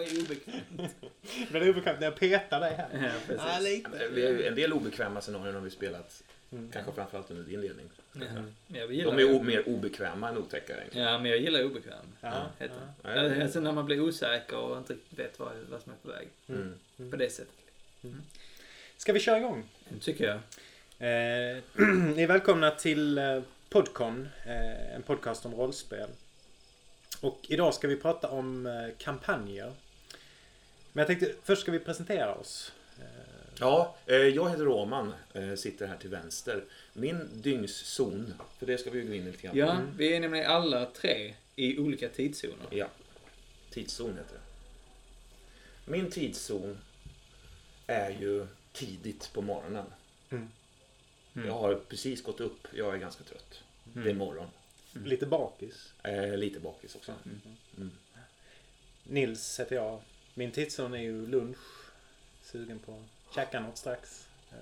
Vad är obekvämt? Blir det obekvämt när jag petar dig här? Ja, precis. Ja, lite. Vi har ju en del obekväma scenarion har vi spelat. Mm. Kanske framförallt under din ledning. Ja. Jag gillar De är mer obekväma än otäcka egentligen. Ja, men jag gillar obekväm. Ja, Heter ja. det. Alltså när man blir osäker och inte vet vad, vad som är på väg. Mm. På det sättet. Ska vi köra igång? Tycker jag. Eh, ni är välkomna till eh, Podcon, eh, en podcast om rollspel. Och idag ska vi prata om eh, kampanjer. Men jag tänkte först ska vi presentera oss. Eh, Ja, eh, jag heter Roman, eh, sitter här till vänster. Min dygnszon, för det ska vi ju gå in i lite grann. Ja, vi är nämligen alla tre i olika tidszoner. Ja. Tidszon heter det. Min tidszon är ju tidigt på morgonen. Mm. Jag har precis gått upp, jag är ganska trött. Det är morgon. Lite bakis. Eh, lite bakis också. Mm. Nils heter jag. Min tidszon är ju lunch. Sugen på att käka något strax. Eh,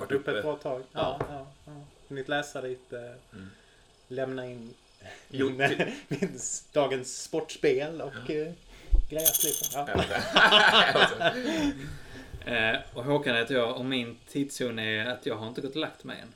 varit uppe ett bra tag. Ja, ja, ja. Hunnit läsa lite. Mm. Lämna in Jo, min, min dagens sportspel och eh, grejat lite. Ja. Eh, och Håkan heter jag och min tidszon är att jag har inte gått och lagt mig än.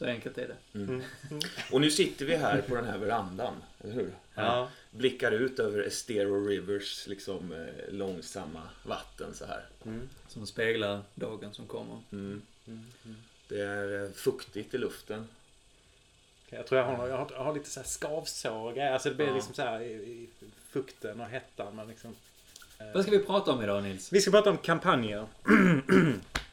Så enkelt är det. mm. Och nu sitter vi här på den här verandan, eller hur? Ja. Blickar ut över Estero Rivers liksom, eh, långsamma vatten så här. Mm. Som speglar dagen som kommer. Mm. Mm. Mm. Det är eh, fuktigt i luften. Jag tror jag har, jag har, jag har lite så här skavsår. Alltså det blir Ja. liksom så här i, i fukten och hettan. Men liksom, eh. Vad ska vi prata om idag Nils? Vi ska prata om kampanjer.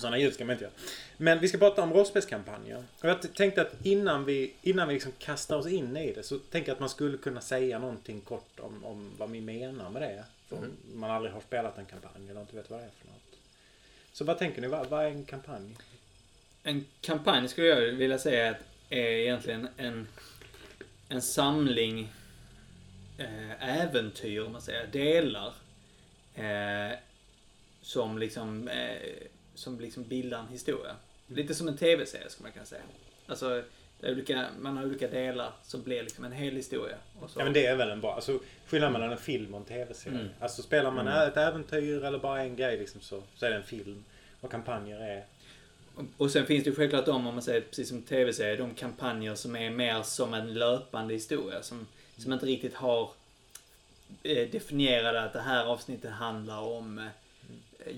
Sådana ljud ska man inte göra. Men vi ska prata om rollspelskampanjer. Och jag tänkte att innan vi, innan vi liksom kastar oss in i det så tänker jag att man skulle kunna säga någonting kort om, om vad vi menar med det. Om Mm. man aldrig har spelat en kampanj eller inte vet vad det är för något. Så vad tänker ni? Vad, vad är en kampanj? En kampanj skulle jag vilja säga är egentligen en, en samling eh, äventyr, om man säger, delar. Eh, som liksom eh, som liksom bildar en historia. Lite som en tv-serie skulle man kunna säga. Alltså, olika, man har olika delar som blir liksom en hel historia. Ja men det är väl en bra, alltså skillnaden mellan en film och en tv-serie. Mm. Alltså spelar man Mm. ett äventyr eller bara en grej liksom så, så är det en film. Och kampanjer är... Och- Och sen finns det ju självklart de, om man säger precis som tv-serier, de kampanjer som är mer som en löpande historia. Som, som inte riktigt har eh, definierade att det här avsnittet handlar om eh,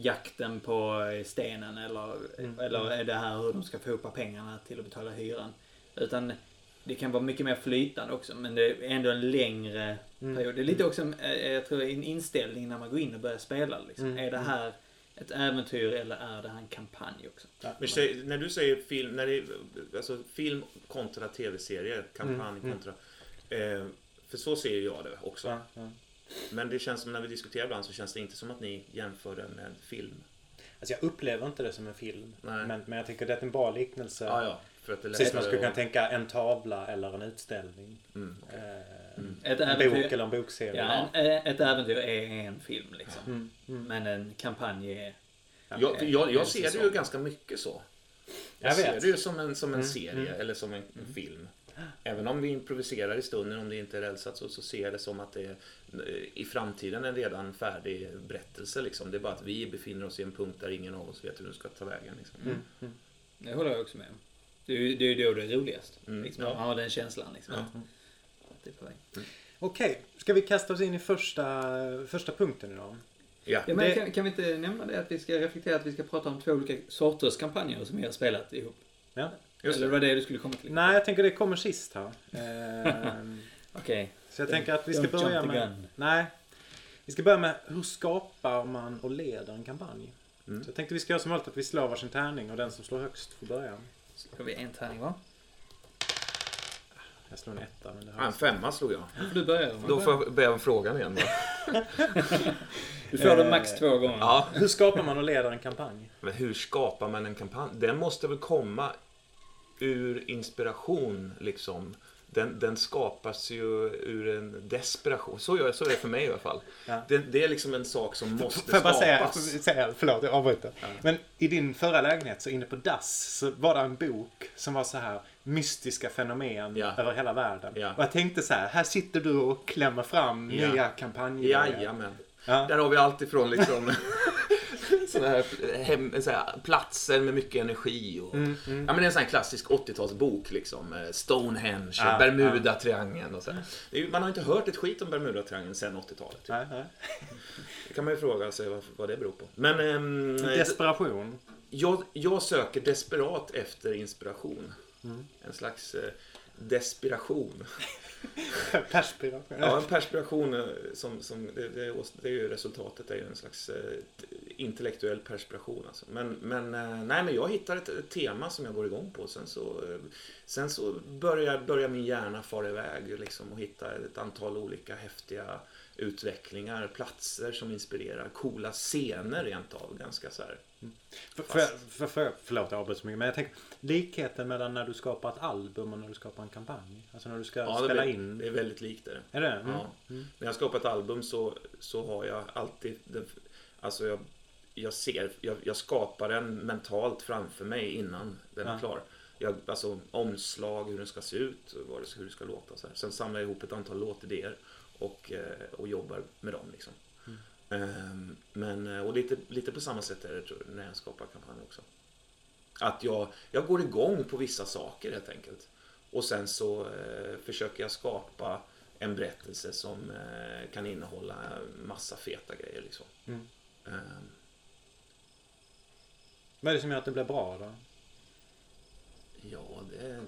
jakten på stenen eller, Mm. eller är det här hur de ska få ihop pengarna till att betala hyran. Utan det kan vara mycket mer flytande också men det är ändå en längre Mm. period. Det är lite också, eh, jag tror, en inställning när man går in och börjar spela. Liksom. Mm. Är det här ett äventyr eller är det här en kampanj också? Men säg, när du säger film, när det, alltså film kontra tv-serie, kampanj Mm, mm. kontra... Eh, för så ser jag det också. Ja, ja. Men det känns som när vi diskuterar ibland så känns det inte som att ni jämför det med en film. Alltså jag upplever inte det som en film. Nej. Men, men jag tycker det är en bra liknelse. Ja, ja. För att det Precis som man skulle kunna tänka en tavla eller en utställning. Mm. Eh, Mm. Ett En äventyr, bok eller en bokserie. ja, en, eh, ett äventyr är en film liksom. Mm, mm. Men en kampanj är... Jag, jag, jag ser det ju ganska mycket så. Jag, Jag ser vet. det ju som en, som en Mm, serie mm. eller som en, en film. Även om vi improviserar i stunden, om det inte är rälsat, så, så ser jag det som att det är eh, i framtiden en redan färdig berättelse. Liksom. Det är bara att vi befinner oss i en punkt där ingen av oss vet hur den ska ta vägen. Liksom. Mm, mm. Det håller jag också med om. Det är ju då det är roligast. Mm, Liksom, ja. Man har den känslan liksom. Ja. Att det är på väg. Okej, ska vi kasta oss in i första, första punkten idag? Ja. Ja, men Det- kan, kan vi inte nämna det att vi ska reflektera att vi ska prata om två olika sorters kampanjer som vi har spelat ihop? Ja. Just Eller det. var det du skulle komma till? Nej, jag tänker det kommer sist här. Ehm, Okej. så jag tänker att vi ska börja med... Nej. Vi ska börja med hur skapar man och leder en kampanj? Mm. Så jag tänkte vi ska göra som vanligt att vi slår varsin tärning och den som slår högst får börja. Ska vi en tärning va? Jag slår en etta men det Ja, en femma slog jag. Du börja. Roman. Då får jag be om frågan igen. Då. Du får det Eh, max två gånger. Ja. Hur skapar man och leder en kampanj? Men hur skapar man en kampanj? Den måste väl komma ur inspiration liksom den, den skapas ju ur en desperation. Så, gör, så är det för mig i alla fall. Ja. Det, det är liksom en sak som måste Får jag bara säga, skapas. säga, förlåt jag avbryter. Men i din förra lägenhet så inne på dass så var det en bok som var så här mystiska fenomen Ja. över hela världen. Ja. Och jag tänkte så här, här sitter du och klämmer fram Ja. nya kampanjer. Jajamän. Ja. Där har vi allt ifrån liksom såna här, hem, så här platser med mycket energi. Och, Mm, mm. Ja, men det är en sån här klassisk 80-talsbok. Liksom. eh, Stonehenge, Ja, Bermuda-triangeln och så. här. Man har inte hört ett skit om Bermuda-triangeln sedan 80-talet. Nej, nej. Det kan man ju fråga sig vad, vad det beror på. Men ehm, Desperation. jag, jag söker desperat efter inspiration. Mm. En slags eh, desperation. Perspiration. Ja, en perspiration eh, som, som det, det, är- det är ju resultatet är ju en slags eh, intellektuell perspiration. Alltså. Men, men, eh, nej, men jag hittar ett, ett tema som jag går igång på. Sen så, eh, sen så börjar, börjar min hjärna fara iväg liksom, och hitta ett antal olika häftiga utvecklingar, platser som inspirerar, coola scener rent av. Ganska så här. För, för, för, för, förlåt jag avbryter så mycket men jag tänker likheten mellan när du skapar ett album och när du skapar en kampanj. Alltså när du ska Ja, det, spela är, in. det är väldigt likt det. Är det? Mm. Ja. När jag skapar ett album så, så har jag alltid... Den, alltså jag, jag ser, jag, jag skapar den mentalt framför mig innan den är Ja. klar. Jag, alltså omslag, hur den ska se ut, vad det, hur det ska låta. Så här. Sen samlar jag ihop ett antal låtidéer och, eh, och jobbar med dem. Liksom. Ehm, Men, eh, och lite, lite på samma sätt är det tror jag, när jag skapar kampanj också. Att jag, jag går igång på vissa saker helt enkelt. Och sen så eh, försöker jag skapa en berättelse som eh, kan innehålla massa feta grejer. Liksom. Mm. Ehm, Vad är det som gör att det blir bra då? ja, det,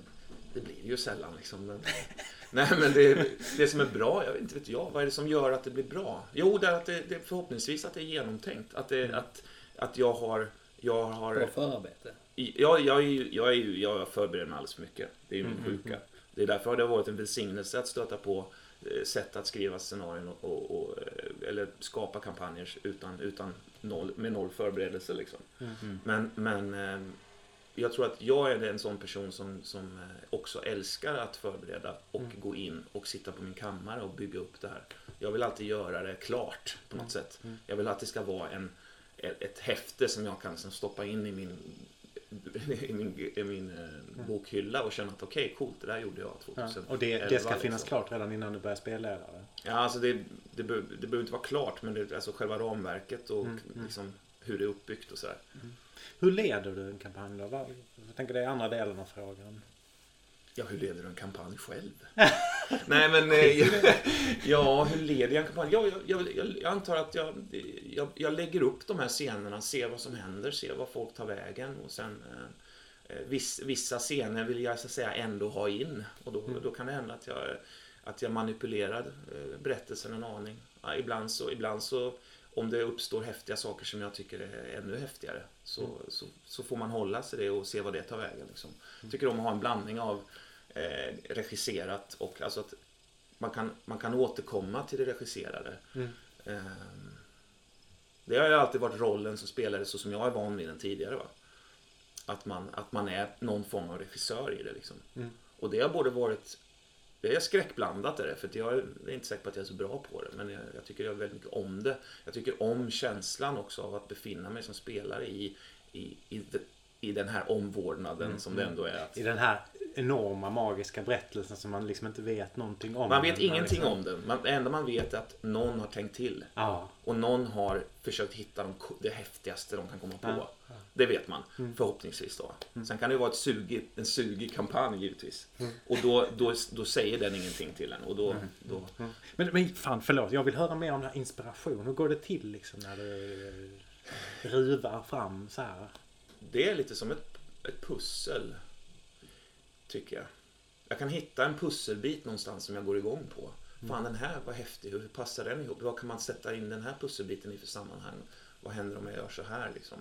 det blir ju sällan liksom. Men, nej, men det, det som är bra, jag vet inte vet jag, vad är det som gör att det blir bra? Jo, det är att det, det förhoppningsvis att det är genomtänkt. Att, det, att, att jag har... Jag har Bra förarbete. Jag, jag, jag, är ju, jag förbereder mig alldeles för mycket. Det är ju min Mm, sjuka. Det är därför har det varit en välsignelse att stöta på eh, sätt att skriva scenarion och, och, och, eh, eller skapa kampanjer utan, utan noll, med noll förberedelse. Liksom. Mm. Men, men eh, jag tror att jag är en sån person som, som eh, också älskar att förbereda och Mm. gå in och sitta på min kammare och bygga upp det här. Jag vill alltid göra det klart på något sätt. Mm. Jag vill att det ska vara en, ett, häfte som jag kan liksom stoppa in i min, i min, i min eh, bokhylla och känna att okej, coolt, det där gjorde jag Ja. 2011. Och det, det ska liksom. finnas klart redan innan du börjar spelleda det. Ja, alltså det, det, det behöver inte vara klart, men det, alltså själva ramverket och Mm, mm. Hur det är uppbyggt och sådär. Hur leder du en kampanj då? Jag tänker det är andra delen av frågan. Ja, hur leder du en kampanj själv? Nej, men... eh, ja, hur leder jag en kampanj? Ja, jag, jag, jag, antar att jag, jag, lägger upp de här scenerna, ser vad som händer, ser vad folk tar vägen och sen... Eh, viss, vissa scener vill jag så att säga ändå ha in och då, då kan det hända att jag, att jag manipulerar eh, berättelsen en aning. Ja, ibland, så, ibland så, om det uppstår häftiga saker som jag tycker är ännu häftigare så, så, så får man hålla sig det och se vad det tar vägen. Liksom. Jag tycker om att ha en blandning av eh, regisserat och alltså att man kan, man kan återkomma till det regisserade. Mm. Ehm, det har ju alltid varit rollen som spelare så som jag är van vid den tidigare. Va? Att, man, att man är någon form av regissör i det. Liksom. Mm. Och det har både varit det är skräckblandat är det, för jag är inte säker på att jag är så bra på det. Men jag, jag tycker jag väldigt mycket om det. Jag tycker om känslan också av att befinna mig som spelare i, i, i, i den här omvårdnaden Mm, som det ändå är. Att, I den här enorma magiska berättelsen som man liksom inte vet någonting om. man vet ingenting liksom- om den. Man, det enda man vet är att någon har tänkt till. Ja. Och någon har försökt hitta de, det häftigaste de kan komma på. Ja, ja. Det vet man, Mm. förhoppningsvis. Då. Sen kan det vara ett sugig, en sugig kampanj givetvis. Mm. Och då, då, då säger den ingenting till en. Och då, då, Men, men fan förlåt, jag vill höra mer om den här inspiration. Hur går det till liksom när du eh, ruvar fram så här? Det är lite som ett, ett pussel, tycker jag. Jag kan hitta en pusselbit någonstans som jag går igång på. Fan, den här var häftig. Hur passar den ihop? Vad kan man sätta in den här pusselbiten i för sammanhang? Vad händer om jag gör så här? Liksom?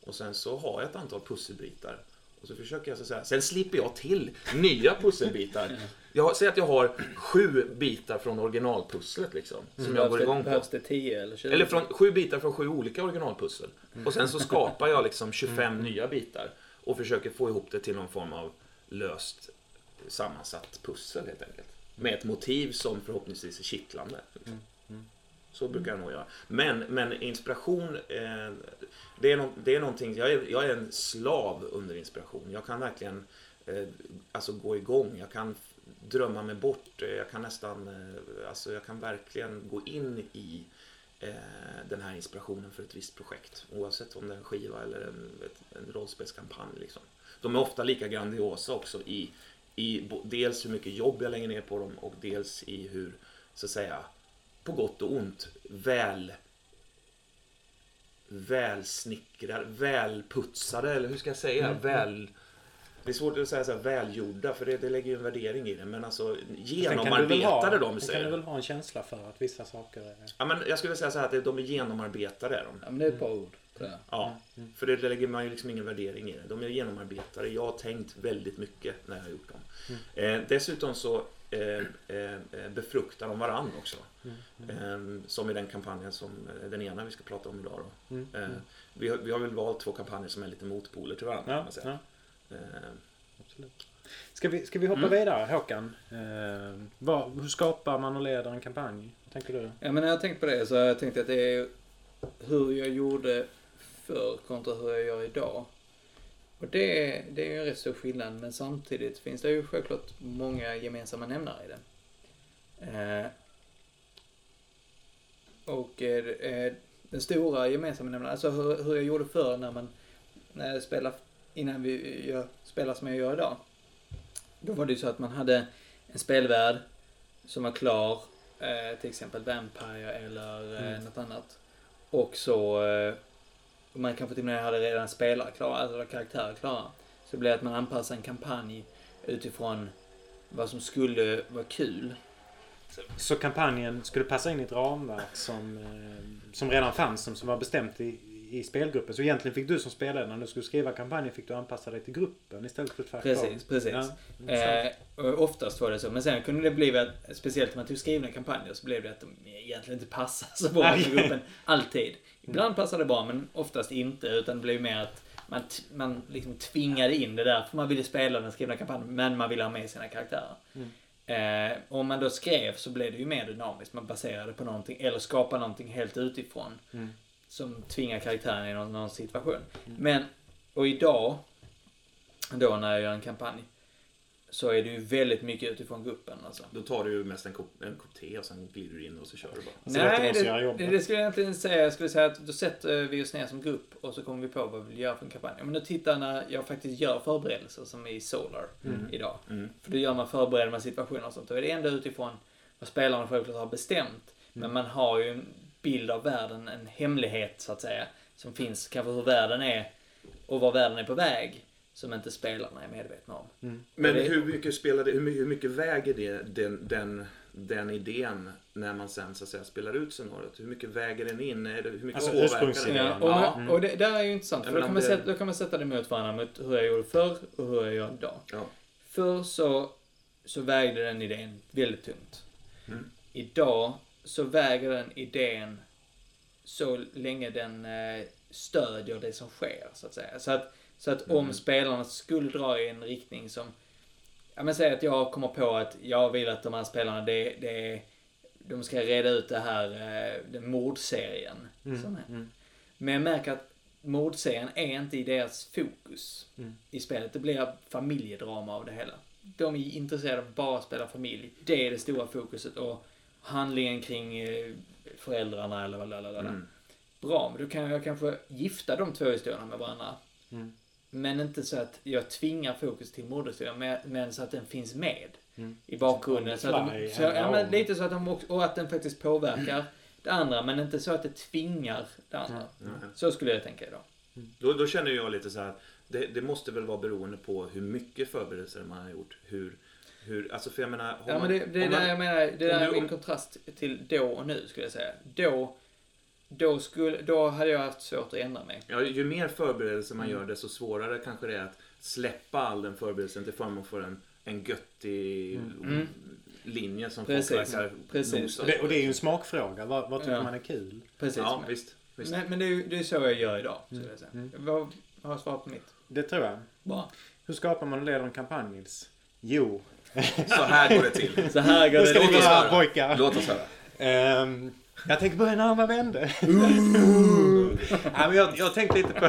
Och sen så har jag ett antal pusselbitar. Och så försöker jag så säga, sen slipper jag till nya pusselbitar. Jag säger att jag har sju bitar från originalpusslet liksom. Som jag går igång på. Behövs det 10 eller 20? Eller från sju bitar från sju olika originalpussel. Och sen så skapar jag liksom 25 nya bitar. Och försöker få ihop det till någon form av löst sammansatt pussel helt enkelt. Med ett motiv som förhoppningsvis är kittlande. liksom. Så brukar jag nog göra. Men, men inspiration, eh, det, är no, det är någonting, jag är, jag är en slav under inspiration. Jag kan verkligen eh, alltså gå igång. Jag kan drömma mig bort. Eh, jag kan nästan, eh, alltså jag kan verkligen gå in i eh, den här inspirationen för ett visst projekt. Oavsett om det är en skiva eller en, en rollspelskampanj. Liksom. De är ofta lika grandiosa också i, i dels hur mycket jobb jag lägger ner på dem och dels i hur, så att säga, på gott och ont, väl välsnickrade, välputsade, eller hur ska jag säga? Väl... Det är svårt att säga så här välgjorda, för det, det lägger ju en värdering i det. Men alltså Sen genomarbetade de, sen säger kan du väl ha en känsla för att vissa saker är... Ja, men jag skulle säga så här att de är genomarbetade. Är de. Ja, men det är ett bra ord. det. Ja, för det lägger man ju liksom ingen värdering i det. De är genomarbetade. Jag har tänkt väldigt mycket när jag har gjort dem. Eh, dessutom så befruktar de varandra också. Eh, som i den kampanjen som eh, den ena vi ska prata om idag. Då. Mm. Eh, vi, har, vi har väl valt två kampanjer som är lite motpoler till varandra. kan Ja, man säga. ja, Eh, absolut. Ska vi, ska vi hoppa Mm. vidare Håkan? Eh, vad, hur skapar man och leder en kampanj? Vad tänker du? Ja, men när jag tänkt på det så jag tänkt att det är hur jag gjorde förr kontra hur jag gör idag. Och det, är- det är ju en rätt stor skillnad, men samtidigt finns det ju självklart många gemensamma nämnare i det. Eh, och eh, den stora gemensamma nämnaren, alltså hur, hur jag gjorde förr när man, när jag spelade, innan vi gör, spelar som jag gör idag. Då var det ju så att man hade en spelvärld som var klar, eh, till exempel Vampire eller eh, Mm. något annat. Och så, eh, man kanske till och med hade redan spelare klara, alltså karaktärer klara. Så det blev att man anpassade en kampanj utifrån vad som skulle vara kul. Så kampanjen skulle passa in i ett ramverk som, eh, som redan fanns, som, som var bestämt i, i spelgruppen. Så egentligen fick du som spelare, när du skulle skriva kampanjen, fick du anpassa dig till gruppen istället för tvärtom. Precis, precis. Ja, Eh, och oftast var det så. Men sen kunde det bli att, speciellt om man tog skrivna kampanjer, så blev det att de egentligen inte passar så bra med gruppen. Alltid. Ibland passade det bra, men oftast inte. Utan det blev mer att man, man liksom tvingade in det där. För man ville spela den skrivna kampanjen, men man ville ha med sina karaktärer. Eh, om man då skrev så blev det ju mer dynamiskt. Man baserade på någonting, eller skapade någonting helt utifrån. Mm. Som tvingar karaktären i någon, någon situation. Men, och idag, då när jag gör en kampanj, så är det ju väldigt mycket utifrån gruppen alltså. då tar du ju mest en kopp, en kopp te och sen glider du in och så kör du bara. Så låter Nej, det, det, skulle jag egentligen säga. Jag skulle säga att då sätter vi oss ner som grupp och så kommer vi på vad vi vill göra för en kampanj. Men nu tittar när jag faktiskt gör förberedelser som i Solar Mm. idag. Mm. För då gör man förbereder man situationer och sånt. Då är det ändå utifrån vad spelarna självklart har bestämt. Men Mm. man har ju en bild av världen, en hemlighet så att säga. Som finns, kanske hur världen är och var världen är på väg. Som inte spelarna är medvetna om. Men Det- hur mycket, spelar det, hur, mycket, hur mycket väger det, den, den, den idén när man sen så att säga spelar ut scenariot? Hur mycket väger den in? Är det, hur mycket Alltså påverkar ursprungsidén. Ja, och, Ja. man, och det där är ju intressant. För då kan, man det- sätta, då kan man sätta det mot varandra mot hur jag gjorde förr och hur jag gör idag. Ja. Förr så, så vägde den idén väldigt tungt. Mm. Idag så väger den idén så länge den eh, stödjer det som sker, så att säga. Så att, så att om Mm. spelarna skulle dra i en riktning som... Ja men säg att jag kommer på att jag vill att de här spelarna, det, det, de ska reda ut det här, eh, den mordserien. Mm. Som är. Mm. Men jag märker att mordserien är inte i deras fokus Mm. i spelet. Det blir familjedrama av det hela. De är intresserade av att bara spela familj. Det är det stora fokuset och handlingen kring eh, föräldrarna eller vad Mm. Bra, men då kan jag kanske gifta de två historierna med varandra. Mm. Men inte så att jag tvingar fokus till mordhistorien, men, så att den finns med Mm. i bakgrunden. Så att de, så, ja, men lite så att de också, och att den faktiskt påverkar det andra, men inte så att det tvingar det andra. Nej. Så skulle jag tänka idag. Då, då känner jag lite så här. Det, det måste väl vara beroende på hur mycket förberedelser man har gjort. Hur, hur, alltså för jag menar. Ja, man- men det, det är där jag menar, det där är min om- kontrast till då och nu, skulle jag säga. Då, då, skulle, då hade jag haft svårt att ändra mig. Ja, ju mer förberedelser man Mm. gör desto svårare kanske det är att släppa all den förberedelsen till förmån för en, en göttig Mm. linje som Precis. folk verkar Precis. Och det, och det är ju en smakfråga. Vad, vad tycker Ja. man är kul? Precis. Ja, visst. visst. men, men det är det är så jag gör idag, skulle jag säga. Mm. Vad har jag svarat på mitt? Det tror jag. Bra. Hur skapar man och leder en kampanj Nils? Jo. Så här går det till. Så här går det till. oss börja höra. Låt oss höra. Ehm, jag tänker börja en andra vände. ja, men jag, jag tänkte lite på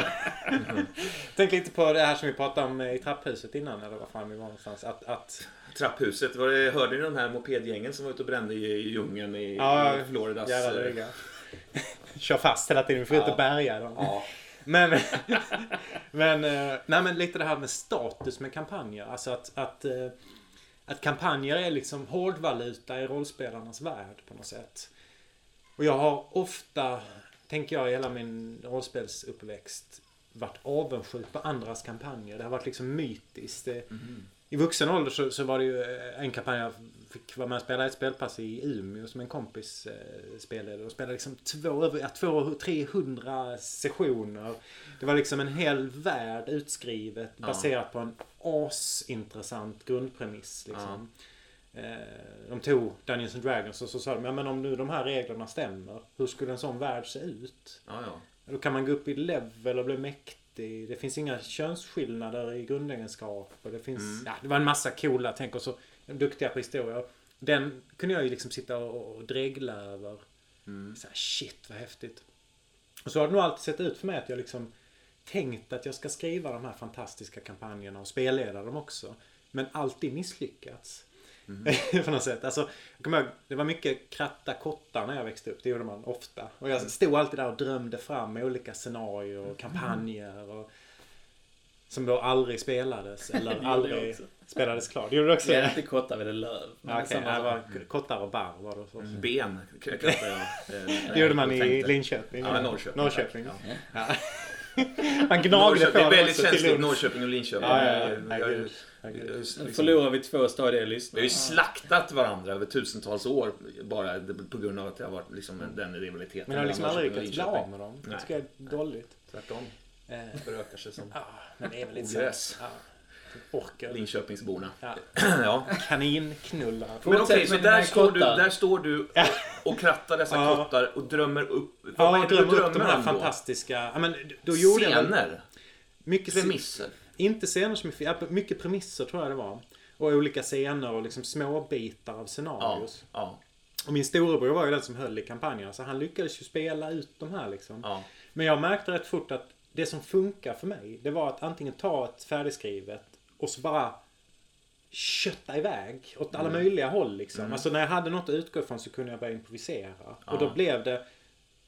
tänkte lite på det här som vi pratade om i trapphuset innan eller vad fan vi var någonstans. Att, att Trapphuset, var det, hörde ni de här mopedgängen som var ute och brände i, djungeln i, Ja, i Floridas... jävla eh. Kör fast hela tiden, vi får Ja. inte bärga dem. Ja. Men, men, eh, nej, men lite det här med status med kampanjer. Alltså att, att, eh, att kampanjer är liksom hårdvaluta i rollspelarnas värld på något sätt. Och jag har ofta, tänker jag, i hela min rollspelsuppväxt varit avundsjuk på andras kampanjer. Det har varit liksom mytiskt. Det, I vuxen ålder så, så var det ju eh, en kampanj jag fick vara med och spela ett spelpass i Umeå som en kompis eh, spelade. Och spelade liksom två, över, ja, två, 300 sessioner. Det var liksom en hel värld utskrivet Ja. baserat på en asintressant grundpremiss. Liksom. Eh, De tog Dungeons and Dragons och så sa de, ja men om nu de här reglerna stämmer, hur skulle en sån värld se ut? Ja, ja. Då kan man gå upp i level och bli mäktig. Det finns inga könsskillnader i grundegenskaper. Det finns... Mm. Ja, det var en massa coola, tänk och så duktiga på historia. Den kunde jag ju liksom sitta och, och dregla över. Mm. Så här, shit vad häftigt. Och så har det nog alltid sett ut för mig att jag liksom tänkt att jag ska skriva de här fantastiska kampanjerna och spelleda dem också. Men alltid misslyckats. på något sätt. Alltså, jag kommer ihåg, det var mycket kratta kottar när jag växte upp. Det gjorde man ofta. Och jag stod alltid där och drömde fram med olika scenarier och kampanjer. Och, som då aldrig spelades. Eller jag aldrig spelades klart. Det gjorde du också? Jag är inte kottar vid löv. Ja, samma det var kottar och barr var det. Så. Ben krattar jag. eh, när Det gjorde man jag i. Linköping. Ja, Norrköping. Norrköping. Ja. Man gnagde på det är dem väldigt känsligt. Norrköping och Linköping. Ja, ja, ja. Nu liksom- förlorar vi två stadiga Vi har lyssnare. ju slaktat varandra över tusentals år bara på grund av att det har varit liksom den rivaliteten. Men jag har liksom aldrig lyckats bli av med dem. Det Nej. tycker jag är dåligt. Tvärtom. Eh, Förökar sig som Ja, men det är väl lite så. ogräs. Orkar. Linköpingsborna. Ja. Ja. Kaninknullar. Men okej, med dina där står, du, där står du och krattar dessa Ja. kottar och drömmer upp... Vad Ja, är det du drömmer upp de här om då? fantastiska... Ja, men då gjorde jag Scener? mycket Premisser? Inte scener som är ja, mycket premisser tror jag det var. Och olika scener och liksom små bitar av Ja. scenarios. ja, Och min storebror var ju den som höll i kampanjen. Så han lyckades ju spela ut de här liksom. ja. Men jag märkte rätt fort att det som funkar för mig, det var att antingen ta ett färdigskrivet och så bara kötta iväg åt alla möjliga håll liksom. Alltså när jag hade något att utgå ifrån så kunde jag börja improvisera. Och då Ja. blev det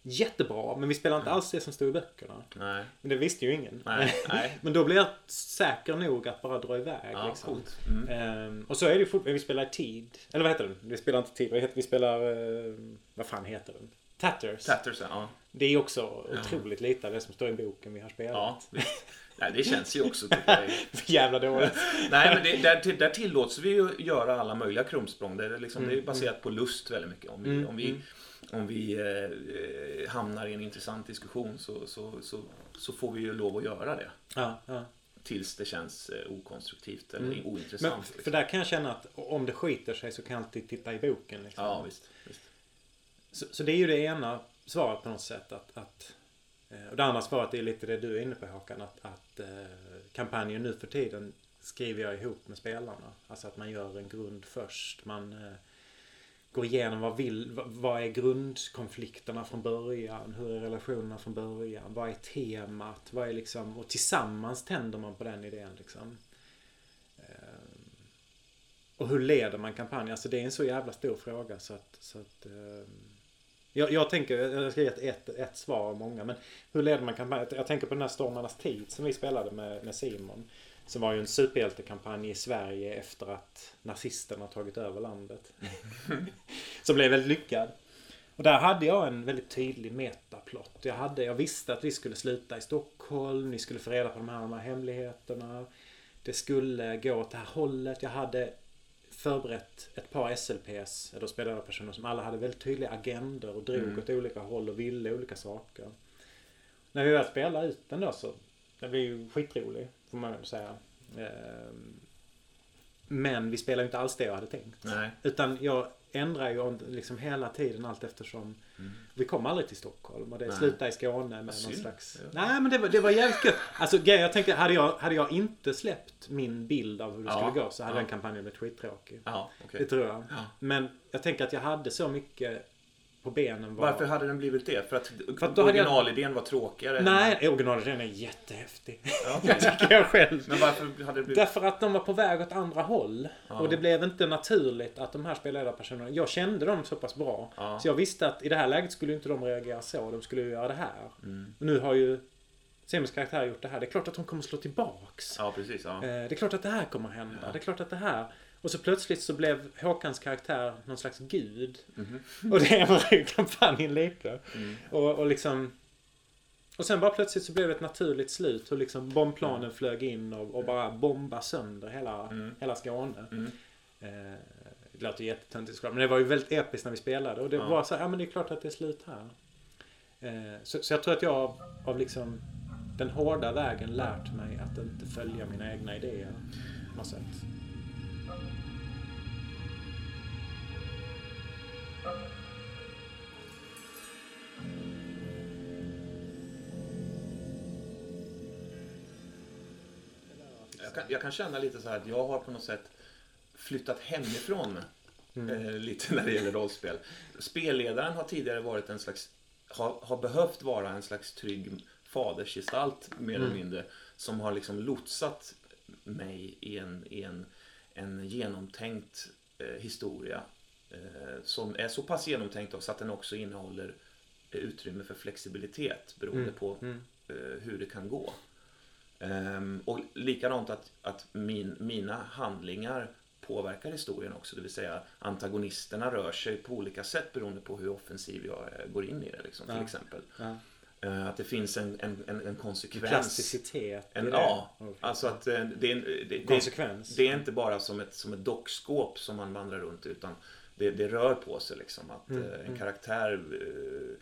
jättebra, men vi spelade inte alls det som stod i böckerna. Nej, Men det visste ju ingen. nej, nej. men då blev jag säker nog att bara dra iväg. Ja, liksom. Mm. Ehm, och så är det ju fortfarande, vi spelar tid. Eller vad heter den? Vi spelar inte tid, vad heter, vi spelar, eh, vad fan heter den? Tatters. Tatters, ja. Det är också otroligt lite av det som står i boken vi har spelat. Ja, visst. Nej, det känns ju också jag. Jävla dåligt. Nej, men det, där, där tillåts vi ju göra alla möjliga krumsprång. Det är, liksom, det Mm, är baserat på lust väldigt mycket. Om vi, om vi, om vi eh, eh, hamnar i en intressant diskussion så, så, så, så får vi ju lov att göra det. Ja, ja. Tills det känns eh, okonstruktivt eller Mm. ointressant. Men liksom. för där kan jag känna att om det skiter sig så kan jag alltid titta i boken. Liksom. Ja, visst. visst. Så, så det är ju det ena svaret på något sätt. Att, att, eh, och det andra svaret är lite det du är inne på Håkan. Att, att eh, kampanjen nu för tiden skriver jag ihop med spelarna. Alltså att man gör en grund först. Man gå går igenom vad, vill, vad, är grundkonflikterna från början? Hur är relationerna från början? Vad är temat? Vad är liksom, och tillsammans tänder man på den idén. Liksom. Eh, och hur leder man kampanjen? Alltså det är en så jävla stor fråga så att, så att eh, jag, jag tänker, jag ska ge ett, ett, ett svar av många, men hur leder man kampanjen? Jag tänker på den här Stormarnas tid som vi spelade med, med Simon. Som var ju en superhjältekampanj i Sverige efter att nazisterna tagit över landet. som blev väldigt lyckad. Och där hade jag en väldigt tydlig metaplott. Jag, hade, jag visste att vi skulle sluta i Stockholm, ni skulle få reda på de här, de här hemligheterna. Det skulle gå åt det här hållet. Jag hade förberett ett par SLPs, då spelade personer som alla hade väldigt tydliga agender och drog Mm. åt olika håll och ville olika saker. När vi väl spelade ut den då så, den blev ju skitrolig, får man väl säga. Ehm, Men vi spelade ju inte alls det jag hade tänkt. Nej. Utan jag ändrar ju liksom hela tiden allt eftersom. Mm. Vi kom aldrig till Stockholm och det Nej. slutade i Skåne med någon synd. slags... Ja. Nej men det var, det var jävligt gött. Alltså jag tänkte, hade jag, hade jag inte släppt min bild av hur det Ja. skulle gå så hade Ja. den kampanjen blivit skittråkig. Ja, okej. Det tror jag. Ja. Men jag tänker att jag hade så mycket på benen. Var... Varför hade den blivit det? För att, För att hade jag- originalidén var tråkigare? än- Nej, originalidén är jättehäftig. Ja, tycker jag själv. Men varför hade det blivit... Därför att de var på väg åt andra håll. Ja. Och det blev inte naturligt att de här spelledarpersonerna... Jag kände dem så pass bra. Ja. Så jag visste att i det här läget skulle inte de reagera så. De skulle ju göra det här. Mm. Och nu har ju Semis karaktär gjort det här. Det är klart att de kommer slå tillbaks. Ja, precis. Ja. Eh, Det är klart att det här kommer hända. Det är klart att det här... Och så plötsligt så blev Håkans karaktär någon slags gud. Mhm. Och det ändrar ju kampanjen lite. Mm. Och, och liksom... Och sen bara plötsligt så blev det ett naturligt slut. Och liksom bombplanen flög in och, och bara bombade sönder hela, Mm. hela Skåne. Mm. Eh, det låter jättetöntigt såklart. Men det var ju väldigt episkt när vi spelade. Och det var så här, ja men det är klart att det är slut här. Eh, så, så jag tror att jag av, av liksom den hårda vägen lärt mig att inte följa mina egna idéer. På något sätt. Jag, kan, jag kan känna lite så här att jag har på något sätt flyttat hemifrån eh, lite när det gäller rollspel. Spelledaren har tidigare varit en slags, har, har behövt vara en slags trygg fadersgestalt mer eller mindre. Som har liksom lotsat mig i en, i en, en genomtänkt eh, historia. Eh, som är så pass genomtänkt också att den också innehåller eh, utrymme för flexibilitet beroende Mm, på mm. eh, hur det kan gå. Ehm, och likadant att, att min, mina handlingar påverkar historien också. Det vill säga antagonisterna rör sig på olika sätt beroende på hur offensiv jag eh, går in i det. Liksom, till Ja. exempel. Ja. Eh, att det finns en, en, en, en konsekvens. Plasticitet. En, det. ja, alltså att det, är det, det, Konsekvens. det är inte bara som ett, som ett dockskåp som man vandrar runt utan det, det rör på sig liksom. Att Mm, en mm. karaktär eh,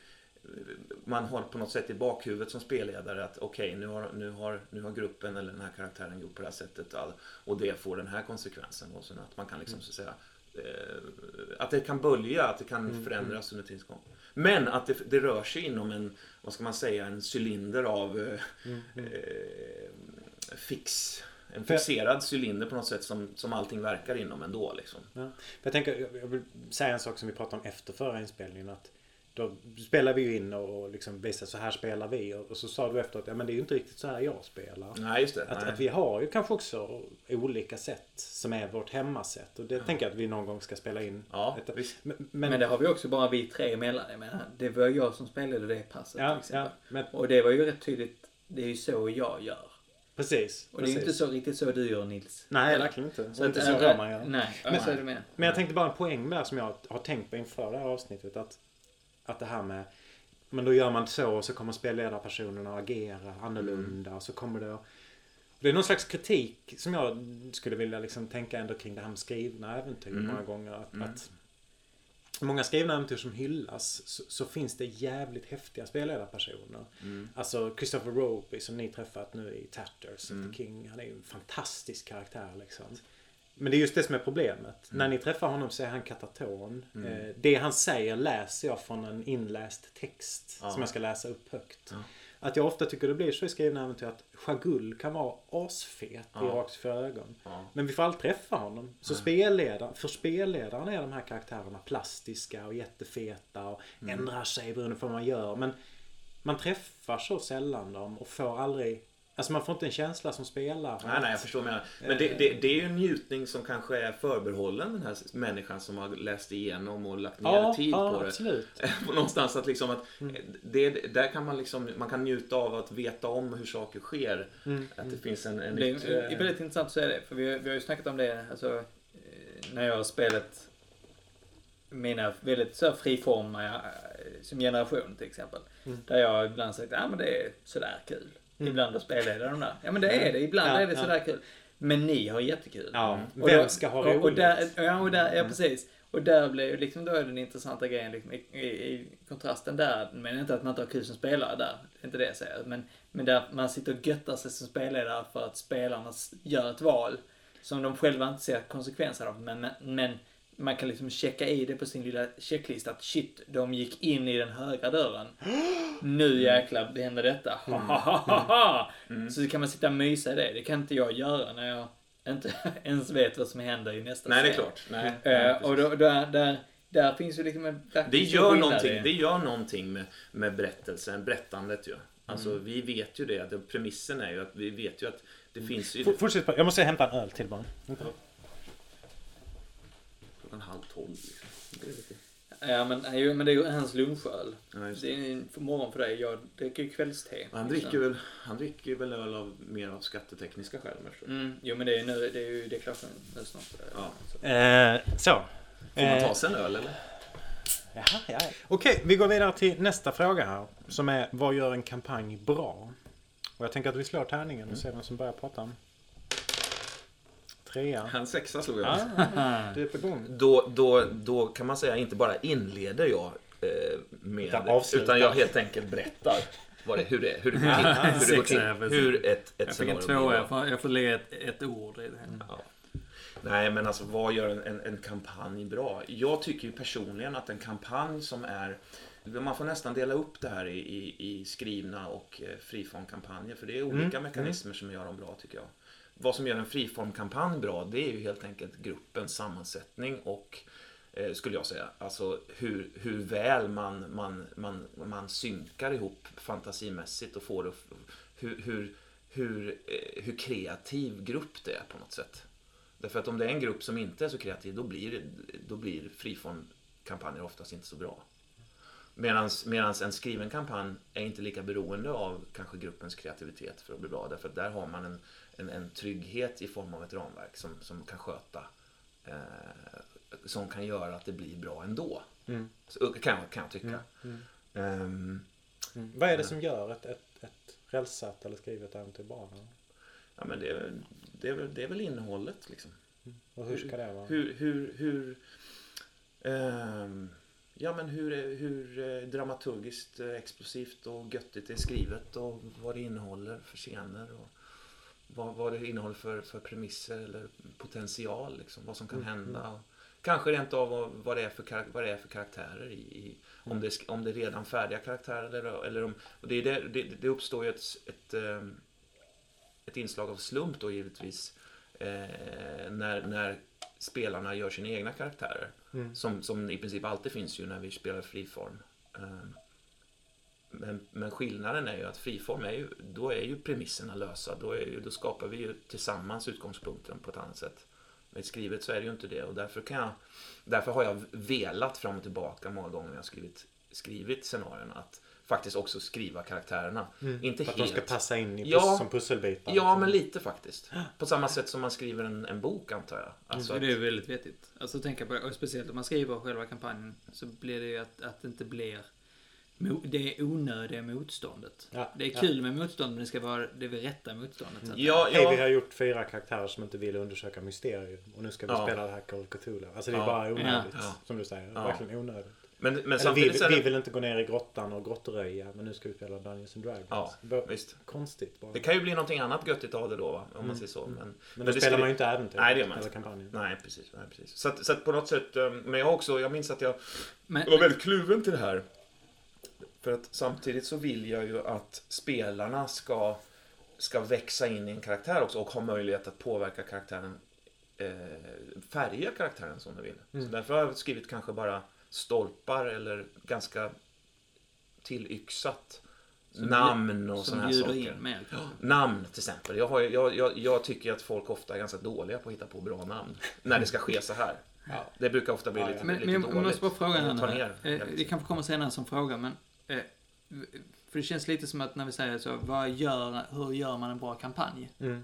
man har på något sätt i bakhuvudet som spelledare att okej nu, har, nu, har, nu har gruppen eller den här karaktären gjort på det här sättet och det får den här konsekvensen. Och sen att man kan liksom så att säga eh, att det kan bölja, att det kan Mm, förändras under tidens gång. Men att det, det rör sig inom en, vad ska man säga, en cylinder av eh, Mm, mm. eh, fix en fixerad cylinder på något sätt som, som allting verkar inom ändå. Liksom. Ja. Jag tänker, jag- jag vill säga en sak som vi pratade om efter förra inspelningen. Att då spelar vi ju in och liksom visar så här spelar vi. Och så sa du efteråt, ja men det är ju inte riktigt så här jag spelar. Nej, just det. Att, Nej. att vi har ju kanske också olika sätt som är vårt hemmasätt. Och det tänker jag att vi någon gång ska spela in. Ja, ett- visst. Men, Men, det har vi också bara vi tre emellan. Jag menar, det var jag som spelade det passet till ja, exempel. ja, men Och det var ju rätt tydligt. Det är ju så jag gör. precis. Och det är ju precis. inte så riktigt så du gör Nils. Nej, verkligen inte. Så inte så äh, Roman gör. Nej, Men- så är det med. Men jag tänkte bara en poäng med det som jag har tänkt på inför det här avsnittet. Att, att det här med men då gör man så och så kommer spelledarpersonerna att agera annorlunda. Och så kommer det det är någon slags kritik som jag skulle vilja liksom tänka ändå kring det här med skrivna äventyr Mm. många gånger. Att, Mm. att många skrivna äventyr som hyllas så, så finns det jävligt häftiga spelledarpersoner. Mm. Alltså Christopher Roby som ni träffat nu i Tatters Mm. of the King. Han är ju en fantastisk karaktär liksom. Men det är just det som är problemet. När ni träffar honom så är han kataton. Mm. Eh, Det han säger läser jag från en inläst text Ja. som jag ska läsa upp högt. Ja. Att jag ofta tycker det blir så i skrivna äventyr att Chagul kan vara asfet i Ja. rakt för ögon. Men vi får aldrig träffa honom. Så spelledaren, för spelledaren är de här karaktärerna plastiska och jättefeta och Mm. ändrar sig beroende på vad man gör. Men man träffar så sällan dem och får aldrig... Alltså man får inte en känsla som spelare. Nej, nej, jag förstår vad menar. Men det, det, det är ju en njutning som kanske är förbehållen den här människan som har läst igenom och lagt ner Ja, tid ja på det. absolut. Någonstans att liksom att Mm. det, där kan man liksom, man kan njuta av att veta om hur saker sker. Mm. Att det finns en, en Det yttre- är, är väldigt intressant att säga det. För vi, har- vi har ju snackat om det alltså, eh, när jag har spelat mina väldigt så här friformiga eh, som generation till exempel. Mm. Där jag ibland sagt att ah, men det är sådär kul. Mm. Ibland att spelleda de där. Ja men det är det. Ibland Ja, är det ja. sådär kul. Men ni har jättekul. Ja, Mm. Vem då- ska ha roligt? och där, ja, och där, ja precis. Och där blir ju liksom, då är den intressanta grejen liksom, i, i, i kontrasten där. Men inte att man inte har kul som spelare där. Det är inte det jag säger. Men, men där man sitter och göttar sig som spelledare för att spelarna gör ett val. Som de själva inte ser konsekvenser av. Men, men, men man kan liksom checka i det på sin lilla checklista att shit, de gick in i den högra dörren. Nu jäklar det händer detta. Ha, ha. Mm. Så kan man sitta och mysa i det. Det kan inte jag göra när jag inte ens vet vad som händer i nästa Nej, det är scen. klart. Nej, Eh, nej, och då, där, där, där finns ju liksom en... Det gör, någonting, det gör någonting med, med berättelsen, berättandet ju. Alltså vi vet ju det, att premissen är ju att vi vet ju att det finns ju... F- Fortsätt. Jag måste hämta en öl till bara. Klockan halv tolv liksom. Det är lite... Ja, men, men det är ju hans lunchöl. Ja, just Det är en för morgon för dig. Jag dricker ju kvällste. Han dricker väl, han dricker väl öl av, mer av skattetekniska skäl. Mm, jo, men det är, nu, det är ju deklaration nu snart. Ja. Så. Eh, så. Får man Eh, ta sig en öl eller? Jaha, ja, ja. Okej, vi går vidare till nästa fråga här. Som är vad gör en kampanj bra? Och jag tänker att vi slår tärningen och ser vem som börjar prata. Trea. Han sexa slog jag. Ah, du är på gång. Då, då, då kan man säga inte bara inleder jag eh, med Utan utan jag helt enkelt berättar vad det, hur, det, hur det går till. hur, det går till hur ett, ett Jag fick en tvåa. Jag får, jag får lägga ett, ett ord i det. Ja. Nej, men alltså vad gör en, en, en kampanj bra? Jag tycker ju personligen att en kampanj som är... Man får nästan dela upp det här i, i, i skrivna och eh, friformkampanjer. För det är olika mekanismer som gör dem bra tycker jag. Vad som gör en friformkampanj bra, det är ju helt enkelt gruppens sammansättning och eh, skulle jag säga. Alltså hur, hur väl man, man, man, man synkar ihop fantasimässigt och får det, att- hur, hur, hur, eh, hur kreativ grupp det är på något sätt. Därför att om det är en grupp som inte är så kreativ, då blir, då blir friformkampanjer oftast inte så bra. Medan en skriven kampanj är inte lika beroende av kanske gruppens kreativitet för att bli bra. Därför att där har man en, en, en trygghet i form av ett ramverk som, som kan sköta, eh, som kan göra att det blir bra ändå. Mm. Så, kan, jag- kan jag tycka. Mm. Ehm, Mm. Vad är det som gör ett, ett, ett rälsat eller skrivet äventyr bra? ja, men det, är det, är det är väl innehållet liksom. Och hur ska det vara? Hur, hur, hur, ehm, ja men hur, hur eh, dramaturgiskt eh, explosivt och göttigt det är skrivet och vad det innehåller för scener och vad, vad det innehåller för, för premisser eller potential, liksom, vad som kan Mm, hända. Och kanske rent av vad- vad det är för, vad det är för karaktärer i, i om, det, är sk- om det är redan färdiga karaktärer eller, eller om, och det, är det, det, det uppstår ju ett, ett, ehm, ett inslag av slump då givetvis eh, när, när spelarna gör sina egna karaktärer. Mm. Som, som i princip alltid finns ju när vi spelar friform. Eh, Men, men skillnaden är ju att friform är ju, då är ju premisserna lösa. Då, är ju, då skapar vi ju tillsammans utgångspunkten på ett annat sätt. Med skrivet så är det ju inte det och därför, kan jag, därför har jag velat fram och tillbaka många gånger när jag skrivit, skrivit scenarierna att faktiskt också skriva karaktärerna. Inte För att helt. de ska passa in i pus- Ja. som pusselbitar. Ja, men lite faktiskt. På samma sätt som man skriver en, en bok antar jag. Alltså Så att, det är väldigt vettigt. Alltså tänka på det. Och speciellt om man skriver själva kampanjen så blir det ju att, att det inte blir det onödiga motståndet. Ja, Det är ja. kul med motstånd men det ska vara det rätta motståndet. Så att, ja, Hej, vi ja, har gjort fyra karaktärer som inte vill undersöka mysterier. Och nu ska vi Ja. spela det här Call of Cthulhu. Alltså det är Ja. bara onödigt. Ja. Som du säger. Ja. Verkligen onödigt. men, men vi, är vi det, vill inte gå ner i grottan och grottröja. Men nu ska vi spela Dungeons and Dragons. Ja, Bara visst. Konstigt bara. Det kan ju bli någonting annat göttigt av det då, va? om man säger så. Men, Men men då det spelar man ju inte äventyr. Nej, det gör man inte. kampanjen. Nej, precis. Nej, precis. Så, att, så att på något sätt, eh, men jag också, jag minns att jag men, var väldigt kluven till det här. För att samtidigt så vill jag ju att spelarna ska, ska växa in i en karaktär också och ha möjlighet att påverka karaktären, eh, färga karaktären som de vill. Mm. Så därför har jag skrivit kanske bara stolpar eller ganska tillyxat Som namn och sådana här saker. kanske. Namn till exempel. Jag, har, jag, jag, jag tycker att folk ofta är ganska dåliga på att hitta på bra namn. När det ska ske så här. Ja. Det brukar ofta bli Ja, lite. Men, lite men jag dåligt. måste bara fråga Jag tar här ner. nu. Eh, Det kanske kommer senare som fråga, men... Eh, för det känns lite som att när vi säger så, vad gör, hur gör man en bra kampanj? Mm.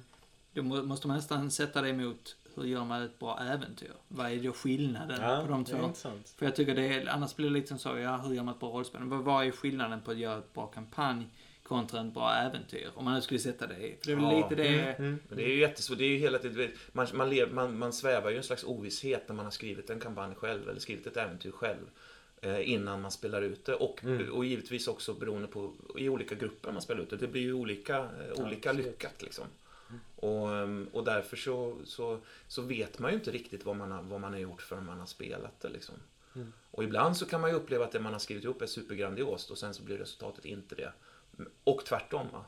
Då må- måste man nästan sätta det emot, hur gör man ett bra äventyr? Vad är då skillnaden Ja, på de det är två? För jag tycker det är, annars blir det lite som så, ja, hur gör man ett bra rollspel? Men vad, vad är skillnaden på att göra ett bra kampanj kontra ett bra äventyr? Om man nu skulle sätta det i. För det är Ja. lite det... Mm. Men det är ju jättesvårt. Det är ju hela tiden, man, man, lev, man, man svävar ju i en slags ovisshet när man har skrivit en kampanj själv eller skrivit ett äventyr själv. Eh, innan man spelar ut det. Och, Mm. och givetvis också beroende på i olika grupper man spelar ut det. Det blir ju olika, eh, olika absolut. lyckat liksom. Och, ehm, och därför så, så, så vet man ju inte riktigt vad man har, vad man har gjort förrän man har spelat det. Liksom. Mm. Och ibland så kan man ju uppleva att det man har skrivit ihop är supergrandiost och sen så blir resultatet inte det. Och tvärtom. Va?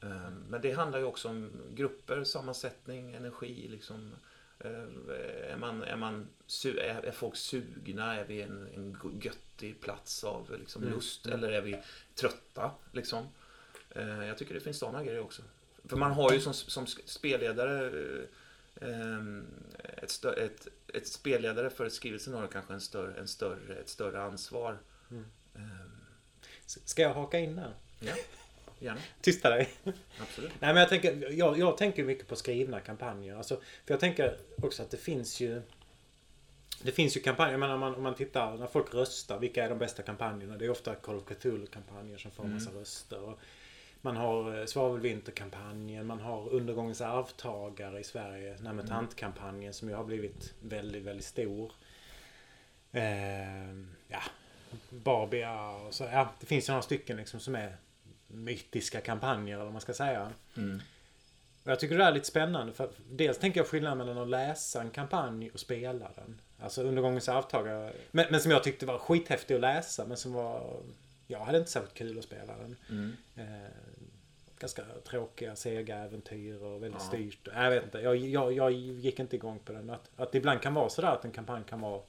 Ehm, Men det handlar ju också om grupper, sammansättning, energi. Liksom. Ehm, Är, man, är, man, är, folk sugna? Är vi en, en göttig plats av liksom, Mm. lust? Eller är vi trötta? Liksom? Ehm, Jag tycker det finns sådana grejer också. För man har ju som, som spelledare ehm, ett, stö, ett, ett spelledare för ett skrivelscenario kanske en större, en större, ett större ansvar. Mm. Ehm, Ska jag haka in där? Ja, gärna. Tysta dig. Absolut. Nej men jag tänker, jag, jag tänker mycket på skrivna kampanjer. Alltså, för jag tänker också att det finns ju det finns ju kampanjer, jag menar om man, om man tittar när folk röstar, vilka är de bästa kampanjerna? Det är ofta Call of Cthulhu-kampanjer som får en massa röster. Och man har eh, Svavelvinterkampanjen, man har Undergångens arvtagare i Sverige, den här MUTANT-kampanjen som ju har blivit väldigt, väldigt stor. Eh, ja, Barbia och så. Ja, det finns ju några stycken liksom som är mytiska kampanjer eller vad man ska säga. Mm. Och jag tycker det är lite spännande för dels tänker jag skillnaden mellan att läsa en kampanj och spela den. Alltså Undergångens arvtagare. Men, men som jag tyckte var skithäftig att läsa men som var... Jag hade inte särskilt kul att spela den. Mm. Eh, ganska tråkiga, sega äventyr och väldigt Ja. styrt. Jag vet inte, jag, jag, jag gick inte igång på den. Att, att det ibland kan vara sådär att en kampanj kan vara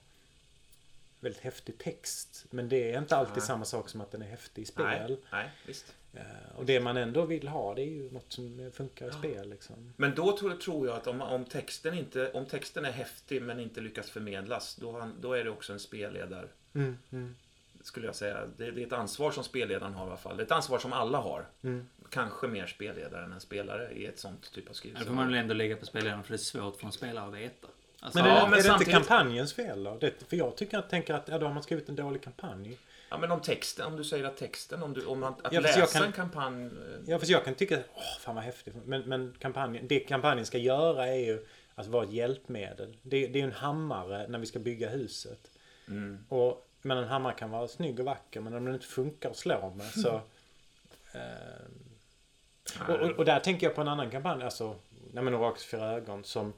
väldigt häftig text. Men det är inte alltid Nej. samma sak som att den är häftig i spel. Nej, nej, visst. Eh, Och det man ändå vill ha det är ju något som funkar i spel liksom. Men då tror, tror jag att om, om, texten inte, om texten är häftig men inte lyckas förmedlas, då, då är det också en spelledare. Mm, mm, Skulle jag säga. Det, det är ett ansvar som spelledaren har i alla fall. Det är ett ansvar som alla har. mm. Kanske mer spelledare än en spelare i ett sånt typ av Ja, skrivelse. Då får man väl ändå lägga på spelledaren för det är svårt för en spelare att veta. Alltså, Men, Ja, är, det, men är det samtidigt- inte kampanjens fel då? Det, för jag tycker att, tänker att ja, då har man skrivit en dålig kampanj. Ja, men om texten, om du säger att texten, om, du, om man, att Ja, fast läsa jag kan- en kampanj... eh, Ja, för jag kan tycka åh fan vad häftigt. Men, men kampanjen, det kampanjen ska göra är ju att vara ett hjälpmedel. Det, det är ju en hammare när vi ska bygga huset. Mm. Och, men en hammare kan vara snygg och vacker men om den inte funkar att slå med så... Eh, och, och, och där tänker jag på en annan kampanj, alltså Nej men Orakels fyra ögon som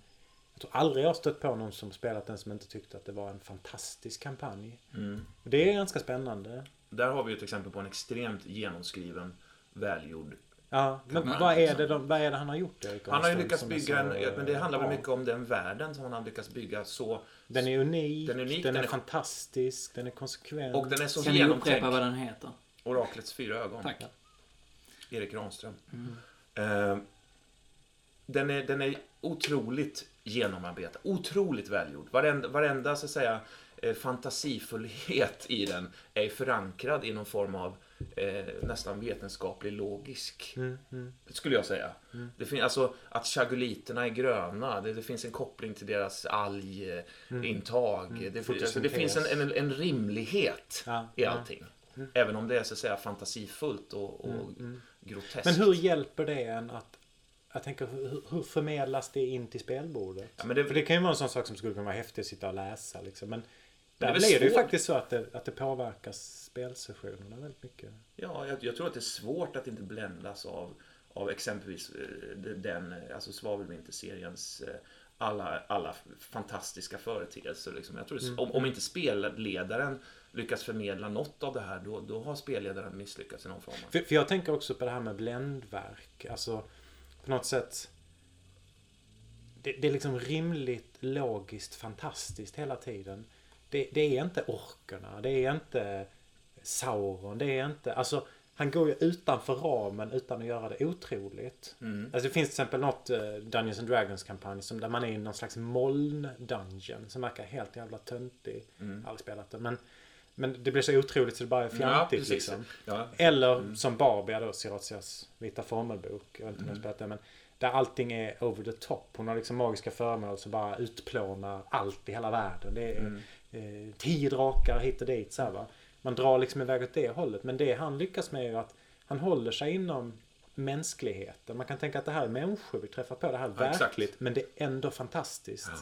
jag tror aldrig jag har stött på någon som spelat den som inte tyckte att det var en fantastisk kampanj. Mm. Och det är ganska spännande. Där har vi ju ett exempel på en extremt genomskriven, välgjord Ja, men Kampanj, vad är, liksom. det de, vad är det han har gjort Erik Han har ju Ahlström, lyckats bygga en, så, ja, men det handlar väl bra? mycket om den världen som han har lyckats bygga så. Den är unik, Den är unik, den den är- fantastisk, den är konsekvent. Och den är så kan ni upprepa genomtänkt. vad den heter? Oraklets fyra ögon. Tack. Erik Granström. Mm. Eh, den, är, den är otroligt genomarbetad, otroligt välgjord. Varenda, varenda så att säga, eh, fantasifullhet i den är förankrad i någon form av eh, nästan vetenskaplig logisk, Mm, mm. skulle jag säga. Mm. Det finns alltså att chagoliterna är gröna, det, det finns en koppling till deras algintag. Mm. Det, alltså, det finns en, en, en rimlighet Ja, i ja. allting. Mm. Även om det är så att säga fantasifullt och, och Mm, mm. groteskt. Men hur hjälper det en att... Jag tänker, hur, hur förmedlas det in till spelbordet? Ja, det- För det kan ju vara en sån sak som skulle kunna vara häftigt att sitta och läsa liksom. Men där blir det ju faktiskt så att det, att det påverkar spelsessionerna väldigt mycket. Ja, jag, jag tror att det är svårt att inte bländas av, av exempelvis eh, den, eh, alltså Svavelvinter-seriens eh, alla, alla fantastiska företeelser. Liksom. Jag tror Mm. om, om inte spelledaren lyckas förmedla något av det här, då, då har spelledaren misslyckats i någon form. För, för jag tänker också på det här med bländverk. Alltså på något sätt. Det, det är liksom rimligt, logiskt, fantastiskt hela tiden. Det, det är inte orkerna, det är inte Sauron, det är inte... Alltså han går ju utanför ramen utan att göra det otroligt. Mm. Alltså det finns till exempel något eh, Dungeons and Dragons kampanj som där man är i någon slags moln-dungeon som verkar helt jävla töntig. Mm. Aldrig spelat det men, men det blir så otroligt så det bara är Ja, fjantigt precis. liksom. Ja. Eller Mm. som Barbia då, Sirazias vita formelbok. Jag vet inte om jag har spelat det men där allting är over the top. Hon har liksom magiska föremål som bara utplånar allt i hela världen. Det är Mm. eh, tio drakar hit och dit så här, va. Man drar liksom iväg åt det hållet. Men det han lyckas med är att han håller sig inom mänskligheten. Man kan tänka att det här är människor vi träffar på. Det här är Ja, exakt. verkligt. Men det är ändå fantastiskt. Ja.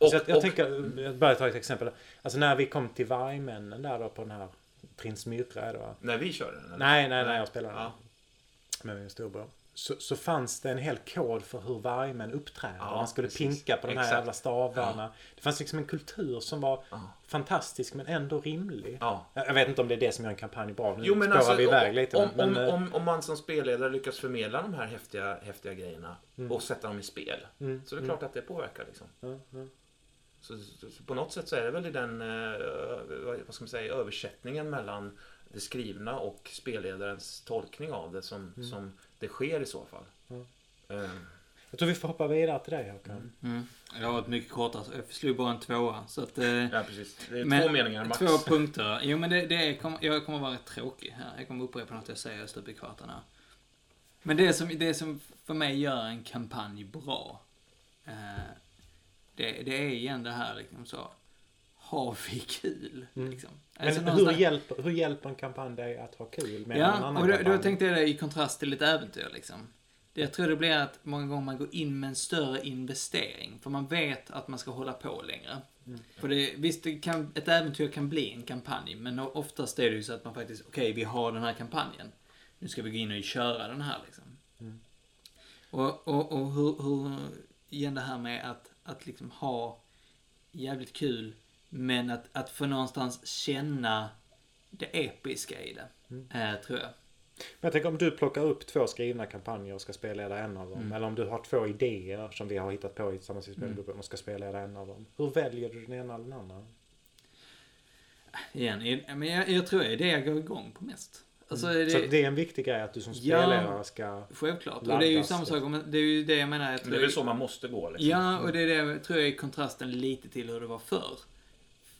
Och- jag, jag och- tänker, jag bara ta ett exempel. Alltså när vi kom till Vargmännen där då på den här Prins Myrra va? När vi kör den? eller? Nej, nej, nej, jag spelar Ja. med min storbror. så, så fanns det en hel kod för hur vargmän uppträder. Ja, Man skulle precis. pinka på de här Exakt. jävla stavarna. Det fanns liksom en kultur som var Ja. fantastisk men ändå rimlig. Ja. Jag vet inte om det är det som gör en kampanj bra. Nu Jo men alltså, vi iväg lite. om, men, om, om, om man som spelledare lyckas förmedla de här häftiga, häftiga grejerna och sätta dem i spel. Mm, Så det är mm. klart att det påverkar. Liksom. Så, så, så på något sätt så är det väl i den eh, vad ska man säga, översättningen mellan det skrivna och spelledarens tolkning av det som, som det sker i så fall. Mm. Eh, Jag tror vi får hoppa vidare till dig Håkan. Mm. Jag har ett mycket kortare, jag slog bara en tvåa. Så att, eh, ja, precis. Det är Men- två meningar max. Två punkter. Jo, men det, det är, kom, jag kommer vara rätt tråkig här. Jag kommer upprepa något jag säger stup i kvarten här. Men det som, det som för mig gör en kampanj bra, eh, det, det är igen det här liksom så. Har vi kul? Mm. Liksom. Men Alltså, hur, någonstans- hjälper, hur hjälper en kampanj dig att ha kul med en Ja, annan och då, då tänkte jag det i kontrast till ett äventyr liksom. Det jag tror det blir att många gånger man går in med en större investering. För man vet att man ska hålla på längre. Mm. För det, visst, det kan, ett äventyr kan bli en kampanj. Men oftast är det ju så att man faktiskt, okej vi har den här kampanjen. Nu ska vi gå in och köra den här liksom. Mm. Och, och, och hur, hur, igen det här med att, att liksom ha jävligt kul. Men att, att få någonstans känna det episka i det. Mm. Eh, tror jag. Men jag tänker om du plockar upp två skrivna kampanjer och ska spelleda en av dem. Mm. Eller om du har två idéer som vi har hittat på tillsammans i spelgruppen och ska spelleda en av dem. Hur väljer du den ena eller den andra? Igen, i- men jag, jag tror det är det jag går igång på mest. Alltså, Mm. det, Så det är en viktig grej att du som Ja. spelledare ska... Självklart. Och det är ju samma sak, om- det är ju det jag menar. Jag tror Men det är väl så man måste gå. Liksom. Ja, och det är det tror jag är kontrasten lite till hur det var förr.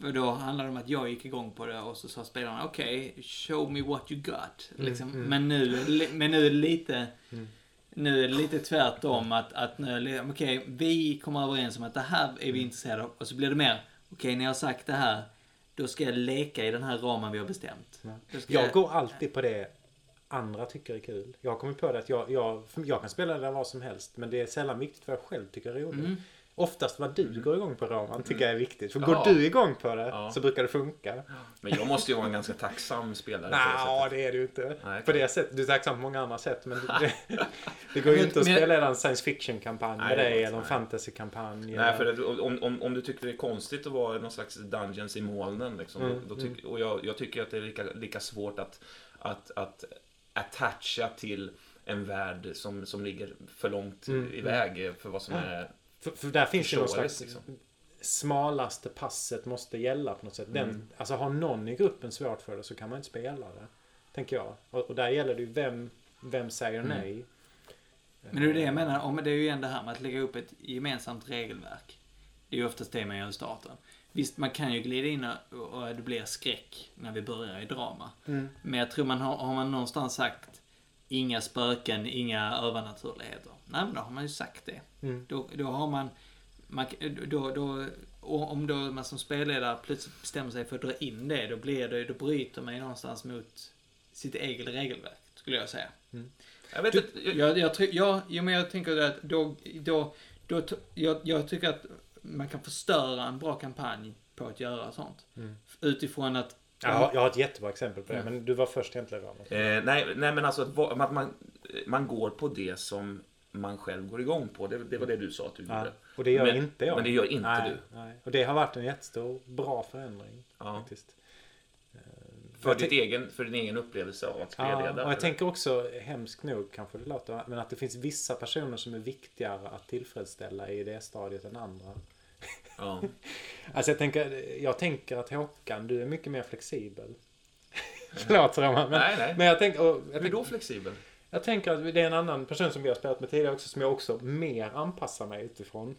För då handlade det om att jag gick igång på det och så sa spelarna okej, show me what you got. Liksom. mm. Men, nu, men nu är det lite Mm. Nu är det lite tvärtom att, att nu, okej, vi kommer överens om att det här är vi Mm. intresserade av. Och så blir det mer, okej, när jag har sagt det här, då ska jag leka i den här ramen vi har bestämt. Ja. Då ska Jag går alltid på det andra tycker är kul. Jag har kommit på det att jag, jag, jag kan spela det vad som helst. Men det är sällan viktigt vad jag själv tycker är roligt. Mm. Oftast vad du går igång på Roman tycker jag är viktigt. För Ja. går du igång på det Ja. så brukar det funka. Men jag måste ju vara en ganska tacksam spelare. det Nej, sättet. det är du inte. Nej, På det sättet. Du är tacksam på många andra sätt. Men det, det går ju inte att men- spela en science fiction-kampanj med det dig eller en fantasy-kampanj. Nej, för det, om, om, om du tycker det är konstigt att vara någon slags Dungeons i molnen. Liksom, Mm, då, då tyck, Och jag, jag tycker att det är lika, lika svårt att, att, att attacha till en värld som, som ligger för långt Mm, iväg för vad som Ja. är... För, för där finns ju någon slags liksom. smalaste passet måste gälla på något sätt. Den, Mm. Alltså har någon i gruppen svårt för det så kan man inte spela det. Tänker jag. Och, och där gäller det ju vem, vem säger Mm. nej. Men det är det jag menar, om det är ju igen det här med att lägga upp ett gemensamt regelverk. Det är ju oftast det man gör i starten. Visst, man kan ju glida in och, och det blir skräck när vi börjar i drama. Mm. Men jag tror man har, har man någonstans sagt inga spöken, inga övernaturligheter. Nej, men då har man ju sagt det. Mm. Då, då har man, man då, då, om då man som spelledare plötsligt bestämmer sig för att dra in det, då blir det, då bryter man ju någonstans mot sitt eget regelverk, skulle jag säga. Jag vet Du, inte, jag, men jag tänker att då, då, då, jag, jag tycker att man kan förstöra en bra kampanj på att göra sånt. Mm. Utifrån att... Jag, har, jag har ett jättebra exempel på det. Ja. Men du var först egentligen. Eh, nej, nej, men alltså att, va- att man, man går på det som man själv går igång på. Det, det var det du sa att du Ja, gjorde. och det gör Men- inte jag. men det gör inte nej, du. Nej. Och det har varit en jättestor, bra förändring. Ja. Faktiskt. Eh, För, ditt egen, för din egen upplevelse av att Ja, spelleda. och jag tänker också, hemskt nog kanske det låter, men att det finns vissa personer som är viktigare att tillfredsställa i det stadiet än andra. Ja. Alltså jag tänker, jag tänker att Håkan, du är mycket mer flexibel. Förlåt Roman, men, Nej, nej. men jag tänker, jag, Hur tänker, då flexibel? jag tänker att det är en annan person som vi har spelat med tidigare också som jag också mer anpassar mig utifrån.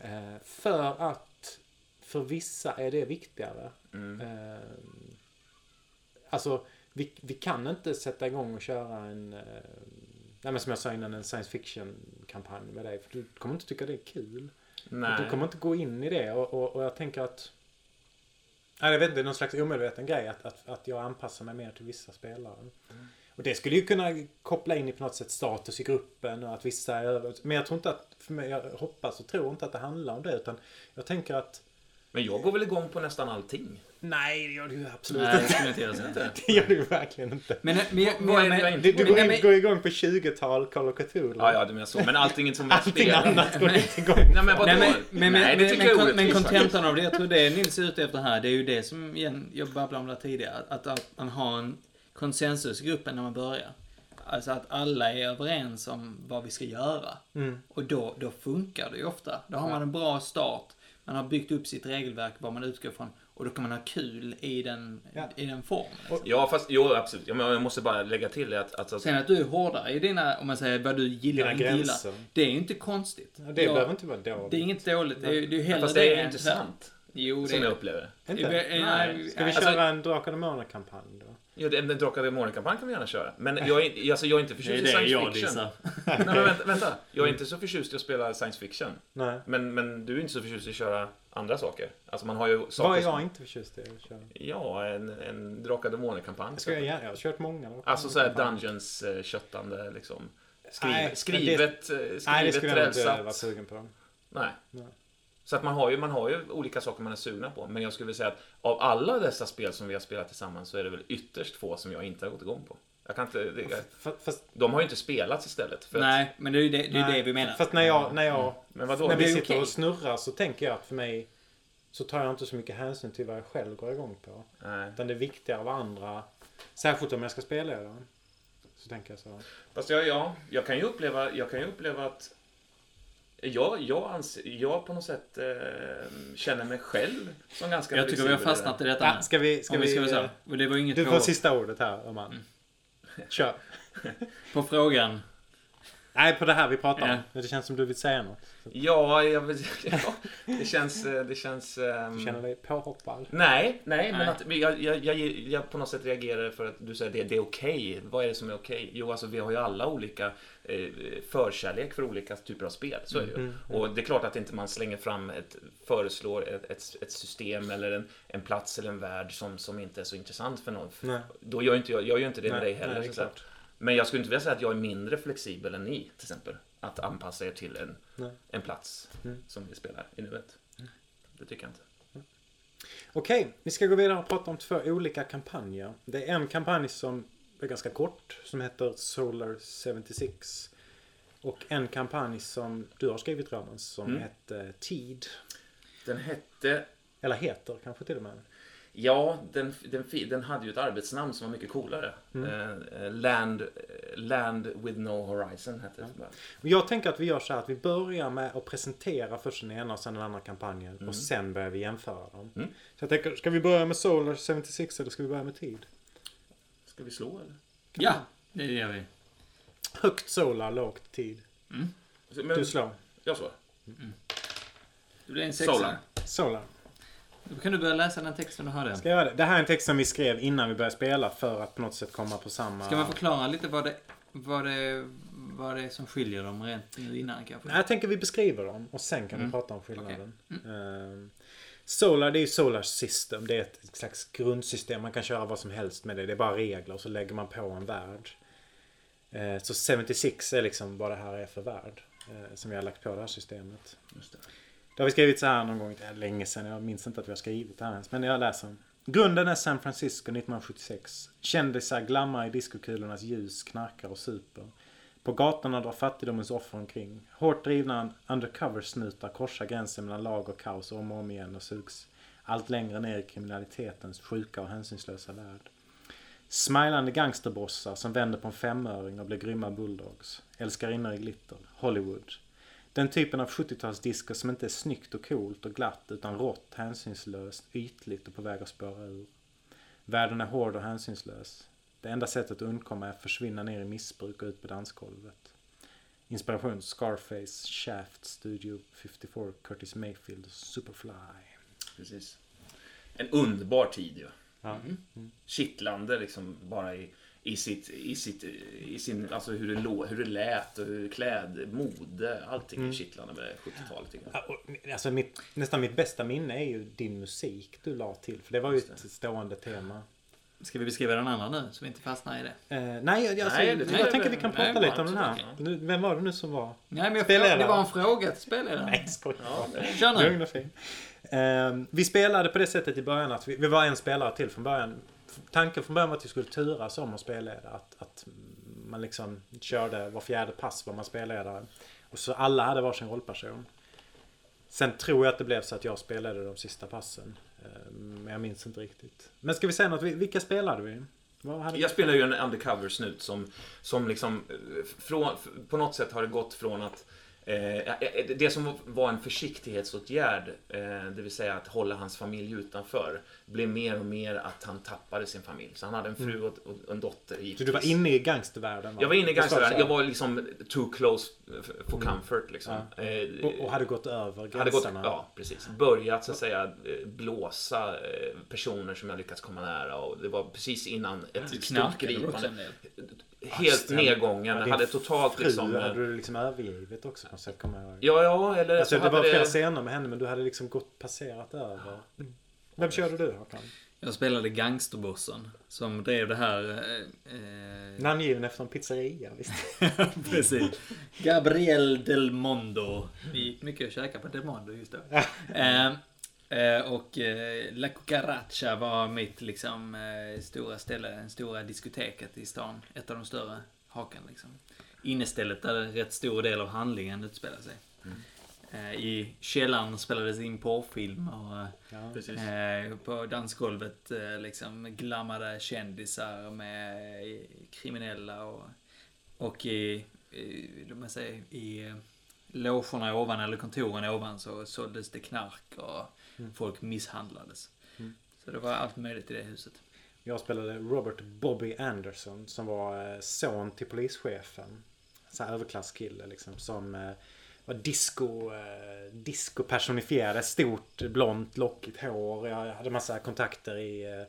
Eh, för att för vissa är det viktigare. Mm. Eh, alltså, vi, vi kan inte sätta igång och köra en, eh, nej men som jag sa innan, en science fiction-kampanj med dig. För du kommer inte tycka det är kul. Nej. Du kommer inte gå in i det och, och, och jag tänker att Nej, jag vet inte, det är någon slags omedveten grej att, att, att jag anpassar mig mer till vissa spelare. Mm. Och det skulle ju kunna koppla in i på något sätt status i gruppen och att vissa är över. Men jag tror inte att, för mig, jag hoppas och tror inte att det handlar om det utan jag tänker att Men jag går väl igång på nästan allting. Nej, det gör du absolut Nej, det inte. skulle jag inte? Det gör du verkligen inte. Men, men, men, Vad är det men, jag inte Du, du går in, går igång på 20-tal Call of Cthulhu. Ja, ja, du menar så. Men allting som jag Allting spelar. annat går du inte igång Nej, men vadå? Nej, men, men, Nej, men, det men, tycker jag är men, men kontentan av det, jag tror det Nils är ute efter här, det är ju det som igen, jag babblade om det tidigare, att, att man har en konsensus i gruppen när man börjar. Alltså att alla är överens om vad vi ska göra. Mm. Och då, då funkar det ju ofta. Då har man en bra start, man har byggt upp sitt regelverk, vad man utgår från, och då kan man ha kul i den, Ja. i den formen. Liksom. Ja, fast jo, absolut. Jag måste bara lägga till det att... att, att Sen att du är hårdare i dina, om man säger vad du gillar och inte gillar, det är ju inte konstigt. Ja, det Jag- behöver inte vara dåligt. det är inget dåligt, det är, det är hellre fast det är ju inte sant. Jo, det Som jag upplever det. Inte? Nej. Ska vi Alltså- köra en Drakar och Demoner-kampanj då? Ja, den den Drakar och Demoner-kampanj kan vi gärna köra. Men jag är, alltså, jag är inte förtjust i science fiction. Nej, men vänta, vänta. Jag är inte så förtjust i att spela science fiction. Nej. Men, men du är inte så förtjust i att köra andra saker. Alltså man har ju saker Vad är som- jag inte förtjust i att köra? Ja, en, en Drakar och Demoner-kampanj. Jag, ska jag, jag har kört många. Alltså såhär Demoner-kampanjer. Dungeons eh, köttande liksom. Skriv, Nej, men det- skrivet, eh, skrivet, Nej, det skulle jag inte vara sugen på. Nej. Nej. Så att man har, ju, man har ju olika saker man är sugna på. Men jag skulle vilja säga att av alla dessa spel som vi har spelat tillsammans så är det väl ytterst få som jag inte har gått igång på. Jag kan inte, det, jag, Fast, de har ju inte spelats istället. För att, Nej, men det är ju det, det, är nej, det vi menar. Fast när jag, när jag men vadå? när vi sitter okej. och snurrar så tänker jag att för mig så tar jag inte så mycket hänsyn till vad jag själv går igång på. Nej. Utan det är viktigare vad andra, särskilt om jag ska spela det. Så tänker jag så. Fast jag, ja, jag kan ju uppleva, jag kan ju uppleva att jag, jag, anser, jag på något sätt eh, känner mig själv som ganska Jag tycker vi har flexibel i det. fastnat i detta Ja, ska vi, ska vi vi, ska vara eh, så. Och det var inget du får påhopp sista ordet här, Oman. Mm. Kör. på frågan. Nej, på det här vi pratar om. Ja. Men Det känns som du vill säga något. Ja, jag, ja, det känns... eh, Det känns ehm, Du känner dig påhoppad. Nej, nej, men Nej. att jag, jag, jag, jag på något sätt reagerar för att du säger det, det är okej. Vad är det som är okej? Jo, alltså vi har ju alla olika eh, förkärlek för olika typer av spel. Så är det ju. Mm, Och det är klart att inte man slänger fram ett, föreslår ett, ett, ett system eller en, en plats eller en värld som, som inte är så intressant för någon. Nej. Då gör inte jag, jag gör ju inte det med dig Nej, heller. nej, Men jag skulle inte vilja säga att jag är mindre flexibel än ni, till exempel. Att anpassa er till en, Nej. en plats Mm. som vi spelar i nuet. Det tycker jag inte. Okej, vi ska gå vidare och prata om två olika kampanjer. Det är en kampanj som är ganska kort, som heter Solar 76. Och en kampanj som du har skrivit Roman, som Mm. heter Tid. Den hette Eller heter kanske till och med. Ja, den, den, den hade ju ett arbetsnamn som var mycket coolare. Eh, eh, land, land with no horizon hette det. Och jag tänker att vi gör så här att vi börjar med att presentera först den ena och sen den andra kampanjen. Mm. Och sen börjar vi jämföra dem. Mm. Så jag tänker, ska vi börja med Solar 76 eller ska vi börja med Tid? Ska vi slå eller? Ja, det gör vi. Högt Solar, lågt Tid. Men, Du slår. Jag slår. Det blir en sexa. Solar. Solar. Då kan du börja läsa den texten du hade. Ska jag göra det? Det här är en text som vi skrev innan vi började spela för att på något sätt komma på samma... Ska man förklara lite vad det, vad det, vad det är som skiljer dem rent innan kanske? Nej, jag tänker vi beskriver dem och sen kan vi Mm. prata om skillnaden. Ehm, Solar, det är ju Solar System. Det är ett slags grundsystem. Man kan köra vad som helst med det. Det är bara regler och så lägger man på en värld. Eh, Så 76 är liksom vad det här är för värld. eh, Som vi har lagt på det här systemet. Just det. Det har vi skrivit så här någon gång, det är länge sedan, jag minns inte att vi har skrivit det här ens. Men jag läser. Grunden är San Francisco 1976. Kändisar glammar i diskokulornas ljus, knarkar och super. På gatorna drar fattigdomens offer omkring. Hårt drivna undercover-snutar korsar gränsen mellan lag och kaos om och om igen och sugs allt längre ner i kriminalitetens sjuka och hänsynslösa värld. Smilande gangsterbossar som vänder på en femöring och blir grymma bulldogs. Älskarinnor i glitter. Hollywood. Den typen av 70-talsdisco som inte är snyggt och coolt och glatt utan rått, hänsynslöst, ytligt och på väg att spåra ur. Världen är hård och hänsynslös. Det enda sättet att undkomma är att försvinna ner i missbruk och ut på dansgolvet. Inspiration Scarface, Shaft, Studio 54, Curtis Mayfield, Superfly. Precis. En underbar tid ju. Ja. Kittlande liksom bara i, i sitt, i sitt, i sin, alltså hur det, lå, hur det lät och hur kläd, mode, allting är kittlande med 70-talet tycker jag. Ja, och, Alltså mitt, nästan mitt bästa minne är ju din musik du la till. För det var ju ett stående tema. Ska vi beskriva den andra nu, så vi inte fastnar i det? Eh, nej, jag, alltså, Nej, det jag, tycker jag tänker vi kan nej, prata lite om den här. Nu, vem var det nu som var? Nej, men jag frågade, det var en fråga till spelledaren. Nej, skojar Ja, Kör nu. Lugn och fin. Eh, vi spelade på det sättet i början att vi, vi var en spelare till från början. Tanken från början var att vi skulle turas om att spelleda. Att, att man liksom körde var fjärde pass var man spelledare. Och så alla hade varsin rollperson. Sen tror jag att det blev så att jag spelade de sista passen. Eh, men jag minns inte riktigt. Men ska vi säga något? Vilka spelade vi? Jag spelar ju en undercover-snut som, som liksom eh, från, på något sätt har det gått från att eh, det som var en försiktighetsåtgärd, eh, det vill säga att hålla hans familj utanför, blev mer och mer att han tappade sin familj. Så han hade en fru och, och en dotter Så givetvis. du var inne i gangstervärlden? va? Jag var inne i så gangstervärlden. Jag var liksom too close for comfort liksom. Ja. Eh, och, och hade gått över gränserna? hade gått, ja, precis. Börjat så att säga eh, blåsa eh, personer som jag lyckats komma nära och det var precis innan ett stort gripande. Helt nedgången. din hade totalt fru liksom... hade du liksom övergivit också på något sätt, kommer jag ihåg. Ja, ja, eller Alltså, så det var hade flera scener med henne men du hade liksom gått passerat över. Vem körde du Håkan? Jag spelade gangsterbossen som drev det här... Eh, eh, Namngiven efter en pizzeria visst? Precis. Gabriel Del Mondo. Vi gick mycket och käkade på Del Mondo just då. eh, eh, och eh, La Cucaracha var mitt liksom eh, stora ställe, stora diskoteket i stan. Ett av de större haken liksom. Innestället där en rätt stor del av handlingen utspelar sig. Eh, I källaren spelades in porrfilm och Ja. På dansgolvet liksom glammade kändisar med kriminella och, och i, i, man säga, i logerna ovan eller kontoren ovan så såldes det knark och folk misshandlades. Mm. Så det var allt möjligt i det huset. Jag spelade Robert Bobby Anderson som var eh, son till polischefen. Så här överklasskille liksom som eh, var disco, eh, disco personifierade. Stort blont lockigt hår. Jag hade massa kontakter i eh,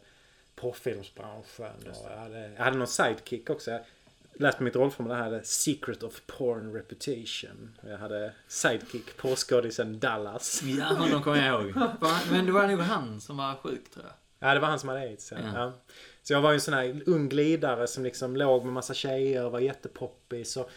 porrfilmsbranschen. Och jag, hade, jag hade någon sidekick också. Jag läste mitt rollformulär här. Secret of Porn Reputation. Jag hade sidekick på skådisen Dallas. Ja, honom kommer jag ihåg. Men det var nog han som var sjuk tror jag. Ja, det var han som hade aids. Ja. Ja. Ja. Så jag var ju en sån här ung glidare som liksom låg med massa tjejer och var jättepoppis. Och,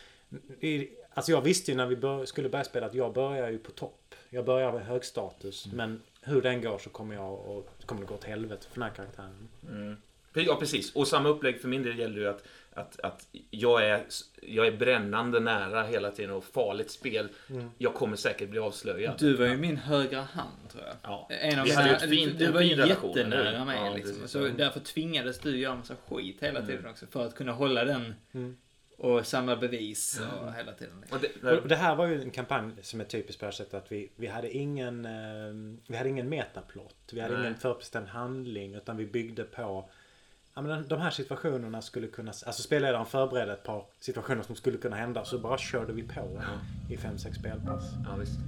alltså jag visste ju när vi bör, skulle börja spela att jag börjar ju på topp. Jag börjar med hög status. Men hur den går så kommer jag och kommer det gå åt helvete för den här karaktären. Mm. Ja, precis. Och samma upplägg för min del gäller ju att, att, att jag, är, jag är brännande nära hela tiden och farligt spel. Mm. Jag kommer säkert bli avslöjad. Du var ju min högra hand tror jag. Ja. En av Vi mina, hade ju ett fint- du var ju jättenära mig Ja, liksom. Så därför tvingades du göra massa skit hela tiden också. För att kunna hålla den Mm. och samla bevis och hela tiden. Och det, Och det här var ju en kampanj som är typisk på det här sättet att vi, vi hade ingen eh, Vi hade ingen metaplott. Vi hade Nej. ingen förbestämd handling utan vi byggde på Ja, men de här situationerna skulle kunna... Alltså spelledaren förberedde ett par situationer som skulle kunna hända så bara körde vi på i fem sex spelpass. ja, visst.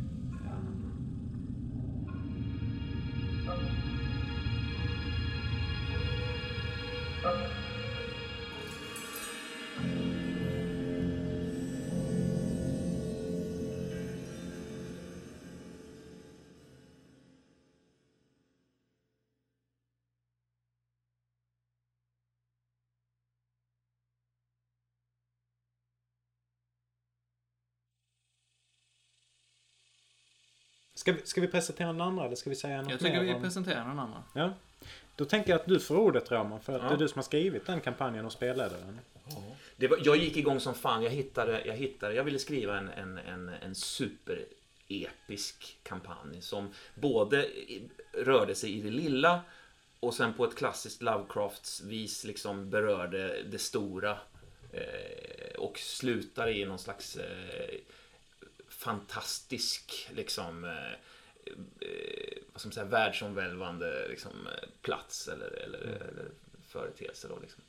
Ska vi, ska vi presentera den andra eller ska vi säga något Jag tycker mer vi om- presenterar någon annan. Ja. Då tänker jag att du får ordet Roman för att Ja. det är du som har skrivit den kampanjen och spelade den. Det var, jag gick igång som fan. Jag hittade, jag hittade, jag ville skriva en, en, en, en superepisk kampanj som både rörde sig i det lilla och sen på ett klassiskt Lovecrafts-vis liksom berörde det stora eh, och slutade i någon slags eh, fantastisk liksom eh, eh, vad ska man säga, världsomvälvande liksom, eh, plats eller, eller, eller företeelse. Då, liksom.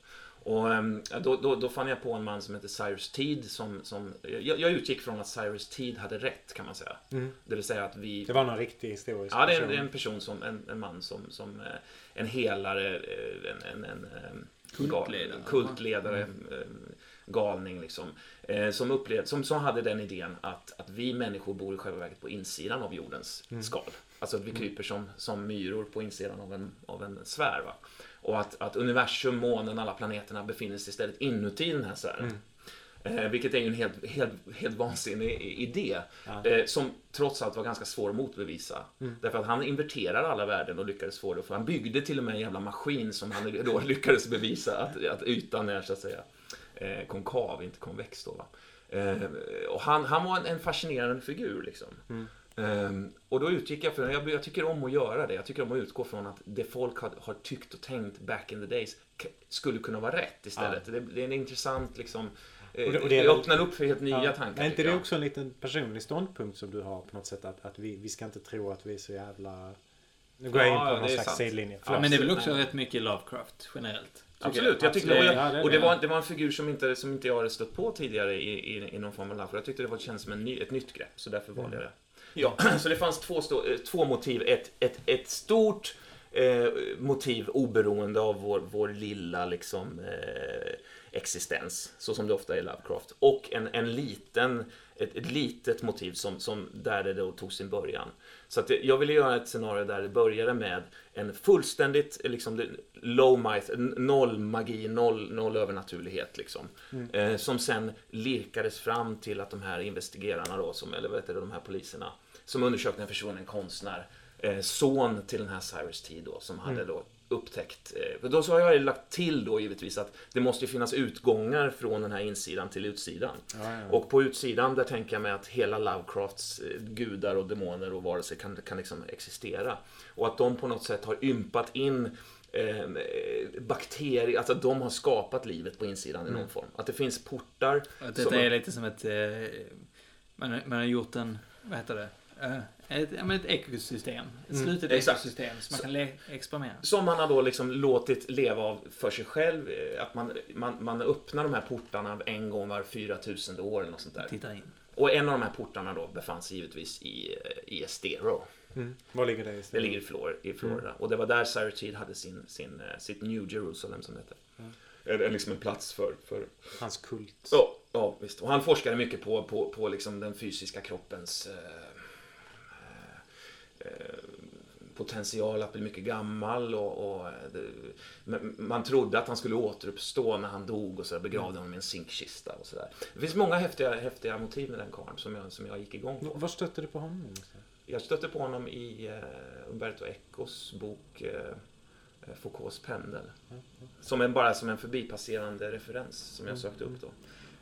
Och ehm, då, då, då fann jag på en man som heter Cyrus Teed som, som jag, jag utgick från att Cyrus Teed hade rätt kan man säga. Mm. Det vill säga att vi Det var någon riktig historisk Ja, det är en, person. det är en person som, en, en man som, som eh, en helare, en, en, en, en Kultledare. kultledare, Mm. Galning liksom. eh, Som, upplevde, som, som hade den idén att, att vi människor bor i själva verket på insidan av jordens Mm. skal. Alltså att vi kryper som, som myror på insidan av en, av en sfär. Va? Och att, att universum, månen, alla planeterna befinner sig istället inuti den här sfären. Mm. Eh, vilket är ju en helt, helt, helt vansinnig idé. Ja. Eh, som trots allt var ganska svår att motbevisa. Mm. Därför att han inverterar alla värden och lyckades få det. För han byggde till och med en jävla maskin som han då lyckades bevisa att, att ytan är så att säga eh, konkav, inte konvex då. Va? Eh, och han, han var en, en fascinerande figur liksom. Mm. Ehm, och då utgick jag från, jag, jag tycker om att göra det. Jag tycker om att utgå från att det folk har, har tyckt och tänkt back in the days k- skulle kunna vara rätt istället. Det, det är en intressant liksom, eh, Och det- och det är det öppnar upp för helt nya Ja. tankar. Är inte det jag. också en liten personlig ståndpunkt som du har på något sätt? Att, att vi, vi ska inte tro att vi är så jävla... Nu går jag in Ja, på någon är slags sidlinje. Ja. Men det är väl också rätt mycket Lovecraft generellt. Absolut, jag tyckte, och, jag, och det, var, det var en figur som inte, som inte jag hade stött på tidigare i, i, i någon form av labb. Jag tyckte det var, kändes som en ny, ett nytt grepp, så därför valde jag det. Ja, så det fanns två, stå, eh, två motiv. Ett, ett, ett stort eh, motiv oberoende av vår, vår lilla liksom, eh, existens, så som det ofta är i Lovecraft. Och en, en liten, ett, ett litet motiv som, som där det då tog sin början. Så att jag ville göra ett scenario där det började med en fullständigt liksom, low n- noll magi, noll, noll övernaturlighet. Liksom. Eh, som sen lirkades fram till att de här investigerarna, då, som, eller vad heter det, de här poliserna, som undersökte en försvunnen konstnär, eh, son till den här Cyrus T då, som hade då upptäckt. Eh, då så har jag lagt till då givetvis att det måste ju finnas utgångar från den här insidan till utsidan. Ja, ja. Och på utsidan där tänker jag mig att hela Lovecrafts eh, gudar och demoner och varelser kan, kan liksom existera. Och att de på något sätt har ympat in eh, bakterier, alltså att de har skapat livet på insidan i någon form. Att det finns portar. Att detta är lite som ett... Eh, man, man har gjort en... Vad heter det? Eh, ett, ja, ett ekosystem. Ett Mm, slutet ekosystem som man kan le- experimentera. Som man har då liksom låtit leva av för sig själv. eh, Att man, man, man öppnar de här portarna en gång var 4000 år eller något sånt där. Titta in. Och en av de här portarna då befann sig givetvis i, eh, i Estero. Mm. Var ligger det Det istället? ligger i Flor- i Florida. Och det var där Cyrus Teed hade sin, sin, sitt New Jerusalem som det hette. Eller liksom en plats för, för Hans kult. Ja, ja, visst. Och han forskade mycket på, på, på liksom den fysiska kroppens eh, potential att bli mycket gammal och, och det, men man trodde att han skulle återuppstå när han dog och så begravde honom i en zinkkista och sådär. Det finns många häftiga, häftiga motiv med den karln som jag, som jag gick igång på. Var stötte du på honom? Jag stötte på honom i eh, Umberto Ecos bok eh, Foucaults pendel. Som en, bara som en förbipasserande referens som jag sökte upp då.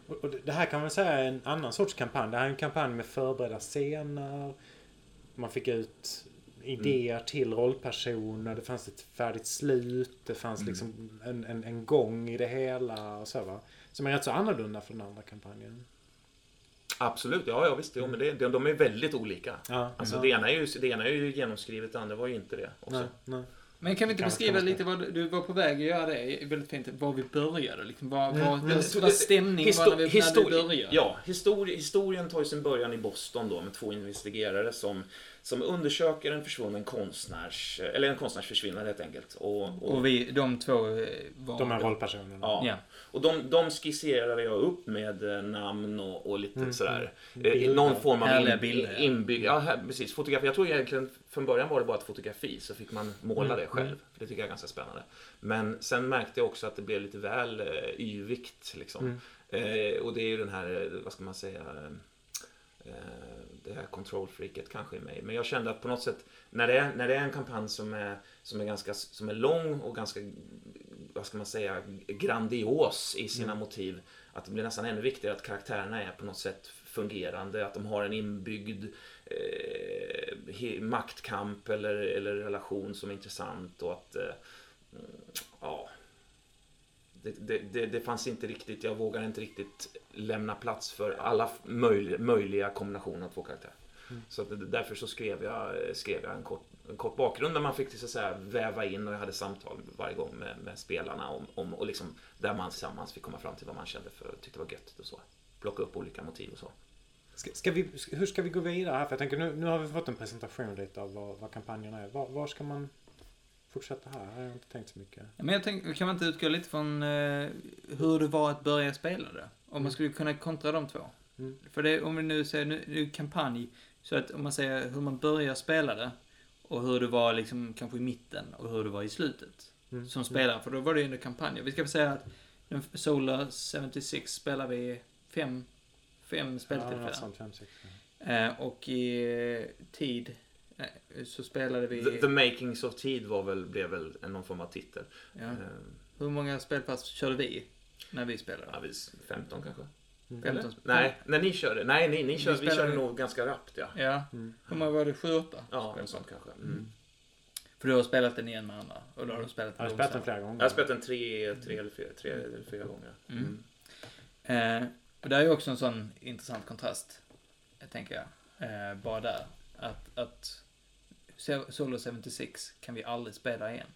Och- det här kan man säga är en annan sorts kampanj. Det här är en kampanj med förberedda scener. Man fick ut idéer till rollpersoner. Det fanns ett färdigt slut. Det fanns liksom en, en, en gång i det hela. Och så, va? Som är rätt så annorlunda från den andra kampanjen. Absolut, ja, ja visst. Jo, men det, de, de är väldigt olika. Ja, Alltså, ja. det, ena är ju, det ena är ju genomskrivet, det andra var ju inte det. Också. Nej, nej. Men kan vi inte Kan- beskriva lite vad du, var på väg att göra det? är Väldigt fint. Var vi började liksom. Vad, Mm. vad, Men- vad, stämningen var när vi, när vi började? Ja, histori historien tar ju sin början i Boston då med två investigerare som, som undersöker en försvunnen konstnärs, eller en konstnärs försvinnande helt enkelt. Och, och, Och vi, de två eh, var... De här rollpersonerna. ja. Ja. Och de, de skisserade jag upp med eh, namn och, och lite Mm, sådär. Eh, någon form av Härliga in, bilder, ja. inbygg... Ja, här, precis. Fotografi. Jag tror egentligen från början var det bara ett fotografi så fick man måla Mm, det själv. mm. Det tycker jag är ganska spännande. Men sen märkte jag också att det blev lite väl eh, yvigt liksom. Mm. Eh, och det är ju den här, vad ska man säga, eh, det här kontrollfreaket kanske i mig. Men jag kände att på något sätt, när det är, när det är en kampanj som är, som är ganska som är lång och ganska, vad ska man säga, grandios i sina Mm. motiv. Att det blir nästan ännu viktigare att karaktärerna är på något sätt fungerande, att de har en inbyggd eh, maktkamp eller, eller relation som är intressant och att eh, mm, ja, det, det, det, det fanns inte riktigt, jag vågar inte riktigt lämna plats för alla f- möj, möjliga kombinationer av två karaktärer. Mm. Så att, därför så skrev jag, skrev jag en, kort, en kort bakgrund där man fick så att säga, väva in och jag hade samtal varje gång med, med spelarna om, om, och liksom, där man tillsammans fick komma fram till vad man kände för, tyckte var gött och så. Plocka upp olika motiv och så. Ska, ska vi, hur ska vi gå vidare här? För jag tänker nu, nu har vi fått en presentation lite av vad, vad kampanjerna är. Var, var ska man fortsätta här? Jag har inte tänkt så mycket. Men jag tänker, kan man inte utgå lite från eh, hur det var att börja spela det? Om man skulle kunna kontra de två. Mm. För det, om vi nu säger, nu, nu kampanj, så att om man säger hur man börjar spela det och hur det var liksom kanske i mitten och hur det var i slutet. Mm. Som spelare, för då var det ju under kampanjer. Vi ska väl säga att den Solar 76 spelar vi fem, fem Ja, speltillfällen. sånt. Fem, sex. Eh, och i eh, tid eh, så spelade vi... The, the Makings of Tid var väl, blev väl en någon form av titel. ja. Eh, Hur många spelpass körde vi när vi spelade? Ja, vi 15 kanske? Mm. 15 spel- Nej, när ni körde. Nej, ni, ni körde, vi, spelade- körde nog ganska rappt ja. Ja. Mm. Hur många var det? Sju, åtta? Ja, något sånt kanske. Mm. För du har spelat den igen med andra. Och då har du spelat Jag har den spelat den flera gånger. Jag har spelat den tre, tre, eller fyra, tre eller fyra gånger. Mm. Eh, och det är ju också en sån intressant kontrast, eh, tänker jag. Eh, bara där. Att, att So- Solo 76 kan vi aldrig spela igen.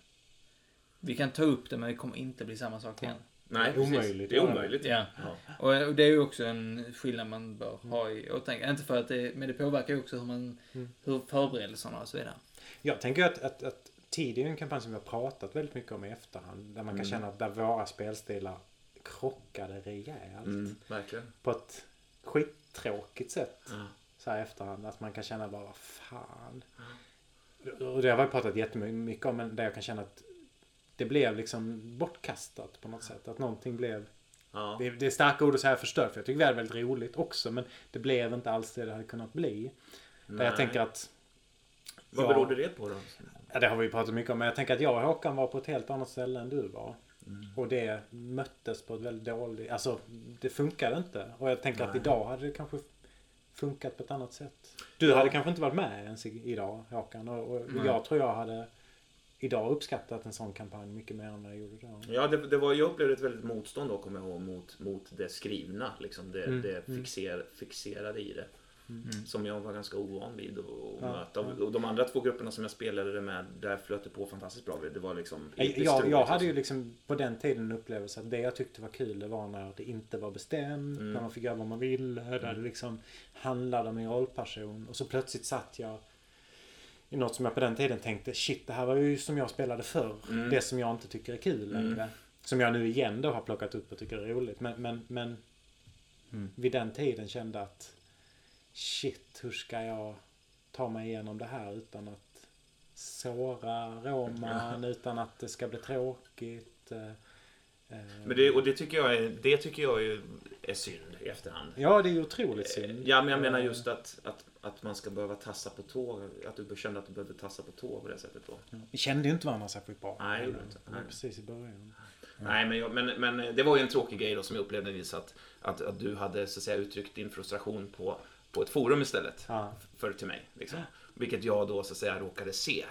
Vi kan ta upp det, men det kommer inte bli samma sak igen. Nej, Det är omöjligt. Det är omöjligt. Ja. Ja. Och, och det är ju också en skillnad man bör ha i åtanke. Inte för att det, men det påverkar ju också hur man, Mm. hur förberedelserna och så vidare. Jag tänker att, att, att tid är ju en kampanj som vi har pratat väldigt mycket om i efterhand. Där man kan Mm. känna att där våra spelstilar krockade rejält. Mm, verkligen. På ett skittråkigt sätt. Ja. Så här i efterhand. Att man kan känna bara, fan. Och det har vi pratat jättemycket om. Men där jag kan känna att det blev liksom bortkastat på något sätt. Att någonting blev Ja. Det är, det är starka ord att säga förstört. För jag tycker vi hade väldigt roligt också. Men det blev inte alls det det hade kunnat bli. Där jag tänker att Vad Ja. berodde det på då? Ja, det har vi pratat mycket om. Men jag tänker att jag och Håkan var på ett helt annat ställe än du var. Mm. Och det möttes på ett väldigt dåligt... Alltså, det funkade inte. Och jag tänker att Nej. idag hade det kanske funkat på ett annat sätt. Du Ja. hade kanske inte varit med ens idag, Håkan. Och, och jag tror jag hade idag uppskattat en sån kampanj mycket mer än vad jag gjorde då. Ja, det, det var, jag upplevde ett väldigt motstånd då, kommer jag ihåg, mot, mot det skrivna. Liksom det, Mm, det mm. fixer, fixerade i det. Mm. Som jag var ganska ovan vid att Ja, möta. ja. Och de andra två grupperna som jag spelade det med, där flöt det på fantastiskt bra. Det var liksom... Jag, jag, hade ju liksom. liksom på den tiden en upplevelse att det jag tyckte var kul det var när det inte var bestämt. Mm. När man fick göra vad man ville. Där det liksom handlade om en rollperson. Och så plötsligt satt jag i något som jag på den tiden tänkte shit det här var ju som jag spelade förr. Mm. Det som jag inte tycker är kul Mm. längre. Som jag nu igen då har plockat upp och tycker är roligt. Men, men, men Mm. vid den tiden kände att shit hur ska jag ta mig igenom det här utan att såra roman, utan att det ska bli tråkigt. eh, eh. Men det, och det tycker jag är, det tycker jag är, är synd i efterhand. Ja, det är otroligt synd. Ja, men jag menar Eh, just att, att, att man ska behöva tassa på tå. Att du kände att du behövde tassa på tå på det sättet då. Vi kände ju inte varandra särskilt bra. Nej, det gjorde inte. det var. Precis i början. Nej, men, jag, men, men det var ju en tråkig grej då som jag upplevde vis att, att, att du hade så att säga uttryckt din frustration på, på ett forum istället. Ja. För till mig. Liksom. Vilket jag då så att säga råkade se.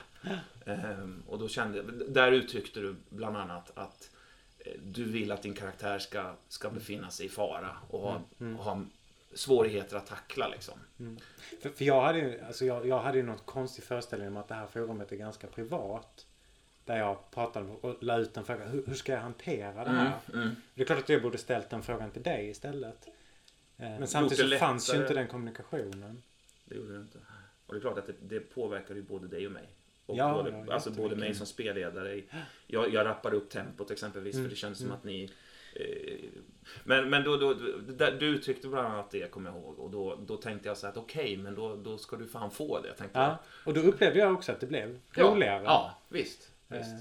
Ehm, och då kände där uttryckte du bland annat att eh, du vill att din karaktär ska, ska befinna sig i fara och ha, Mm. och ha svårigheter att tackla liksom. För, för jag hade ju alltså jag, jag hade ju någon konstig föreställning om att det här forumet är ganska privat. Där jag pratade och la ut en fråga. Hur, hur ska jag hantera det här? mm. Det är klart att jag borde ställt den frågan till dig istället. Eh, Men samtidigt så fanns ju inte den kommunikationen. Det gjorde det inte. Och det är klart att det, det påverkar ju både dig och mig. Och Ja, både, ja, alltså både mig som spelledare. Jag, jag rappade upp tempot exempelvis Mm, för det kändes som mm. att ni... Eh, men men då, då, du uttryckte bland annat det, kommer jag ihåg. Och då, då tänkte jag så att okej, men då, då ska du fan få det. Tänkte Ja, och då upplevde jag också att det blev jag. roligare. Ja, visst. Eh, visst.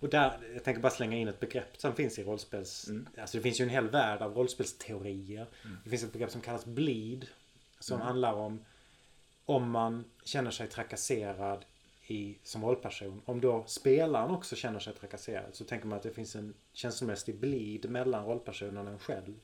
Och där, jag tänker bara slänga in ett begrepp som finns i rollspels... Mm. Alltså det finns ju en hel värld av rollspelsteorier. Det finns ett begrepp som kallas bleed. Som Mm. handlar om om man känner sig trakasserad i, som rollperson. Om då spelaren också känner sig trakasserad så tänker man att det finns en känslomässig bleed mellan rollpersonen och en själv.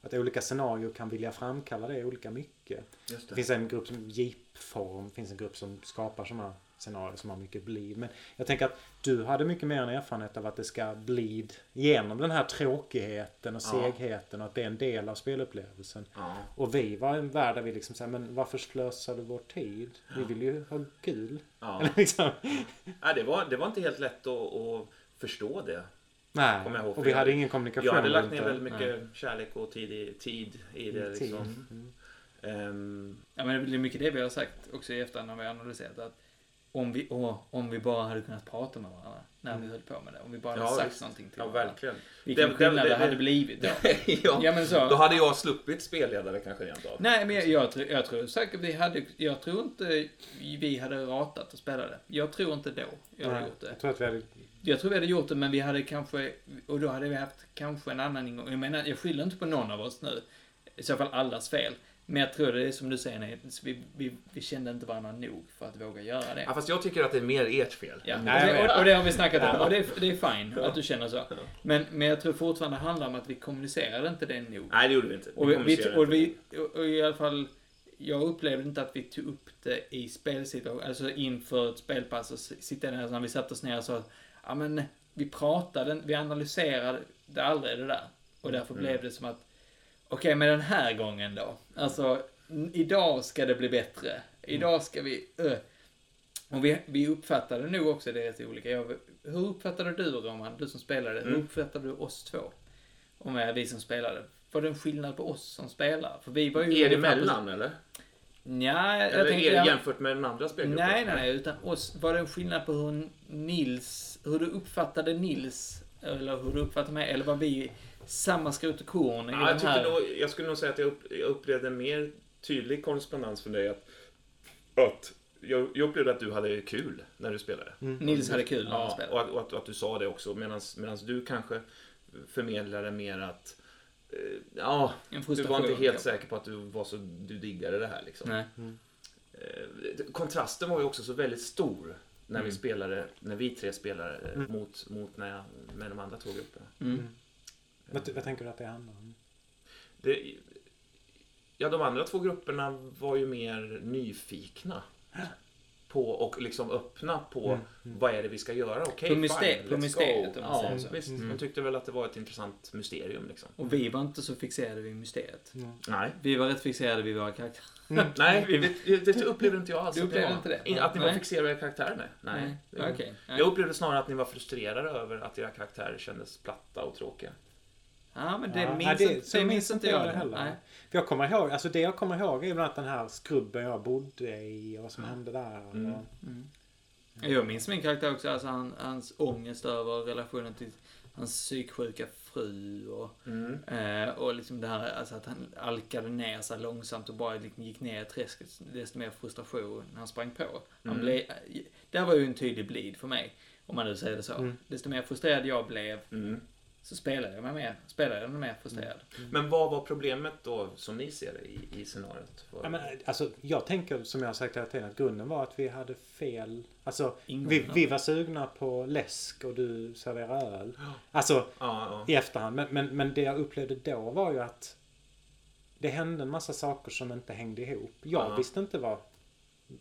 Att olika scenarier kan vilja framkalla det olika mycket. Det det. finns en grupp som Jeep-form. Det finns en grupp som skapar sådana scenarier som har mycket bleed. Men jag tänker att du hade mycket mer en erfarenhet av att det ska bleed genom den här tråkigheten och Ja. segheten och att det är en del av spelupplevelsen. Ja. Och vi var en värld där vi liksom säger men varför slösar du vår tid? Vi vill ju ha kul. Ja. Eller liksom. Nej, det, var, det var inte helt lätt att, att förstå det. Nej. Ihåg, och vi hade ingen kommunikation. Jag hade lagt ner väldigt mycket kärlek och tid i, tid i det. Tid. Liksom. Mm. Ehm, Ja, men det är mycket det vi har sagt också i efterhand när vi har analyserat. Att om vi, åh, om vi bara hade kunnat prata med varandra när vi höll på med det. Om vi bara hade Ja, sagt visst. någonting till ja, varandra. verkligen. Vilken Det- skillnad det- det, det- hade blivit då. ja. Ja, men så. Då hade jag sluppit spelledare kanske rent av. Nej, men jag, jag, tror- jag tror säkert vi hade, jag tror inte vi hade ratat att spela det. Jag tror inte då jag hade Nej, gjort det. Jag tror att vi hade... Jag tror vi hade gjort det, men vi hade kanske, och då hade vi haft kanske en annan ingång. Jag menar, jag skyller inte på någon av oss nu. i så fall allas fel. Men jag tror det är som du säger, nej, vi, vi, vi kände inte varandra nog för att våga göra det. Ja, fast jag tycker att det är mer ert fel. Ja, Nej, och, det, och, och det har vi snackat om. Och det, är- det är fine att du känner så. Men, men jag tror fortfarande det handlar om att vi kommunicerade inte det nog. Nej, det gjorde vi inte. Och, vi, vi, kommunicerade och, vi, och, och i alla fall, jag upplevde inte att vi tog upp det i spelsituation, alltså inför ett spelpass och sitta ner när vi satte oss ner och sa att, ja men vi pratade, vi analyserade det aldrig det där. Och därför Mm. blev det som att, okej men den här gången då, alltså idag ska det bli bättre. Idag ska vi, ö. Och vi, vi uppfattade nog också det rätt olika. Jag, hur uppfattade du Roman, du som spelade, hur Mm. uppfattade du oss två? Och med vi som spelade. Var det en skillnad på oss som spelar? För vi var ju... Er ungefär på- emellan, eller? Nja, jag Eller tänkte... er jag- jämfört med den andra spelgruppen? Nej, nej, nej, utan oss, var det en skillnad på hur Nils, hur du uppfattade Nils, eller hur du uppfattade mig, eller var vi samma skrot och korn i Ja, den jag, här... nog, jag skulle nog säga att jag, upp, jag upplevde en mer tydlig korrespondens från dig. Att, att jag, jag upplevde att du hade kul när du spelade. Nils hade kul när han Ja, spelade. och att, och, att, och att du sa det också. Medan du kanske förmedlade mer att eh, Ja, du var inte helt säker på att du var så du diggade det här liksom. Nej. Eh, kontrasten var ju också så väldigt stor när vi Mm. spelade, när vi tre spelade Mm. mot, mot när jag, med de andra två grupperna. Mm. Vad, vad tänker du att det handlar om? Det, ja, de andra två grupperna var ju mer nyfikna. På och liksom öppna på Mm, vad är det vi ska göra. Okej, På fine, myster- på mysteriet, go. om man Ja, säger så. visst. Mm. De tyckte väl att det var ett intressant mysterium liksom. Och vi var inte så fixerade vid mysteriet. Nej, Vi var rätt fixerade vid våra karaktärer. nej det, det, det upplevde inte jag alls. Du att upplevde inte det? In- Att ni var Nej. fixerade vid karaktärerna? Nej. Nej. Okej. Nej. Jag upplevde snarare att ni var frustrerade över att era karaktärer kändes platta och tråkiga. Ja, men det Ja, minns, nej, det- inte, det minns inte jag jag. det heller. Nej. För jag kommer ihåg, alltså det jag kommer ihåg är bland annat den här skrubben jag bodde i och vad som Ja. hände där. Mm. Och, Mm. Jag minns min karaktär också, alltså han, hans ångest över relationen till hans psyksjuka fru och, Mm. eh, och liksom det här alltså att han alkade ner sig långsamt och bara liksom gick ner i träsket. Desto mer frustration han sprang på. Han Mm. blev, där var ju en tydlig bleed för mig, om man nu säger det så. Mm. Desto mer frustrerad jag blev Mm. Så spelade jag mig mer, spelade jag mig mer frustrerad. Men vad var problemet då som ni ser det i, i scenariot? Vad- Ja, men, alltså, jag tänker som jag har sagt hela tiden att grunden var att vi hade fel. Alltså, vi, vi var sugna på läsk och du serverar öl. Alltså Ja, ja. i efterhand. Men, men, men det jag upplevde då var ju att det hände en massa saker som inte hängde ihop. Jag Ja. visste inte vad...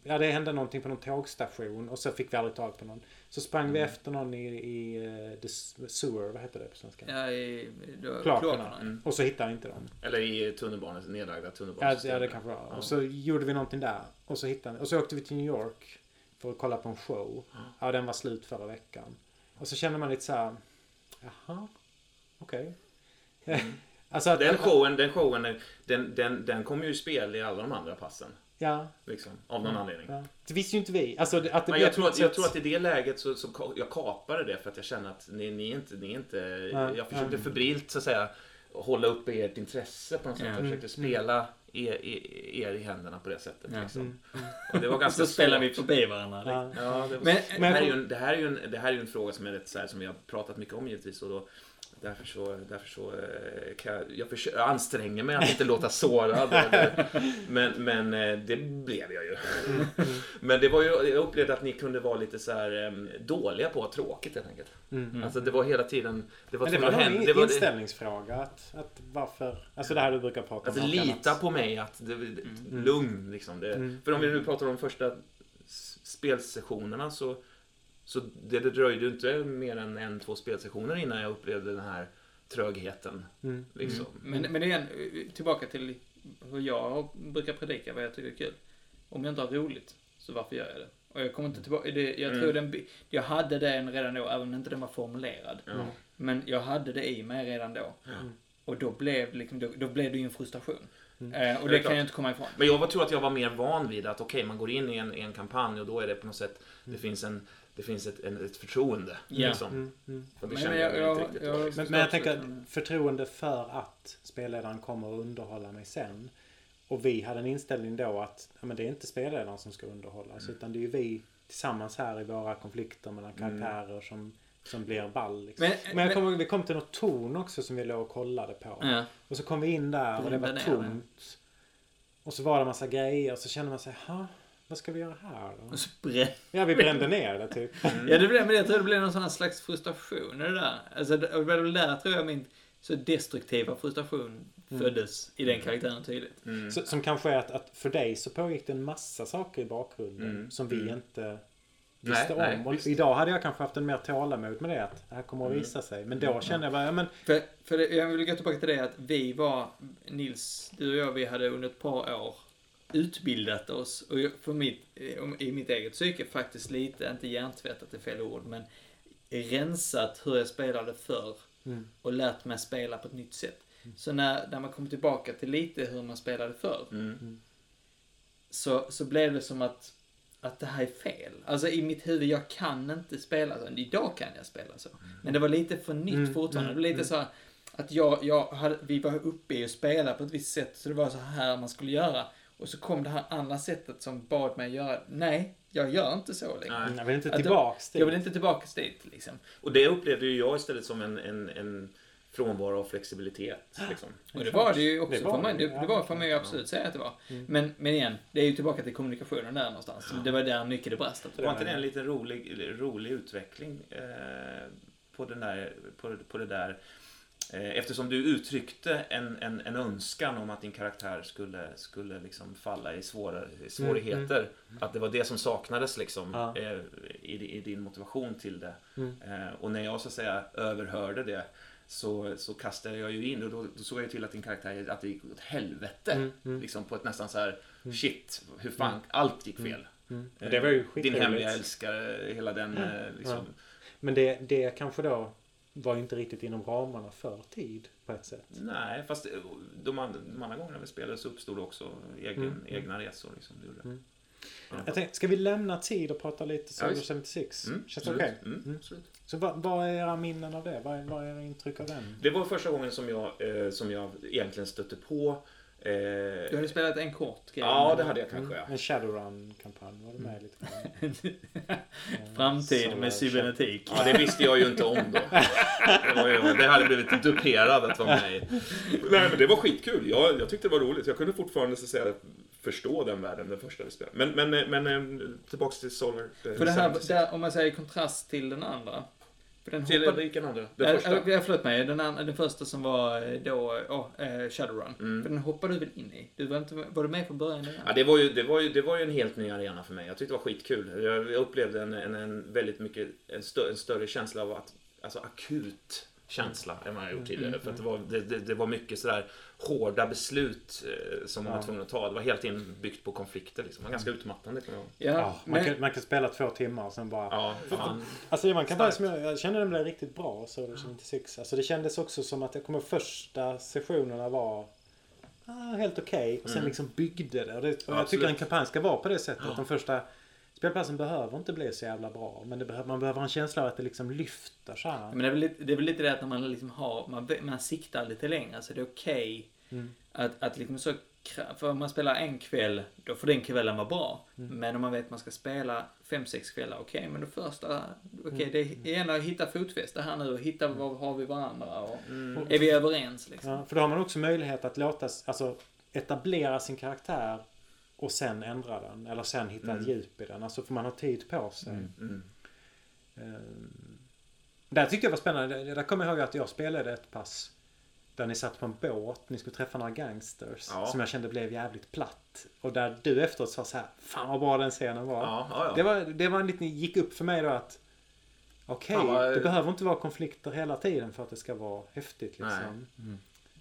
Ja, det hände någonting på någon tågstation och så fick vi aldrig tag på någon. Så sprang vi Mm. efter någon i, i uh, the sewer, vad heter det på svenska? Ja, i, Kloakerna. Mm. Och så hittade vi inte dem. Eller i tunnelbanan, nedlagda Ja, tunnelbanesystem. ja, det kanske var. Ja. Och så gjorde vi någonting där. Och så hittade Och så åkte vi till New York för att kolla på en show. Ja. Ja, den var slut förra veckan. Och så kände man lite så här. Jaha, okej. Mm. alltså. Den showen, den showen, den, den, den kommer ju i spel i alla de andra passen. Ja, Liksom, av någon anledning. ja. Det visste ju inte vi. Alltså att det Men blev jag tror, att, jag tror att i det läget så, så jag kapade det för att jag känner att ni, ni är inte, ni är inte Nej, jag försökte nej. febrilt så att säga hålla uppe ert intresse på något sätt. Ja. Jag försökte spela er, er, er i händerna på det sättet. Ja. Liksom. Mm. Och det var ganska Så spelar vi förbi varandra. Ja. Ja, det, var, Men- det, men- här är ju en, det, här är ju en, det här är ju en fråga som är rätt så här, som vi har pratat mycket om givetvis. Och då, därför så, därför så eh, kan jag, jag, försöker, jag anstränger mig att inte låta sårad. Men, men eh, det blev jag ju. Men det var ju, jag upplevde att ni kunde vara lite så här eh, dåliga på att ha tråkigt helt enkelt. Mm. Alltså det var hela tiden, det var Men det var en det var- inställningsfråga. Att, att varför... Alltså det här du brukar prata Alltså om. lita annat. på mig att det, det, lugn liksom. Det, Mm. För om vi nu pratar om de första spelsessionerna så, så det, det dröjde ju inte mer än en, två spelsessioner innan jag upplevde den här trögheten. Mm. Liksom. Men, men det är en, tillbaka till hur jag brukar predika vad jag tycker är kul. Om jag inte har roligt, så varför gör jag det? Och jag kommer inte tillbaka, det, jag Mm. tror den, jag hade den redan då, även om inte den var formulerad. Ja. Men jag hade det i mig redan då. Ja. Och då blev, liksom, då, då blev det ju en frustration. Mm. Eh, och Det det kan klart. jag inte komma ifrån. Men jag tror att jag var mer van vid att okej, man går in i en, i en kampanj och då är det på något sätt, Mm. det finns, en, det finns ett, en, ett förtroende. Ja. Liksom. Mm. Mm. Men jag- jag, jag-. Men, men jag tänker att förtroende för att spelledaren kommer att underhålla mig sen. Och vi hade en inställning då att ja, men det är inte spelledaren som ska underhållas. Mm. Utan det är ju vi tillsammans här i våra konflikter mellan Mm. karaktärer som som blir ball. Liksom. Men- Men, jag men- kommer, ihåg, vi kom till något torn också som vi låg och kollade på. Ja. Och så kom vi in där och det var tomt. Och så var det en massa grejer och så kände man sig, ha vad ska vi göra här då? Ja, vi brände ner det typ. Ja, det blev, men jag tror det blev någon sån slags frustration det där. Alltså, det, var väl där tror jag min så destruktiva frustration föddes i den karaktären tydligt. Mm. Så, som kanske är att, att för dig så pågick det en massa saker i bakgrunden Mm. som vi Mm. inte visste Nej, nej, om. och visst. idag hade jag kanske haft en mer tålamod med det. Att det här kommer att Mm. visa sig. Men då kände jag bara, ja men För, för det, jag vill gå tillbaka till det att vi var, Nils, du och jag, vi hade under ett par år utbildat oss och för mitt, i mitt eget psyke faktiskt lite, inte hjärntvättat är fel ord, men rensat hur jag spelade förr Mm. och lärt mig spela på ett nytt sätt. Så när, när man kom tillbaka till lite hur man spelade förr Mm. så, så blev det som att, att det här är fel. Alltså i mitt huvud, jag kan inte spela så. Idag kan jag spela så. Men det var lite för nytt Mm, fortfarande. mm, det var lite mm. så här att jag, jag hade, vi var uppe i att spela på ett visst sätt, så det var så här man skulle göra. Och så kom det här andra sättet som bad mig göra, nej, jag gör inte så längre. Nej. jag vill inte tillbaks till Jag vill inte tillbaka dit liksom. Och det upplevde ju jag istället som en, en, en frånvaro av flexibilitet. Liksom. Och det var det ju också Det var för mig. det, Det, ja. var för mig absolut säga att det var. Men, men igen, det är ju tillbaka till kommunikationen där någonstans. Det var där mycket det brast. Var inte det en liten rolig, rolig utveckling eh, på, den där, på, på det där? Eh, eftersom du uttryckte en, en, en önskan om att din karaktär skulle, skulle liksom falla i svåra, svårigheter. Att det var det som saknades liksom, Ja. eh, i, i din motivation till det. Mm. Eh, och när jag så att säga överhörde det så, så kastade jag ju in och då, då såg jag ju till att din karaktär, att det gick åt helvete. Mm, mm. Liksom på ett nästan så här, shit, hur fan, allt gick fel. Mm. Det var ju Din hemliga älskare, hela den liksom. Men det, det kanske då var inte riktigt inom ramarna för tid på ett sätt. Nej, fast eh, de, and- de andra gångerna vi spelade så uppstod också egen, Mm. egna resor. Liksom, det gjorde. Mm. Ja. Jag tänkte, ska vi lämna tid och prata lite Soldier visst. 76? Mm, Känns det okej? Mm, Mm. absolut. Så vad, vad är era minnen av det? Vad är, vad är era intryck av den? Det var första gången som jag, eh, som jag egentligen stötte på eh, Du hade spelat en kort grej. Ja, det hade jag kanske. Ja. En Shadowrun-kampanj var du med lite grann? Framtid med cybernetik. Ja, det visste jag ju inte om då. Det, var ju, det hade blivit duperad att vara med. Nej, men det var skitkul. Jag, jag tyckte det var roligt. Jag kunde fortfarande så att säga, förstå den världen, den första vi spelade. Men, men, men eh, tillbaks till Solar. eh, För det här, 76. där, om man säger kontrast till den andra. Den Till hoppade... vilken andra? Den Äh, första? äh, förlåt mig, den, andra, den första som var eh, då, oh, eh, Shadowrun. Mm. För den hoppade du väl in i? Du var, inte, var du med från början? Där? Ja, det, var ju, det, var ju, det var ju en helt ny arena för mig. Jag tyckte det var skitkul. Jag, jag upplevde en, en, en väldigt mycket, en, stö, en större känsla av att, alltså akut känsla än vad jag gjort tidigare. För att det var, det, det, det var mycket sådär hårda beslut eh, som man var Ja. tvungen att ta. Det var helt inbyggt på konflikter liksom. Det var ganska utmattande ihåg. Ja, Ja, man, men, kan, man kan spela två timmar och sen bara... Ja, fan. Alltså man kan bara, Starkt. jag, jag kände den blev riktigt bra, Soldier 76. Alltså det kändes också som att jag kommer första sessionerna var ah, helt okej. Och sen Mm. liksom byggde det. Och, det, och Ja, jag tycker en kampanj ska vara på det sättet. Att de första spelplatsen behöver inte bli så jävla bra. Men det behöver, man behöver en känsla av att det liksom lyfter så här. men det, är väl lite, det är väl lite det att när man liksom har, man, man siktar lite längre så det är okej Mm. att, att liksom så, för om man spelar en kväll, då får den kvällen vara bra. Mm. Men om man vet att man ska spela fem, sex kvällar, okej, men då första, okej, Mm. det är igen att hitta fotfäste här nu och hitta var har vi varandra och Mm. är vi överens liksom. Ja, för då har man också möjlighet att låta, alltså etablera sin karaktär och sen ändra den. Eller sen hitta ett Mm. djup i den. Alltså får man ha tid på sig. Mm. Ehm, Där tyckte jag var spännande. Där kommer jag ihåg att jag spelade ett pass. Där ni satt på en båt. Ni skulle träffa några gangsters. Ja. Som jag kände blev jävligt platt. Och där du efteråt sa så här. Fan vad bra den scenen var. Ja, ja, ja. Det var, det var en liten, gick upp för mig då att. Okej, Fan, vad- det behöver inte vara konflikter hela tiden för att det ska vara häftigt liksom.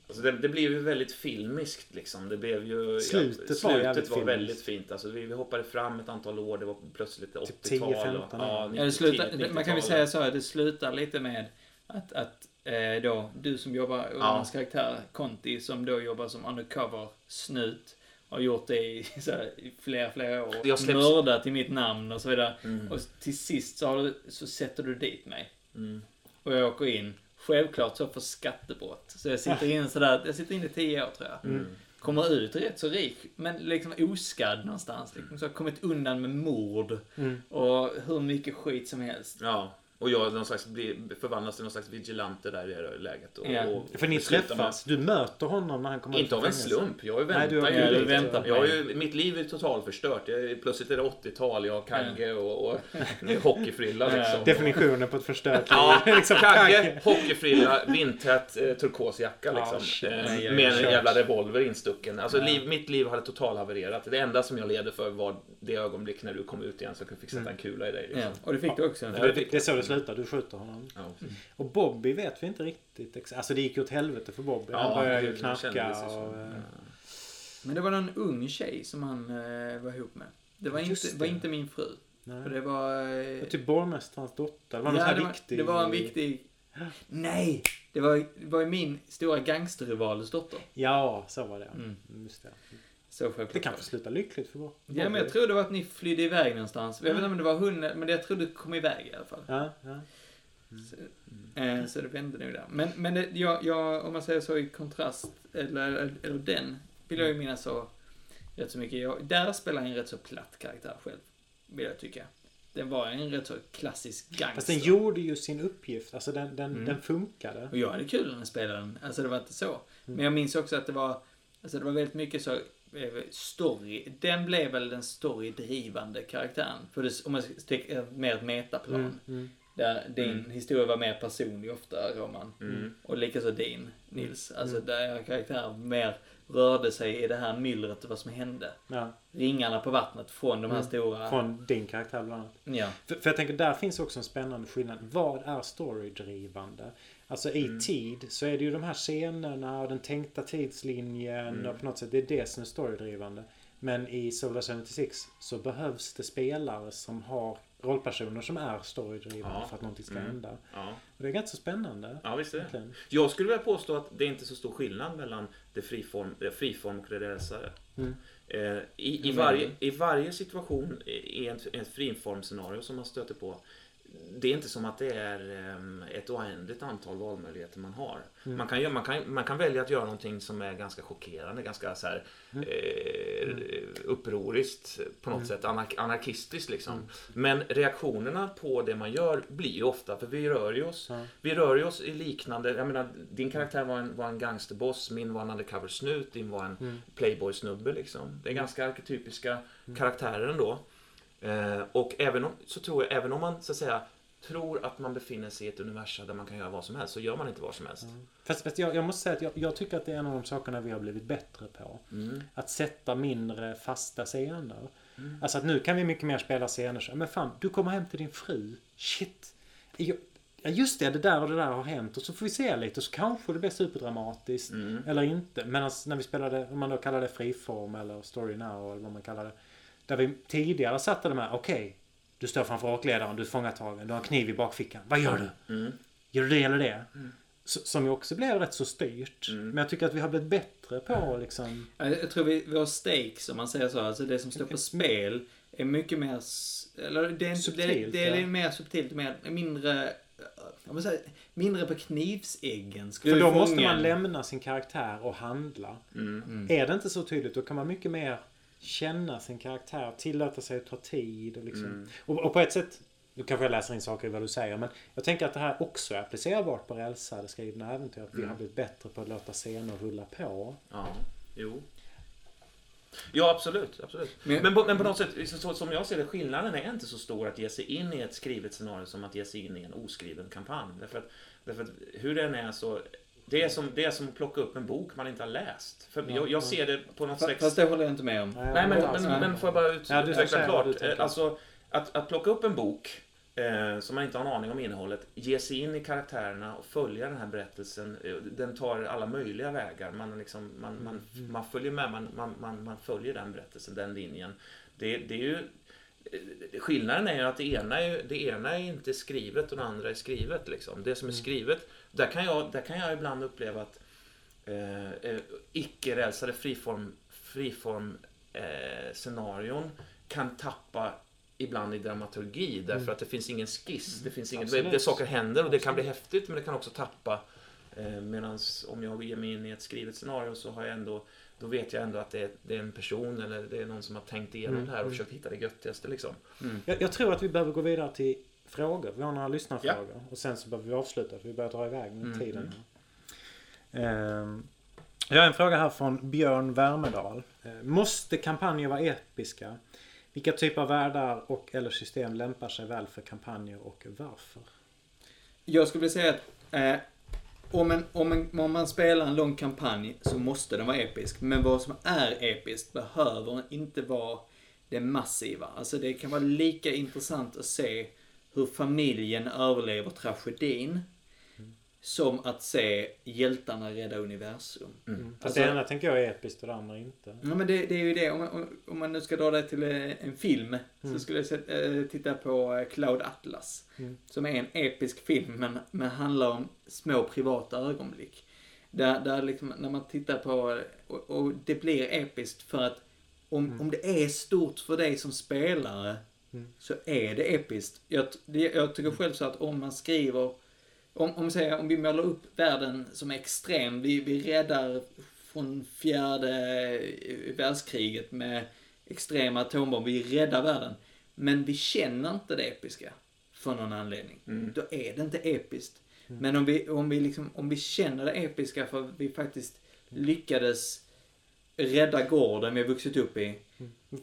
Alltså det, det blev ju väldigt filmiskt liksom. Det blev ju... Slutet var slutet var filmiskt. väldigt fint. Alltså vi, vi hoppade fram ett antal år. Det var plötsligt 80-tal. Typ 10, 15 och- år. Ja, Ja, det slutar, 90-tal. man kan väl säga så att det slutar lite med att, att eh, då, du som jobbar, och Ja. hans karaktär Conti som då jobbar som undercover snut har gjort det i, så här, i flera, flera år. Jag släpps- Mördat i mitt namn och så vidare. Mm. Och till sist så, har du, så sätter du dit mig. Mm. Och jag åker in. Självklart så för skattebrott. Så jag sitter in sådär, jag sitter in i tio år tror jag. Mm. Kommer ut rätt så rik, men liksom oskadd någonstans. Liksom. Så jag har kommit undan med mord Mm. och hur mycket skit som helst. Ja. Och jag någon slags, blir, förvandlas till någon slags vigilante där i det läget. Och, Ja. och För ni träffas. Du möter honom när han kommer ut Inte av en slump. Jag Nej, har- ju Ja, du lite. väntar på jag har ju, mitt liv är totalförstört. Jag, plötsligt är det 80-tal. Jag har Kagge och, och hockeyfrilla liksom. Definitionen på ett förstört liv. Ja, liksom, Kagge, hockeyfrilla, vindtät eh, turkosjacka Ja, liksom. eh, Nej, jag- med en jävla revolver instucken. Alltså liv, mitt liv hade totalhavererat. Det enda som jag levde för var det ögonblick när du kom ut igen så jag fick sätta en kula i dig. Liksom. Ja, och det fick du också. Ja, Det, det det, det slutar. Du skjuter honom. Ja. Och Bobby vet vi inte riktigt. ex- Alltså det gick ju åt helvete för Bobby. han Ja, började det- ju knarka och... eh, Men det var någon ung tjej som han eh, var ihop med. Det var, Just inte, det. var inte min fru. För Nej. det var... eh, Det var typ borgmästarens dotter. Det var någon ja, här det, var, viktig... det var en viktig... Nej! Det var, det var ju min stora gangsterrivals dotter. Ja, så var det. Mm. Just det. Så självklart. Det kanske slutar lyckligt för Bobby. Ja, men jag tror det var att ni flydde iväg någonstans. Jag vet inte om det var hon, men jag tror du kom iväg i alla fall. Ja, ja. Så, eh, så det vände nog där. Men, men det, jag, jag, om man säger så i kontrast, eller, eller, eller den, vill jag ju minnas så rätt så mycket. Jag, där spelar jag en rätt så platt karaktär själv, vill jag tycka. Den var en rätt så klassisk gangster. Fast den gjorde ju sin uppgift. Alltså den, den, Mm. den funkade. Och jag hade kul när jag spelade den. Alltså det var inte så. Mm. Men jag minns också att det var, alltså det var väldigt mycket så, story. Den blev väl den storydrivande karaktären. För det, om man sticker mer ett metaplan. Mm, mm. Där din Mm. historia var mer personlig ofta, Roman. Mm. Och likaså din, Nils. Alltså Mm. där karaktären mer rörde sig i det här myllret och vad som hände. Ja, Ringarna på vattnet från de här Mm. stora... från din karaktär bland annat. Ja. För, för jag tänker, där finns också en spännande skillnad. Vad är storydrivande? Alltså i Mm. tid så är det ju de här scenerna och den tänkta tidslinjen Mm. och på något sätt det är det som är storydrivande. Men i Solar 76 så behövs det spelare som har rollpersoner som är storydrivande Ja. för att någonting ska Mm. hända. Ja. Och det är ganska spännande. ja, visst är det. Egentligen. Jag skulle vilja påstå att det är inte så stor skillnad mellan det friform, det friform och det rälsade. Mm. Eh, i, i, Hur varje, I varje situation i ett, ett friformscenario som man stöter på det är inte som att det är ehm, ett oändligt antal valmöjligheter man har. Mm. Man, kan, man, kan, man kan välja att göra någonting som är ganska chockerande, ganska så här, Mm. eh, upproriskt på något Mm. sätt, anar, anarkistiskt liksom. Mm. Men reaktionerna på det man gör blir ju ofta, för vi rör ju oss vi rör ju oss i liknande, jag menar din karaktär var en, var en gangsterboss, min var en undercover snut, din var en Mm. playboy-snubbe liksom. Det är ganska arketypiska Mm. karaktärer ändå. Eh, och även om, så tror jag, även om man så att säga tror att man befinner sig i ett universum där man kan göra vad som helst, så gör man inte vad som helst. Fast, fast jag, jag måste säga att jag, jag tycker att det är en av de sakerna vi har blivit bättre på. Mm. Att sätta mindre fasta scener. Mm. Alltså att nu kan vi mycket mer spela scener så, men fan, du kommer hem till din fru. Shit. Jag, ja just det, det där och det där har hänt. Och så får vi se lite och så kanske det blir superdramatiskt. Mm. Eller inte. Medan när vi spelade, om man då kallar det friform eller story now eller vad man kallar det. Där vi tidigare satte de här, okej. du står framför åkledaren, du är fångatagen, du har en kniv i bakfickan. Vad gör du? Mm. Gör du det eller det? Mm. Som ju också blev rätt så styrt. Mm. Men jag tycker att vi har blivit bättre på liksom... Jag tror vi, vi har stakes, om man säger så. Alltså det som står på spel är mycket mer... Eller det är, inte, det, Subtilt, det är ja. mer subtilt, mer, mindre... Säger, mindre på knivsäggen. Skulle För då måste man lämna sin karaktär och handla. Mm. Mm. Är det inte så tydligt då kan man mycket mer känna sin karaktär, tillåta sig att ta tid och liksom. Mm. Och, och på ett sätt, nu kanske jag läser in saker i vad du säger, men jag tänker att det här också är applicerbart på rälsade skrivna äventyr. Att vi Mm. har blivit bättre på att låta scener rulla på. Ja, jo. Ja, absolut. absolut. Men- Men, på, men på något sätt, så, så, som jag ser det, skillnaden är inte så stor att ge sig in i ett skrivet scenario som att ge sig in i en oskriven kampanj. Därför att, därför att hur den är så... Det är, som, det är som att plocka upp en bok man inte har läst. För Ja, jag, ja. jag ser det på något slags... Fast det håller jag inte med om. Nej, men, men, men får jag bara ut, Ja, utveckla klart. Eh, Alltså, att, att plocka upp en bok eh, som man inte har en aning om innehållet, ge sig in i karaktärerna och följa den här berättelsen. eh, Den tar alla möjliga vägar. Man, liksom, man, man, Mm. man följer med, man, man, man, man följer den berättelsen, den linjen. Det, det är ju Skillnaden är att det ena är, det ena är inte skrivet och det andra är skrivet. Liksom. Det som är Mm. skrivet, där kan jag, där kan jag ibland uppleva att eh, eh, icke-rälsade friform, friform eh, scenarion kan tappa ibland i dramaturgi därför Mm. att det finns ingen skiss. Det finns inget, Absolut. det, saker händer och det kan bli häftigt men det kan också tappa. Eh, Medan om jag ger mig in i ett skrivet scenario så har jag ändå då vet jag ändå att det är, det är en person eller det är någon som har tänkt igenom Mm, det här och mm. försökt hitta det göttigaste liksom. Mm. Jag, jag tror att vi behöver gå vidare till frågor. Vi har några lyssnarfrågor. Och sen så behöver vi avsluta för vi börjar dra iväg med Mm, tiden. Ehm, jag har en fråga här från Björn Värmedal. Eh, måste kampanjer vara episka? Vilka typer av världar och eller system lämpar sig väl för kampanjer och varför? Jag skulle vilja säga att eh, om, en, om, en, om man spelar en lång kampanj så måste den vara episk. Men vad som är episkt behöver inte vara det massiva. Alltså det kan vara lika intressant att se hur familjen överlever tragedin. Som att se hjältarna rädda universum. Fast Alltså- det ena tänker jag är episkt och det andra inte. Ja men det, det är ju det. Om man, om- om man nu ska dra det till eh, en film. Så skulle jag se, eh, titta på eh, Cloud Atlas. Mm. Som är en episk film men, men handlar om små privata ögonblick. Där, där liksom, när man tittar på och, och det blir episkt för att om, om det är stort för dig som spelare Mm. så är det episkt. Jag, jag tycker själv så att om man skriver om, om, säger, om vi målar upp världen som extrem, vi, vi räddar från fjärde eh, världskriget med extrema atombomber, vi räddar världen. Men vi känner inte det episka för någon anledning. Mm. Då är det inte episkt. Men om vi, om, vi liksom, om vi känner det episka för att vi faktiskt lyckades rädda gården vi har vuxit upp i.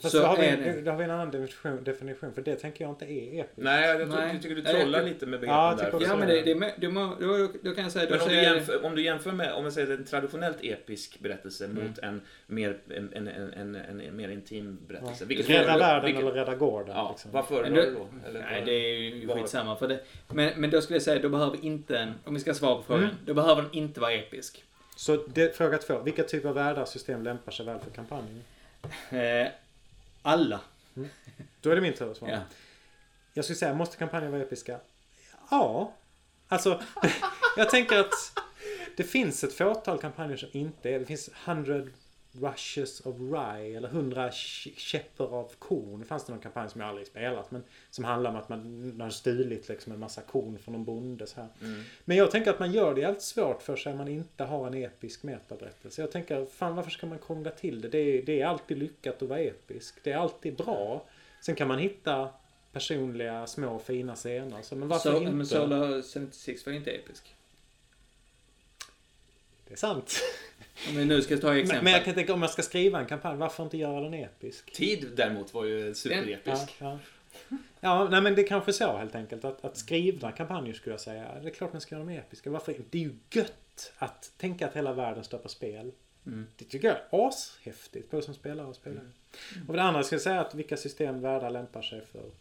Fast Så då, har vi, är det. då har vi en annan definition, definition för det tänker jag inte är episkt. Nej, jag, jag, Nej. jag tycker du Nej, trollar jag- lite med Ja, begreppen jag där. Ja men det, det, det, då, då kan jag säga, Men om du, säger jämför, om du jämför med om vi säger en traditionellt episk berättelse Mm. mot en mer, en, en, en, en, en, en mer intim berättelse. Vilket Rädda världen vilket- eller rädda gården. Ja, liksom. vad föredrar du då? Eller Nej, det är ju skitsamma. För det. Men, men då skulle jag säga, då behöver inte en, om vi ska svara på frågan, Mm. då behöver den inte vara episk. Så det, fråga två. Vilka typer av världar och system lämpar sig väl för kampanjen? Eh, alla. Då är det min tur att svara. Ja. Jag skulle säga, måste kampanjer vara episka? Ja. Alltså, jag tänker att det finns ett fåtal kampanjer som inte är. Det finns 100 rushes of rye eller 100 kä- käppar av korn. Det fanns det någon kampanj som jag aldrig spelat men som handlar om att man har stulit liksom en massa korn från någon bonde så här. Mm. Men jag tänker att man gör det jävligt svårt för sig om man inte har en episk metaberättelse. Jag tänker, fan varför ska man krångla till det? Det är, det är alltid lyckat att vara episk. Det är alltid bra. Sen kan man hitta personliga, små, fina scener. Så, men varför Så, inte? men Solar 76 var inte episk. Det är sant. Om vi nu ska ta exempel. Men, men jag kan tänka om jag ska skriva en kampanj, varför inte göra den episk? Tid däremot var ju Ja, superepisk. ja. ja nej men det är kanske så helt enkelt. Att, att skrivna kampanjer skulle jag säga. Det är klart man ska göra dem episka. Varför? Det är ju gött att tänka att hela världen står på spel. Mm. Det tycker jag är ashäftigt, både som spelare och spelare. Och det andra ska jag säga att vilka system världar lämpar sig för.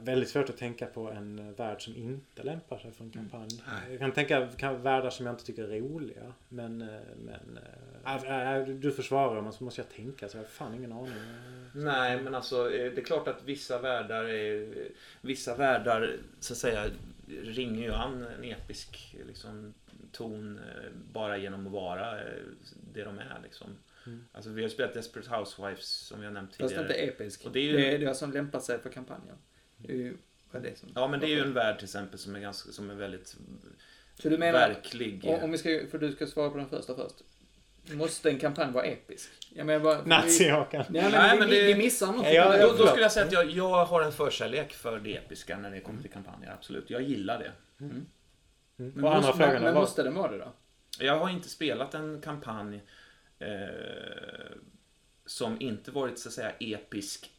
Väldigt svårt att tänka på en värld som inte lämpar sig för en kampanj. Nej. Jag kan tänka kan, världar som jag inte tycker är roliga. Men, eh, men äh, äh, du försvarar och så måste jag tänka så jag har fan ingen aning. Nej, men alltså eh, det är klart att vissa världar är, vissa världar så att säga ringer ju an en episk liksom, ton bara genom att vara det de är liksom. Mm. Alltså vi har spelat Desperate Housewives som har nämnt Fast tidigare. inte episk. Och det är ju- det är det som lämpar sig för kampanjen. Är ju vad det som... Ja men det är ju en värld till exempel som är, ganska, som är väldigt Så du menar, verklig. om om vi ska, för du ska svara på den första först. Måste en kampanj vara episk? Jag menar bara... Nazi-Håkan. Nej men, Nej, men vi, det- vi missar något. Ja, då, då skulle jag säga att jag, jag har en förkärlek för det episka när det kommer till kampanjer, absolut. Jag gillar det. Mm. Men, Och andra måste, frågan men, men Vad- måste den vara det då? Jag har inte spelat en kampanj eh, som inte varit så att säga episk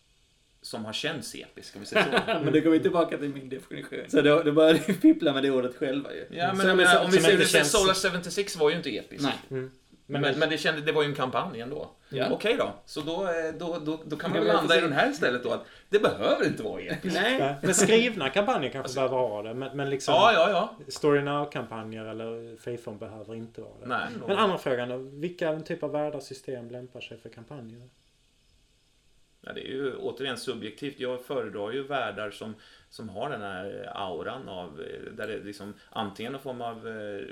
som har känts episk, om vi säger så. men då går vi tillbaka till min definition. Så då, då börjar vi fippla med det ordet själva ju. Ja, men menar, om vi säger det, känns- Solar 76 var ju inte episk. Nej. Mm. Men, Men, men, det, kände, det var ju en kampanj ändå. Ja. Okej då, så då, eh, då, då, då kan man Ja, väl men landa i den här istället då att det behöver inte vara episkt. Nej. Men skrivna kampanjer kanske behöver ha det. Men, men liksom Ja, ja, ja. Story Now-kampanjer eller Freeform behöver inte vara det. Nej. Men andra frågan då. Vilka typ av världar system lämpar sig för kampanjer? Ja, det är ju återigen subjektivt. Jag föredrar ju världar som, som har den här auran av, eh, där det liksom antingen någon form av eh,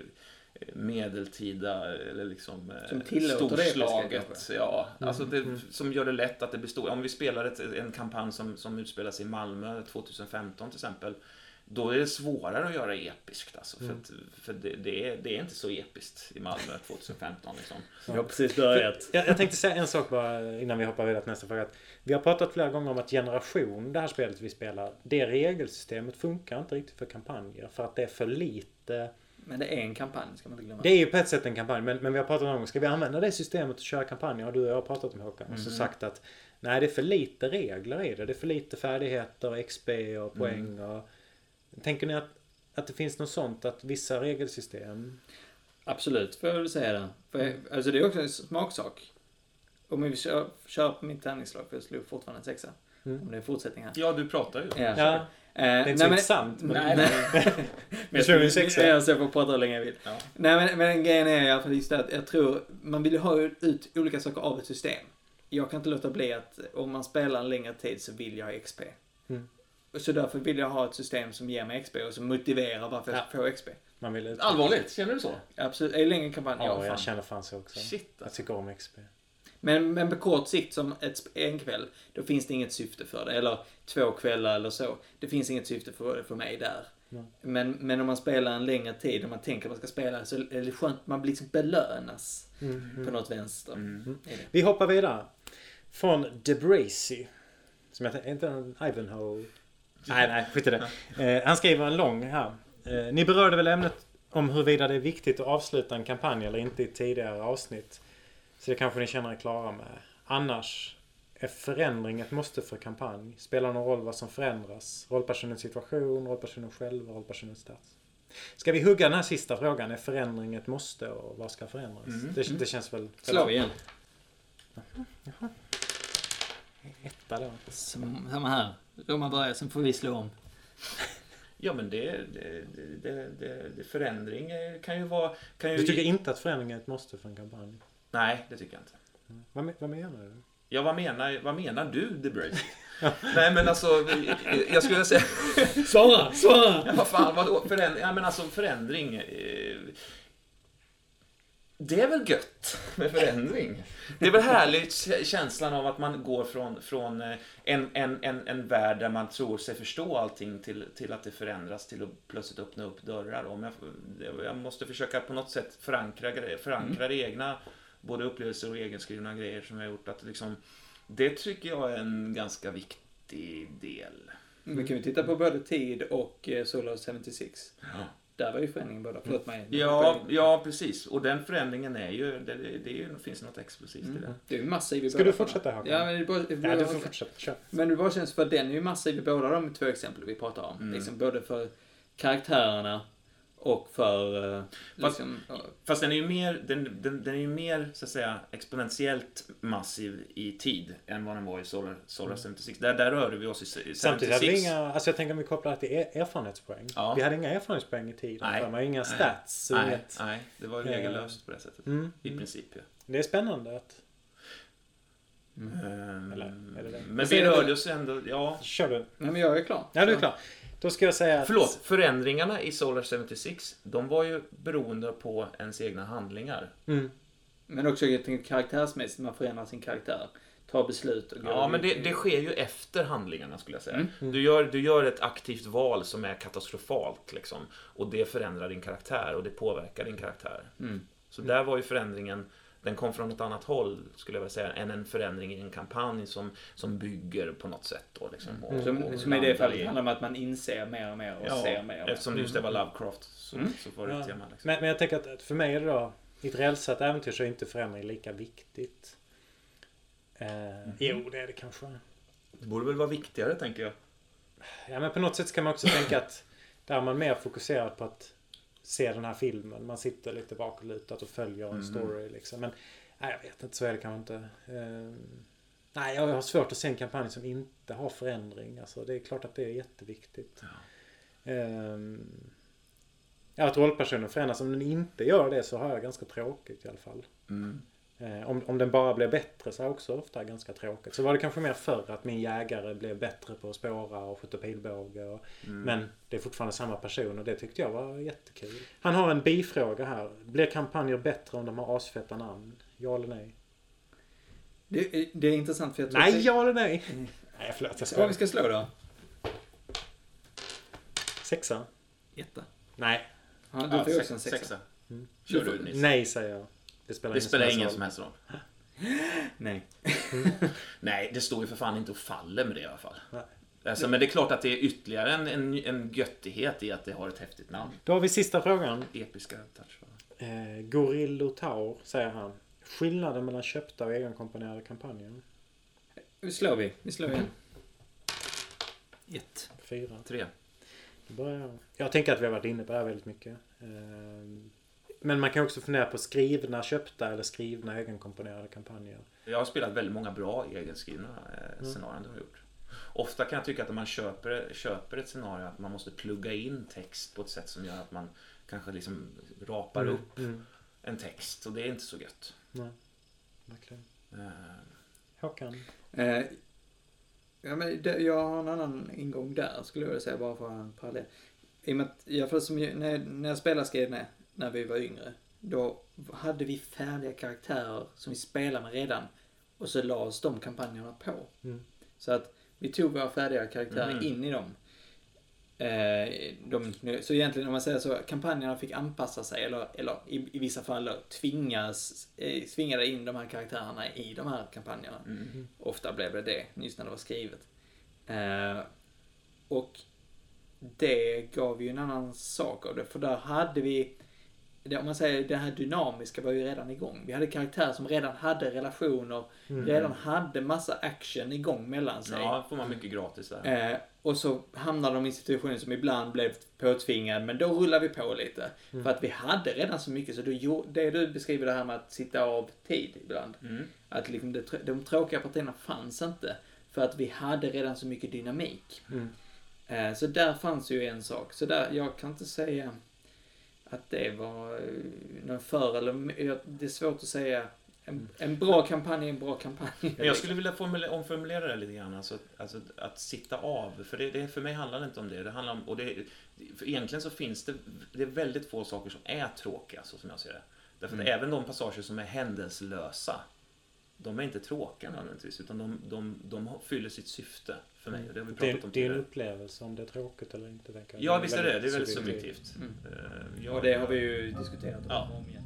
medeltida eller liksom eh, Som det storslaget. kanske. Ja, alltså det, Mm. som gör det lätt att det består. Om vi spelar ett, en kampanj som, som utspelas i Malmö 2015 till exempel. Då är det svårare att göra episkt. Alltså, för Mm. att, för det, det, är, det är inte så episkt i Malmö 2015. Liksom. Jag har precis börjat. Jag, jag tänkte säga en sak bara innan vi hoppar vidare till nästa fråga. Att vi har pratat flera gånger om att generation, det här spelet vi spelar, det regelsystemet funkar inte riktigt för kampanjer. För att det är för lite. Men det är en kampanj, ska man inte glömma. Det är ju på ett sätt en kampanj, men, men vi har pratat om, ska vi använda det systemet att köra kampanjer? Och du och jag har pratat om Håkan. Och så Mhm. sagt att nej, det är för lite regler i det. Det är för lite färdigheter, XP och poäng. Och, tänker ni att, att det finns något sånt? Att vissa regelsystem... Absolut, får jag väl säga det. För, alltså det är också en smaksak. Om vi kör, kör på mitt tärningslag, för jag slog fortfarande en sexa. Mm. Om det är fortsättning här. Ja, du pratar ju. Ja. Ja, Eh, det är inte så intressant. Men, Nej, nej. Du slog en sexa. Jag får prata hur länge jag vill. Ja. Nej, men, men grejen är i alla fall just det att jag tror, man vill ha ut olika saker av ett system. Jag kan inte låta bli att om man spelar en längre tid så vill jag ha XP. Mm. Så därför vill jag ha ett system som ger mig XP och som motiverar varför jag Ja. får XP. man vill ut. Allvarligt, känner du så? Absolut, är det längre kampanj? Ja, fan. jag känner fan så också. Shit Jag alltså. tycker om XP. Men, men på kort sikt som ett, en kväll, då finns det inget syfte för det. Eller två kvällar eller så. Det finns inget syfte för, för mig där. Nej. Men, men om man spelar en längre tid och man tänker att man ska spela så är det skönt, man blir liksom belönas på något vänster. Mm. Är det. Vi hoppar vidare. Från Debracy. Som jag inte en Ivanhoe. Nej, nej, skit i det. Eh, han skriver en lång här. Eh, ni berörde väl ämnet om huruvida det är viktigt att avsluta en kampanj eller inte i tidigare avsnitt. Så det kanske ni känner er klara med. Annars är förändring ett måste för kampanj. Spelar någon roll vad som förändras? Rollpersonens situation, rollpersonen själv rollpersonens stats. Ska vi hugga den här sista frågan? Är förändring ett måste och vad ska förändras? Mm. Det, det känns väl... Slå igen. Etta då. Samma här. Roma börjar, sen får vi slå om. Ja, men det, det, det, det, förändring eh, kan ju vara... Kan ju... Du tycker inte att förändring är ett måste för en kampanj? Nej, det tycker jag inte. Vad, me- vad menar du? Ja, vad menar, vad menar du, DeBrace? Nej, men alltså, jag skulle säga... Svara! Svara! Ja, vad fan, vadå? Förändring? Ja, men alltså förändring... Det är väl gött med förändring? Det är väl härligt känslan av att man går från, från eh, en, en, en, en värld där man tror sig förstå allting till, till att det förändras till att plötsligt öppna upp dörrar. Om jag, jag måste försöka på något sätt förankra, förankra det egna, både upplevelser och egenskrivna grejer som jag har gjort. Att liksom, det tycker jag är en ganska viktig del. Vi kan ju titta på både tid och eh, Solo 76. Ja. Där var ju förändringen båda. Förlåt mig. Ja, ja, precis. Och den förändringen är ju, det, det, det är finns något explosivt i det. Det är ju massiv i Ska båda du fortsätta. Håkan? Ja, men det bara, Ja, du får fortsätta. Kör. Men det bara känns för att den är ju massiv i båda de två exempel vi pratar om. Mm. Liksom både för karaktärerna och för... eh, Liksom, ja, Fast den är ju mer, den, den, den är ju mer så att säga exponentiellt massiv i tid än vad den var i Solar, Solar 76. Där, där rörde vi oss i 76. Samtidigt hade vi inga, alltså jag tänker om vi kopplar det till er- erfarenhetspoäng. Ja. Vi hade inga erfarenhetspoäng i tiden. Nej. Man har inga Nej. stats. och nej, inget. nej, det var regellöst på det sättet. Mm. I Mm. princip ja. Det är spännande att... Ehm, Eller, är det det? Men vi det- rörde oss ändå, ja. Kör du. Nej, men jag är klar. Ja, du är klar. Då ska jag säga att... Förlåt, förändringarna i Solar 76, de var ju beroende på ens egna handlingar. Mm. Men också jag tänker karaktärsmässigt, man förändrar sin karaktär. Tar beslut och går Ja, men det, det sker ju efter handlingarna skulle jag säga. Mm. Du, gör, du gör ett aktivt val som är katastrofalt liksom. Och det förändrar din karaktär och det påverkar din karaktär. Mm. Så där var ju förändringen, den kom från ett annat håll skulle jag vilja säga, än en förändring i en kampanj som, som bygger på något sätt. Då, liksom, och, Som, och som i det fallet i- handlar om att man inser mer och mer och Ja, ser mer eftersom det just det var Lovecraft så, Mm. så var det ett tema. Liksom. Men, men jag tänker att- för mig är det då... I ett rälsat äventyr så är inte förändring lika viktigt. Eh, Jo, det är det kanske. Det borde väl vara viktigare tänker jag. Ja, men på något sätt kan man också tänka att där är man mer fokuserad på att se den här filmen. Man sitter lite bakåtlutat och följer en Mm. story liksom. Men nej, jag vet inte, så är det kanske inte. Eh, nej, jag har svårt att se en kampanj som inte har förändring. Alltså, det är klart att det är jätteviktigt. Ja. Ja, att rollpersonen förändras. Om den inte gör det så har jag ganska tråkigt i alla fall. Mm. Eh, om, om den bara blir bättre så är jag också ofta ganska tråkigt. Så var det kanske mer förr att min jägare blev bättre på att spåra och skjuta pilbåge. Och, Mm. Men det är fortfarande samma person och det tyckte jag var jättekul. Han har en bifråga här. Blir kampanjer bättre om de har asfeta namn? Ja eller nej? Det, är- det är intressant för jag tror Nej, ja eller nej? Mm. Nej, förlåt. Jag skojar. vi ska slå då? Sexa? Etta. Nej. Ja, du Ja, får också en sexa. sexa. Mm. Kör du Nisse. Nej, säger jag. Det spelar, Det ingen spelar som ingen som helst roll. Nej. Nej, det står ju för fan inte och faller med det i alla fall. Alltså, men det är klart att det är ytterligare en, en, en göttighet i att det har ett häftigt namn. Då har vi sista frågan. Episka touch. Eh, Gorillo Taur, säger han. Skillnaden mellan köpta och egenkomponerade kampanjer? Nu slår vi. Vi slår igen. Ett. Fyra. Tre. Då börjar jag. jag tänker att vi har varit inne på det här väldigt mycket. Eh, men man kan också fundera på skrivna köpta eller skrivna egenkomponerade kampanjer. Jag har spelat väldigt många bra egenskrivna eh, Mm. scenarion. Det har gjort. Ofta kan jag tycka att när man köper, köper ett scenario att man måste plugga in text på ett sätt som gör att man kanske liksom rapar Mm, upp Mm. en text. Och det är inte så gött. Nej, verkligen. Eh, Håkan? Eh, ja, men det, jag har en annan ingång där, skulle jag vilja säga, bara för att ha en parallell. I och med att, jag, för som, när, jag- när jag spelade Skridne, när vi var yngre, då hade vi färdiga karaktärer som vi spelade med redan. Och så lades de kampanjerna på. Mm. Så att vi tog våra färdiga karaktärer Mm. in i dem. Eh, de, så egentligen om man säger så, kampanjerna fick anpassa sig eller, eller i, i vissa fall tvingas, eh, tvingade in de här karaktärerna i de här kampanjerna. mm. Ofta blev det det, just när det var skrivet. Eh, och det gav ju en annan sak av det, för där hade vi, om man säger det här dynamiska var ju redan igång. Vi hade karaktärer som redan hade relationer, Mm. redan hade massa action igång mellan sig. Ja, får man mycket gratis där. Eh, och så hamnade de i situationer som ibland blev påtvingad, men då rullar vi på lite. Mm. För att vi hade redan så mycket, så då, det du beskriver det här med att sitta av tid ibland. Mm. Att liksom det, de tråkiga partierna fanns inte. För att vi hade redan så mycket dynamik. Mm. Eh, så där fanns ju en sak. Så där, jag kan inte säga att det var eh, någon för eller Det är svårt att säga. En, en bra kampanj är en bra kampanj. Men jag skulle vilja formulera, omformulera det lite grann. Alltså, alltså att sitta av. För det, det, för mig handlar det inte om det. Det handlar om, och det, för egentligen så finns det, det är väldigt få saker som är tråkiga, så som jag ser det. Därför att Mm. även de passager som är händelselösa, de är inte tråkiga nödvändigtvis. Utan de, de, de fyller sitt syfte för mig. Och det har vi Det, pratat om det är en upplevelse om det är tråkigt eller inte. tänker jag. Ja, visst är det. Det är väldigt subjektivt. subjektivt. Mm. Eh, jag- Och det har vi ju diskuterat om Ja. om igen.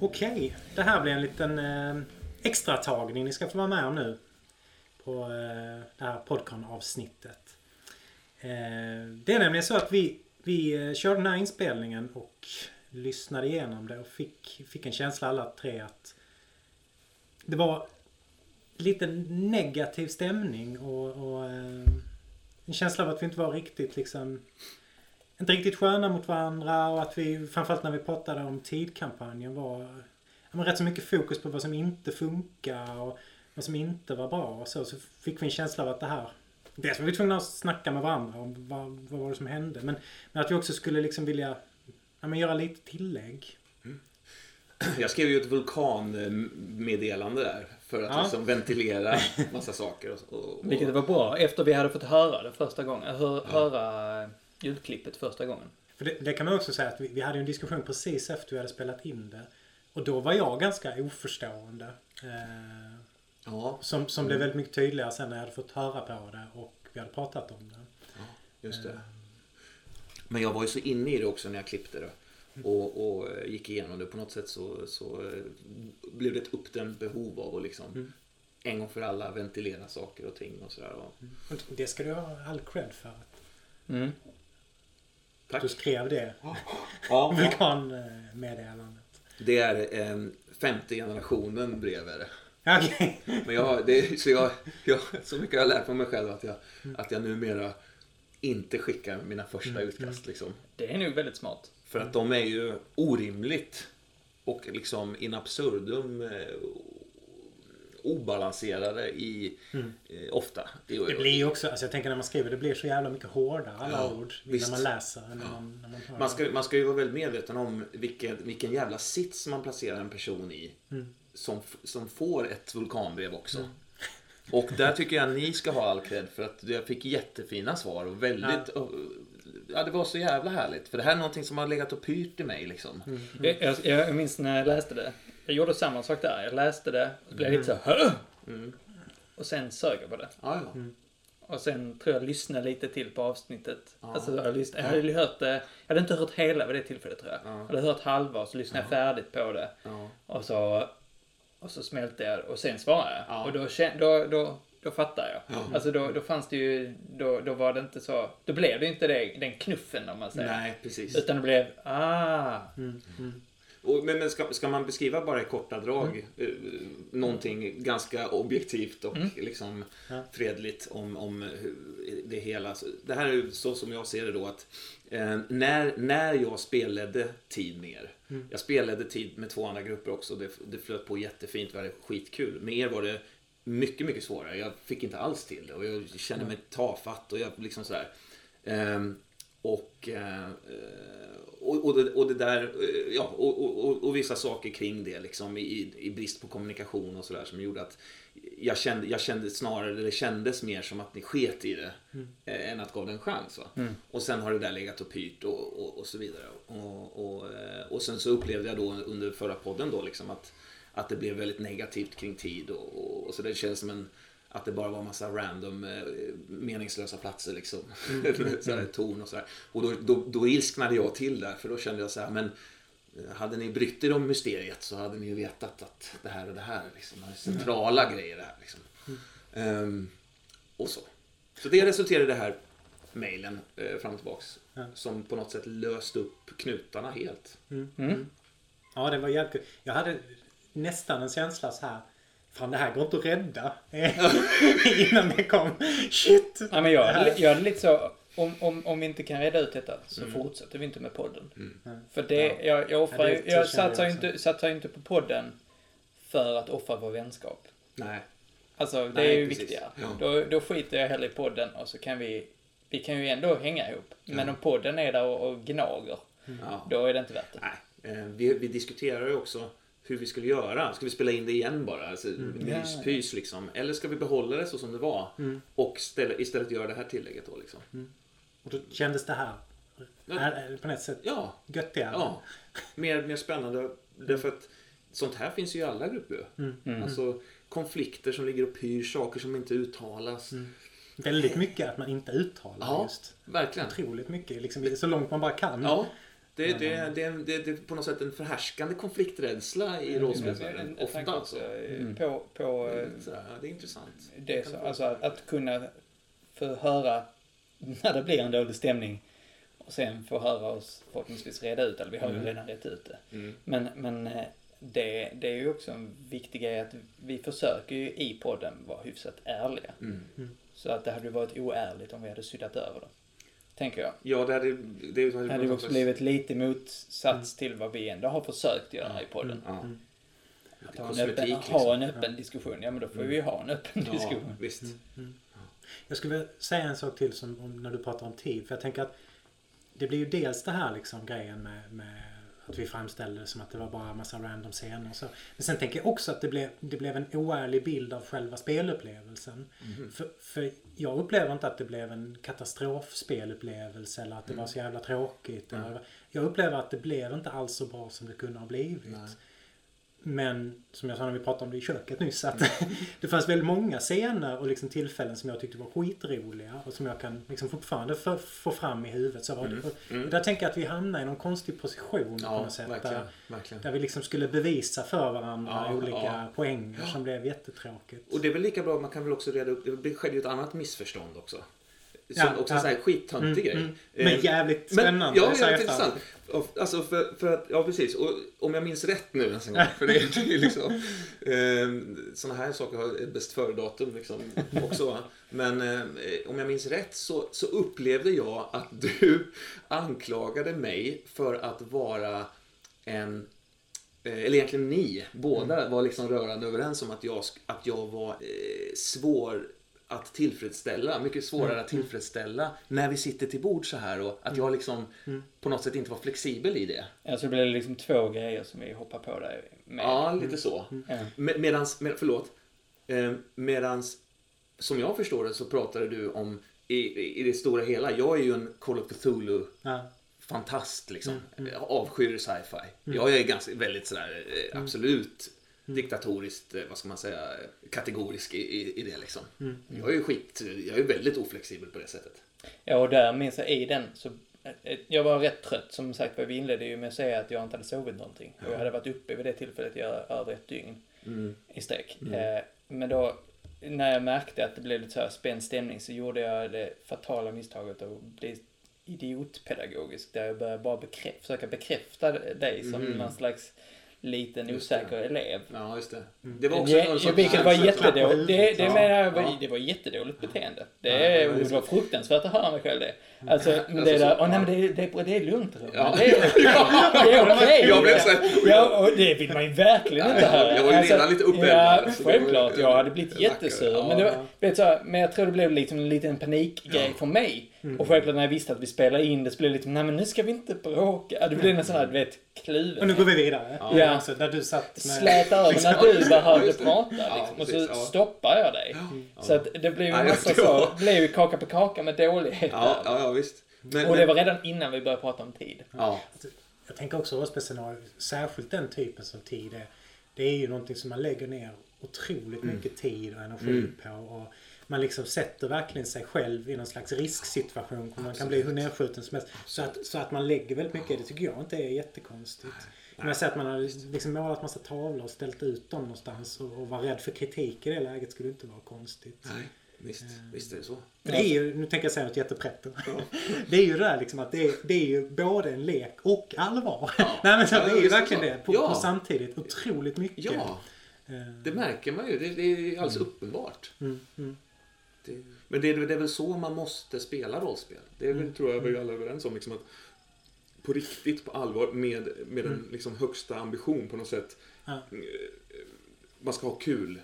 Okej, det här blir en liten eh, extra tagning ni ska få vara med om nu. På eh, det här Podcon-avsnittet. Eh, det är nämligen så att vi, vi eh, körde den här inspelningen och lyssnade igenom det och fick, fick en känsla alla tre att det var lite negativ stämning och, och eh, en känsla av att vi inte var riktigt liksom inte riktigt sköna mot varandra och att vi framförallt när vi pratade om tidkampanjen var men rätt så mycket fokus på vad som inte funkar och vad som inte var bra och så. Så fick vi en känsla av att det här Dels var vi tvungna att snacka med varandra om vad, vad var det som hände. Men, men att vi också skulle liksom vilja ja, men göra lite tillägg. Jag skrev ju ett vulkanmeddelande där. För att Ja. liksom ventilera massa saker. Och, och, och, Vilket var bra efter vi hade fått höra det första gången. Hör, Höra ljudklippet första gången. För det, det kan man också säga att vi, vi hade en diskussion precis efter vi hade spelat in det. Och då var jag ganska oförstående. Eh, Ja, som som blev väldigt mycket tydligare sen när jag hade fått höra på det och vi hade pratat om det. just det. Men jag var ju så inne i det också när jag klippte det. Och, och eh, gick igenom det. På något sätt så, så eh, blev det ett uppdämt behov av att liksom Mm. en gång för alla ventilera saker och ting och sådär. Och, Och det ska du ha all cred för. Att Mm. tack. du skrev det Ja, vulkanmeddelandet. det är eh, femte generationen brev är det. Men jag, det, så, jag, jag, så mycket har jag lärt mig mig själv att jag, att jag numera inte skickar mina första utkast. Liksom. Det är nog väldigt smart. För att de är ju orimligt och liksom in absurdum eh, obalanserade i, Mm. eh, ofta. Det blir ju också, alltså jag tänker när man skriver, det blir så jävla mycket hårdare alla Ja, ord visst. när man läser när man, när man man, ska, man ska ju vara väldigt medveten om vilken, vilken jävla sits man placerar en person i Mm. Som, som får ett vulkanbrev också. Och där tycker jag ni ska ha all cred för att jag fick jättefina svar och väldigt ö- ja, det var så jävla härligt. För det här är någonting som har legat och pyrt i mig liksom. Jag, jag, jag minns när jag läste det. Jag gjorde samma sak där. Jag läste det och blev lite så Hö! Mm. Och sen sög jag på det. Ja, ja. Och sen tror jag lyssnade lite till på avsnittet. Ja. Alltså jag, lyssnade, jag hade hört det. Jag hade inte hört hela vid det tillfället tror jag. Ja. Jag hade hört halva och så lyssnade jag färdigt på det. ja. Och så, och så smälte jag och sen svarade jag. Ja. Och då, då, då, då fattade jag. Ja. Alltså då, då fanns det ju, då, då var det inte så, då blev det inte det, den knuffen om man säger. Nej, precis. Utan det blev, ah. Och, men men ska, ska man beskriva bara i korta drag eh, någonting ganska objektivt och liksom Ja. fredligt om, om det hela. Det här är så som jag ser det då att eh, när, när jag spelade tid mer. Jag spelade tid med två andra grupper också. Det, det flöt på jättefint, det var skitkul. Med er var det mycket, mycket svårare. Jag fick inte alls till det och jag kände mig tafatt och jag liksom sådär. Ehm, och, eh, och, och, det, och det där, eh, ja, och, och, och, vissa saker kring det liksom i, i brist på kommunikation och sådär som gjorde att jag kände, jag kände snarare, det kändes mer som att ni sket i det eh, än att gav det en chans. Va? Och sen har det där legat och pyrt och, och, och så vidare. Och, och, och sen så upplevde jag då under förra podden då liksom att, att det blev väldigt negativt kring tid och, och, och så det kändes som en att det bara var massa random eh, meningslösa platser liksom. så här, torn och sådär. Och då, då, då ilsknade jag till där för då kände jag så här, men eh, hade ni brytt er om mysteriet så hade ni ju vetat att det här och det här liksom, är centrala grejer det här. Liksom. Ehm, och så. Så det resulterade i det här mejlen eh, fram och tillbaks. Ja. Som på något sätt löste upp knutarna helt. Mm. Ja, det var jävligt kul. Jag hade nästan en känsla så här. Fan, det här går inte att rädda. Innan det kom. Shit! Ja, men jag, jag hade lite så, om, om, om vi inte kan reda ut detta så Mm. fortsätter vi inte med podden. Mm. För det, Ja. jag, jag offrar Ja, det jag satsar ju inte, satsar inte på podden för att offra vår vänskap. Nej. Alltså, det Nej, är ju precis. viktigare. Ja. Då, då skiter jag hellre i podden och så kan vi, vi kan ju ändå hänga ihop. Men om podden är där och, och gnager, då är det inte värt det. Nej, eh, vi, vi diskuterar ju också hur vi skulle göra. Ska vi spela in det igen bara? Alltså, Myspys liksom. Eller ska vi behålla det så som det var? Och ställa, istället göra det här tillägget då liksom. Och då kändes det här Ja. är, är på något sätt Ja, göttigare. ja. Mer, mer spännande. Därför att sånt här finns ju i alla grupper. Mm. Alltså konflikter som ligger och pyr, saker som inte uttalas. Väldigt mycket att man inte uttalar Ja, just. verkligen. Otroligt mycket. Liksom, så långt man bara kan. Ja. Det, det, det, det, det, det är på något sätt en förhärskande konflikträdsla i rollspelsvärlden. Ofta också alltså. eh, på, på eh, Sådär, ja, det är intressant. det, så, alltså att, att kunna få höra när det blir en dålig stämning och sen få höra oss förhoppningsvis reda ut, eller vi har ju redan rätt ut det. Mm. Men, men eh, det, det är ju också en viktig grej att vi försöker ju i podden vara hyfsat ärliga. Mm. Så att det hade ju varit oärligt om vi hade suddat över det. Tänker jag. Ja, det hade, det Det hade ju också blivit lite motsats till vad vi ändå har försökt göra i podden. Att ha en, öppen, liksom. ha en öppen diskussion. Ja men då får vi ju ha en öppen Ja, diskussion. visst. Jag skulle vilja säga en sak till som, om, när du pratar om tid. För jag tänker att det blir ju dels det här liksom grejen med, med att vi framställde det som att det var bara en massa random scener och så. Men sen tänker jag också att det blev, det blev en oärlig bild av själva spelupplevelsen. För, för jag upplever inte att det blev en katastrofspelupplevelse eller att det var så jävla tråkigt. Eller, jag upplever att det blev inte alls så bra som det kunde ha blivit. Men som jag sa när vi pratade om det i köket nyss att det fanns väldigt många scener och liksom tillfällen som jag tyckte var skitroliga och som jag kan liksom fortfarande få, få fram i huvudet. Så det, och där tänker jag att vi hamnar i någon konstig position på Ja, något sätt. verkligen. Där, verkligen. där vi liksom skulle bevisa för varandra Ja, olika ja. poänger som blev jättetråkigt. Och det är väl lika bra, man kan väl också reda upp, det skedde ju ett annat missförstånd också. Som Ja, också ja. en sån här skittöntig Mm, grej. mm. Men jävligt Men, spännande. här ja, efterhand. intressant. Alltså för, för att, ja precis. Och om jag minns rätt nu en gång. För det är ju liksom. Eh, sådana här saker har ett bäst före-datum liksom också. Men eh, om jag minns rätt så, så upplevde jag att du anklagade mig för att vara en eh, eller egentligen ni, båda var liksom rörande överens om att jag, att jag var eh, svår att tillfredsställa, mycket svårare att tillfredsställa när vi sitter till bord så här och att jag liksom på något sätt inte var flexibel i det. Ja, så blir det liksom två grejer som vi hoppar på där med. Ja, lite så. Ja. Med, medans, med, förlåt, eh, medans som jag förstår det så pratade du om i, i det stora hela. Jag är ju en Call of Cthulhu Ja. fantast liksom. Mm, Jag avskyr sci-fi. Jag är ganska väldigt sådär eh, Mm. absolut diktatoriskt, eh, vad ska man säga, kategorisk i, i, i det liksom. Mm. Jag är ju skit, jag är väldigt oflexibel på det sättet. Ja, och där minns jag i den så eh, jag var rätt trött. Som sagt, vi inledde ju med att säga att jag inte hade sovit någonting. Och jag hade varit uppe vid det tillfället i över ett dygn i sträck. Eh, Men då, när jag märkte att det blev lite så här spänd stämning så gjorde jag det fatala misstaget att bli idiotpedagogisk. Där jag började bara bekräf- försöka bekräfta dig som någon slags liten Just det. osäker elev. Ja, just det. Det var också Ja, någon sorts- vilket var jättedåligt. Det, det Ja. menar jag det var jättedåligt beteende. Det, Ja, och det var fruktansvärt att höra mig själv det. Alltså, men Alltså, det så- där, åh, nej, ja. men det, det, det är lugnt. Ja. Det är det okej. Jag blev så här- Ja, och det vill man ju verkligen inte Ja, höra. jag var ju redan lite uppeldad, Ja, självklart. Jag hade blivit jättesur. Ja. Men, det var, vet, så här, men jag tror det blev liksom en liten panikgrej för mig. Och självklart när jag visste att vi spelade in det så blev det lite, nej men nu ska vi inte bråka. Det blev en sån här, du vet, kluven. Och nu går vi vidare. Ja. Alltså, där du satt med... släta över när du behövde prata Ja, liksom. och så ja. stoppar jag dig. Så att det blev ju Ja, en massa så, blev ju kaka på kaka med dålighet Ja, ja, ja visst. Men, Och det men- var redan innan vi började prata om tid. Ja, Jag tänker också rollspelsscenarier, särskilt den typen som tid är. Det är ju någonting som man lägger ner otroligt mycket tid och energi på. Och man liksom sätter verkligen sig själv i någon slags risksituation. Man kan bli hur nedskjuten som helst. Så att, så att man lägger väldigt mycket det tycker jag inte är jättekonstigt. Men jag säger att man har liksom målat massa tavlor och ställt ut dem någonstans och, och var rädd för kritik i det läget skulle inte vara konstigt. nej, visst, visst är det så. För det är ju, nu tänker jag säga något jätteprätt. Det är ju det där liksom att det är, det är ju både en lek och allvar. Nej men så, Ja, det är ju verkligen så. det. På, Ja. på samtidigt. Otroligt mycket. Ja, Eh, det märker man ju. Det, det är alldeles uppenbart. Mm, mm. Det, men det, är- det är väl så man måste spela rollspel. Det är väl, tror jag vi alla är överens om. Liksom att på riktigt, på allvar, med, med en liksom högsta ambition på något sätt. Ja. Eh, Man ska ha kul.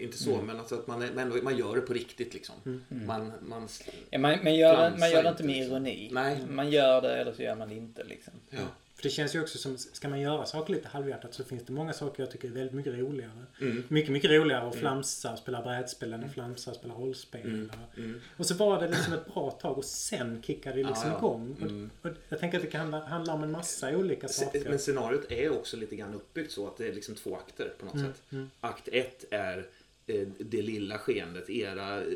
Inte så, men alltså att man, är, men ändå, man gör det på riktigt liksom. Man, man, Ja, man, man, gör, det- man gör det inte, med liksom. ironi. Nej. Man gör det eller så gör man det inte liksom. ja. För det känns ju också som, ska man göra saker lite halvhjärtat så finns det många saker jag tycker är väldigt mycket roligare. Mm. Mycket, mycket roligare att flamsa och spela brädspel än att flamsa och spela rollspel. Och så var det liksom ett bra tag och sen kickade det liksom Mm. Ja, ja. igång. Mm. Och, och jag tänker att det kan handla, handla om en massa olika saker. Men scenariot är också lite grann uppbyggt så att det är liksom två akter på något Mm, sätt. Akt ett är eh, det lilla skeendet, era, eh,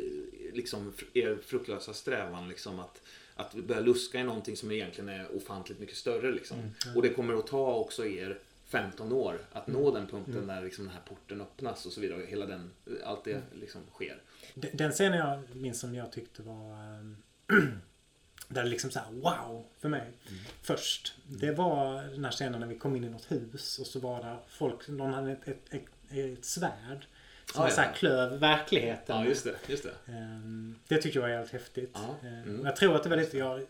liksom, er fruktlösa strävan liksom att, att börja luska i någonting som egentligen är ofantligt mycket större. Liksom. Och det kommer att ta också er 15 år att nå den punkten när liksom den här porten öppnas och så vidare. Hela den, allt det liksom sker. Den- scenen jag minns som jag tyckte var... ehm, där det liksom såhär wow för mig. Först. Det var den här scenen när vi kom in i något hus och så var det folk, någon hade ett, ett, ett, ett svärd. Som Ah, ja. såhär klöv verkligheten. Ja, just det. Just det. Ehm, det tyckte jag var jävligt häftigt. Ehm, mm. Jag tror att det var lite... Jag,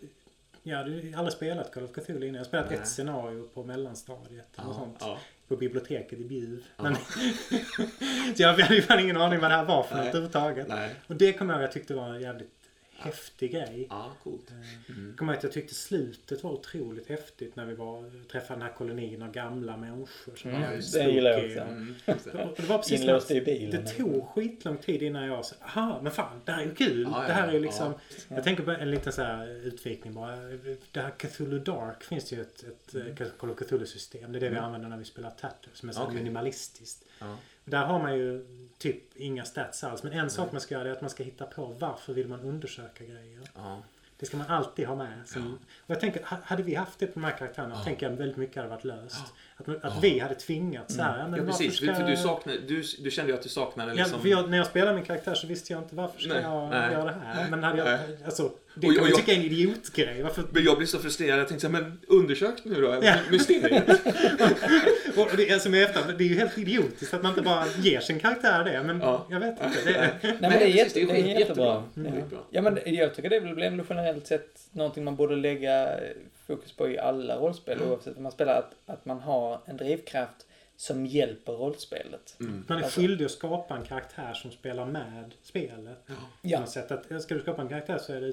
jag hade aldrig spelat Call of Cthulhu innan. Jag har spelat Nej. ett scenario på mellanstadiet. något Ja, sånt. ja. På biblioteket i Bjuv. Men, så jag hade ju fan ingen aning vad det här var för något överhuvudtaget. Och det kommer jag ihåg jag tyckte var jävligt häftig grej. Ja, coolt. Jag kommer ihåg att jag tyckte slutet var otroligt häftigt när vi var, träffade den här kolonin av gamla människor. Som var Mm, jävligt det gillar jag också. Mm, det. Var precis Inlåst när- i bilen. Det tog skitlång tid innan jag sa, aha, men fan, det här är ju kul. Ja, ja, det här är ju ja. liksom... Jag tänker på en liten så här utvikning bara. Det här Cthulhu Dark finns det ju ett, ett mm. Call of Cthulhu-system. Det är det vi använder när vi spelar Tattoo, som är så Okej. minimalistiskt. Ja. Där har man ju typ inga stats alls. Men en sak man ska göra är att man ska hitta på varför vill man undersöka grejer. Ja. Det ska man alltid ha med. Som, och jag tänker, ha- hade vi haft det på de här karaktärerna, tänker jag väldigt mycket hade varit löst. Att, man- att vi hade tvingats så här, ja, men Ja, precis. ska- För du, saknar, du, du kände ju att du saknade Ja, liksom... för jag, när jag spelade min karaktär så visste jag inte varför ska Nej, jag nej, göra det här. Men hade jag, alltså, det Och- kan och jag- tycka är en idiotgrej. Varför, Men jag blev så frustrerad. Jag tänkte så här, men undersök nu då. Ja. Mysteriet. och det, alltså, efter, det är ju helt idiotiskt att man inte bara ger sin karaktär det. Men Ja. jag vet inte. Det, Nej, men det är, precis, jätte, det är det är skit- jättebra. jättebra. Ja. Men jag tycker det väl ändå generellt sett någonting man borde lägga fokus på i alla rollspel oavsett om man spelar. Att, att man har en drivkraft som hjälper rollspelet. Mm. man är Alltså- skyldig att skapa en karaktär som spelar med spelet. På Ja. något sätt. Att, ska du skapa en karaktär så är det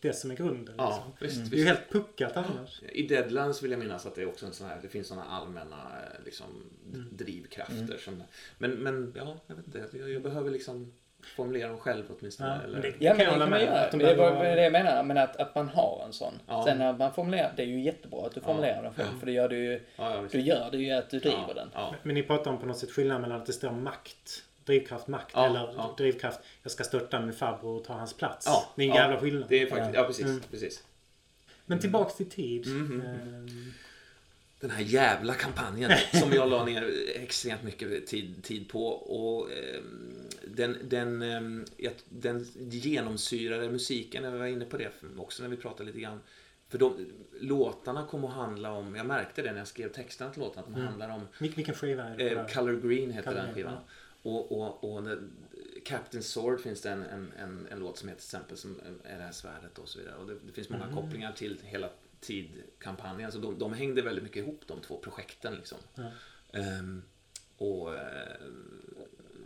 det som är grunden. Ja, Liksom. visst. Det är ju helt puckat annars. I Deadlands vill jag minnas att det är också en sån här, det finns såna allmänna eh, liksom, Mm. drivkrafter. Som, men, men ja, jag vet inte. Jag, jag behöver liksom formulera dem själv åtminstone. Ja, eller? men det- Ja, men det kan jag hålla kan man göra. Att de Det vara- det jag menar. Men att, att man har en sån. Ja. Sen när man formulerar, det är ju jättebra att du formulerar den själv. För det gör det ju, Ja, ja, du gör det ju att du driver ja, den. Ja. Men ni pratar om på något sätt skillnad mellan att det står makt, drivkraft, makt Ja, eller ja. drivkraft, jag ska störta min farbror och ta hans plats. Ja, det är en ja. jävla skillnad. Det är faktiskt, ja precis. Mm. precis. Men tillbaks till tid. Mhm. Ehm, Den här jävla kampanjen som jag la ner extremt mycket tid, tid på. Och, ehm, den, den, jag- den genomsyrade musiken, jag var inne på det också när vi pratade lite grann. För de, låtarna kom att handla om, jag märkte det när jag skrev texterna till låtarna, att de Mm. handlar om vil- vilken skiva är det? Eh? Color Green heter Color den skivan. Och, och, och Captain Sword finns det en, en, en, en låt som heter till exempel som är det här svärdet och så vidare. Och det, det finns många Mm. kopplingar till hela tidkampanjen. Så de, de hängde väldigt mycket ihop de två projekten liksom. Ja. Ehm, och eh,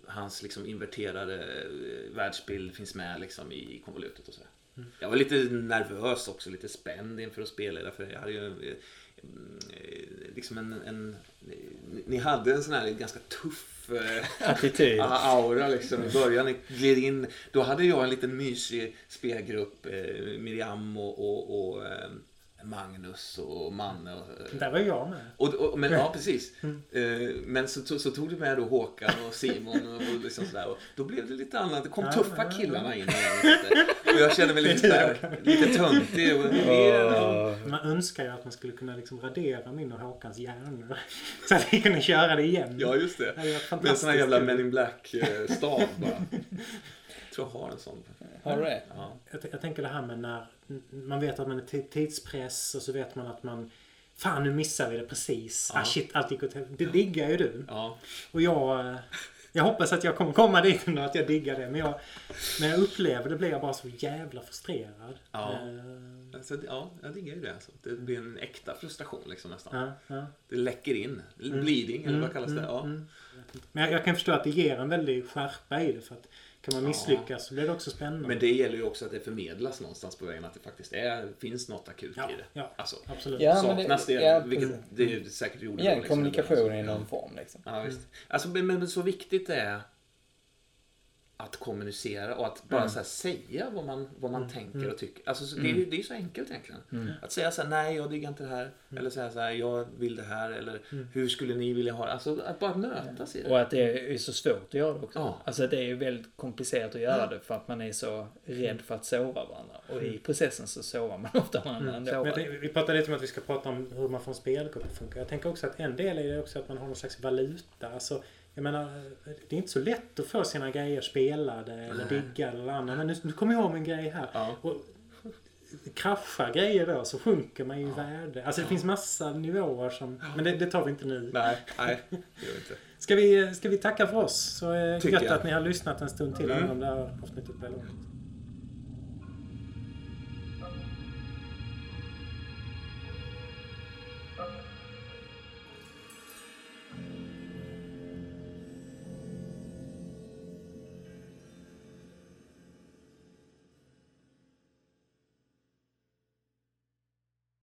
hans liksom inverterade eh, världsbild finns med liksom i konvolutet och så. Mm. Jag var lite nervös också, lite spänd inför att spela det. För jag hade ju eh, liksom en, en... Ni hade en sån här ganska tuff eh, Attityd. aura liksom i början. Ni gled in. Då hade jag en liten mysig spelgrupp. Eh, Miriam och, och, och eh, Magnus och Manne. Och, eh, Där var jag med. och, och, men ja, precis. Mm. Eh, men så, så, så tog du med då Håkan och Simon och, och liksom sådär. Och då blev det lite annat. Det kom Ja, tuffa ja, ja. killarna in. Och jag kände mig lite, sådär, lite töntig. Och, Åh. Man önskar ju att man skulle kunna liksom radera min och Håkans hjärnor. Så att vi kunde köra det igen. ja, just det. Det Med en sån här jävla. Men in Black-stav bara. Jag tror jag har en sån. Har du det? Ja. Jag, jag tänker det här med när man vet att man är ti- tidspress och så vet man att man Fan nu missar vi det precis. Ja. Ah shit, allt gick åt helvete. Det diggar ju du. ja. Och jag... eh, Jag hoppas att jag kommer komma dit nu att jag diggar det. Men jag, när jag upplever det blir jag bara så jävla frustrerad. Ja. Eh, Alltså, ja, jag diggar ju det. Alltså. Det blir en äkta frustration liksom nästan. ja, ja. Det läcker in. Bleeding, eller vad kallas det? Mm, Ja. mm. Men jag, jag kan förstå att det ger en väldig skärpa i det. För att kan man Ja. misslyckas så blir det också spännande. Men det gäller ju också att det förmedlas någonstans på vägen. Att det faktiskt är, finns något akut Ja, i det. ja. Alltså, Absolut. Ja, saknas det, ja, vilket det säkert gjorde Ja, liksom, kommunikation i någon Ja. form liksom. Ja, visst. Alltså, men, men så viktigt det är att kommunicera och att bara Mm. så här, säga vad man, vad man tänker Mm. och tycker. Alltså, så, det, är, ju- det är så enkelt egentligen. Att säga så här, nej jag diggar inte det här. Eller säga så här, jag vill det här. Eller Mm. hur skulle ni vilja ha det? Alltså att bara mötas i det. Och att det är så svårt att göra det också. Ja. Alltså det är ju väldigt komplicerat att göra det för att man är så rädd för att såra varandra. Och i processen så sårar man ofta varandra Mm. ändå. Men vi pratade lite om att vi ska prata om hur man får en spelgrupp att funka. Jag tänker också att en del i det är också att man har någon slags valuta. Alltså, jag menar, det är inte så lätt att få sina grejer spelade eller diggade eller andra. Men nu, nu kommer jag ihåg en grej här. Ja. Och kraschar grejer då så sjunker man ju i värde. Alltså det finns massa nivåer som... Men det, det tar vi inte nu. Nej, nej, det gör vi inte. Ska vi, ska vi tacka för oss? Så eh, gött jag. att ni har lyssnat en stund till Mm. även om det här avsnittet blev långt.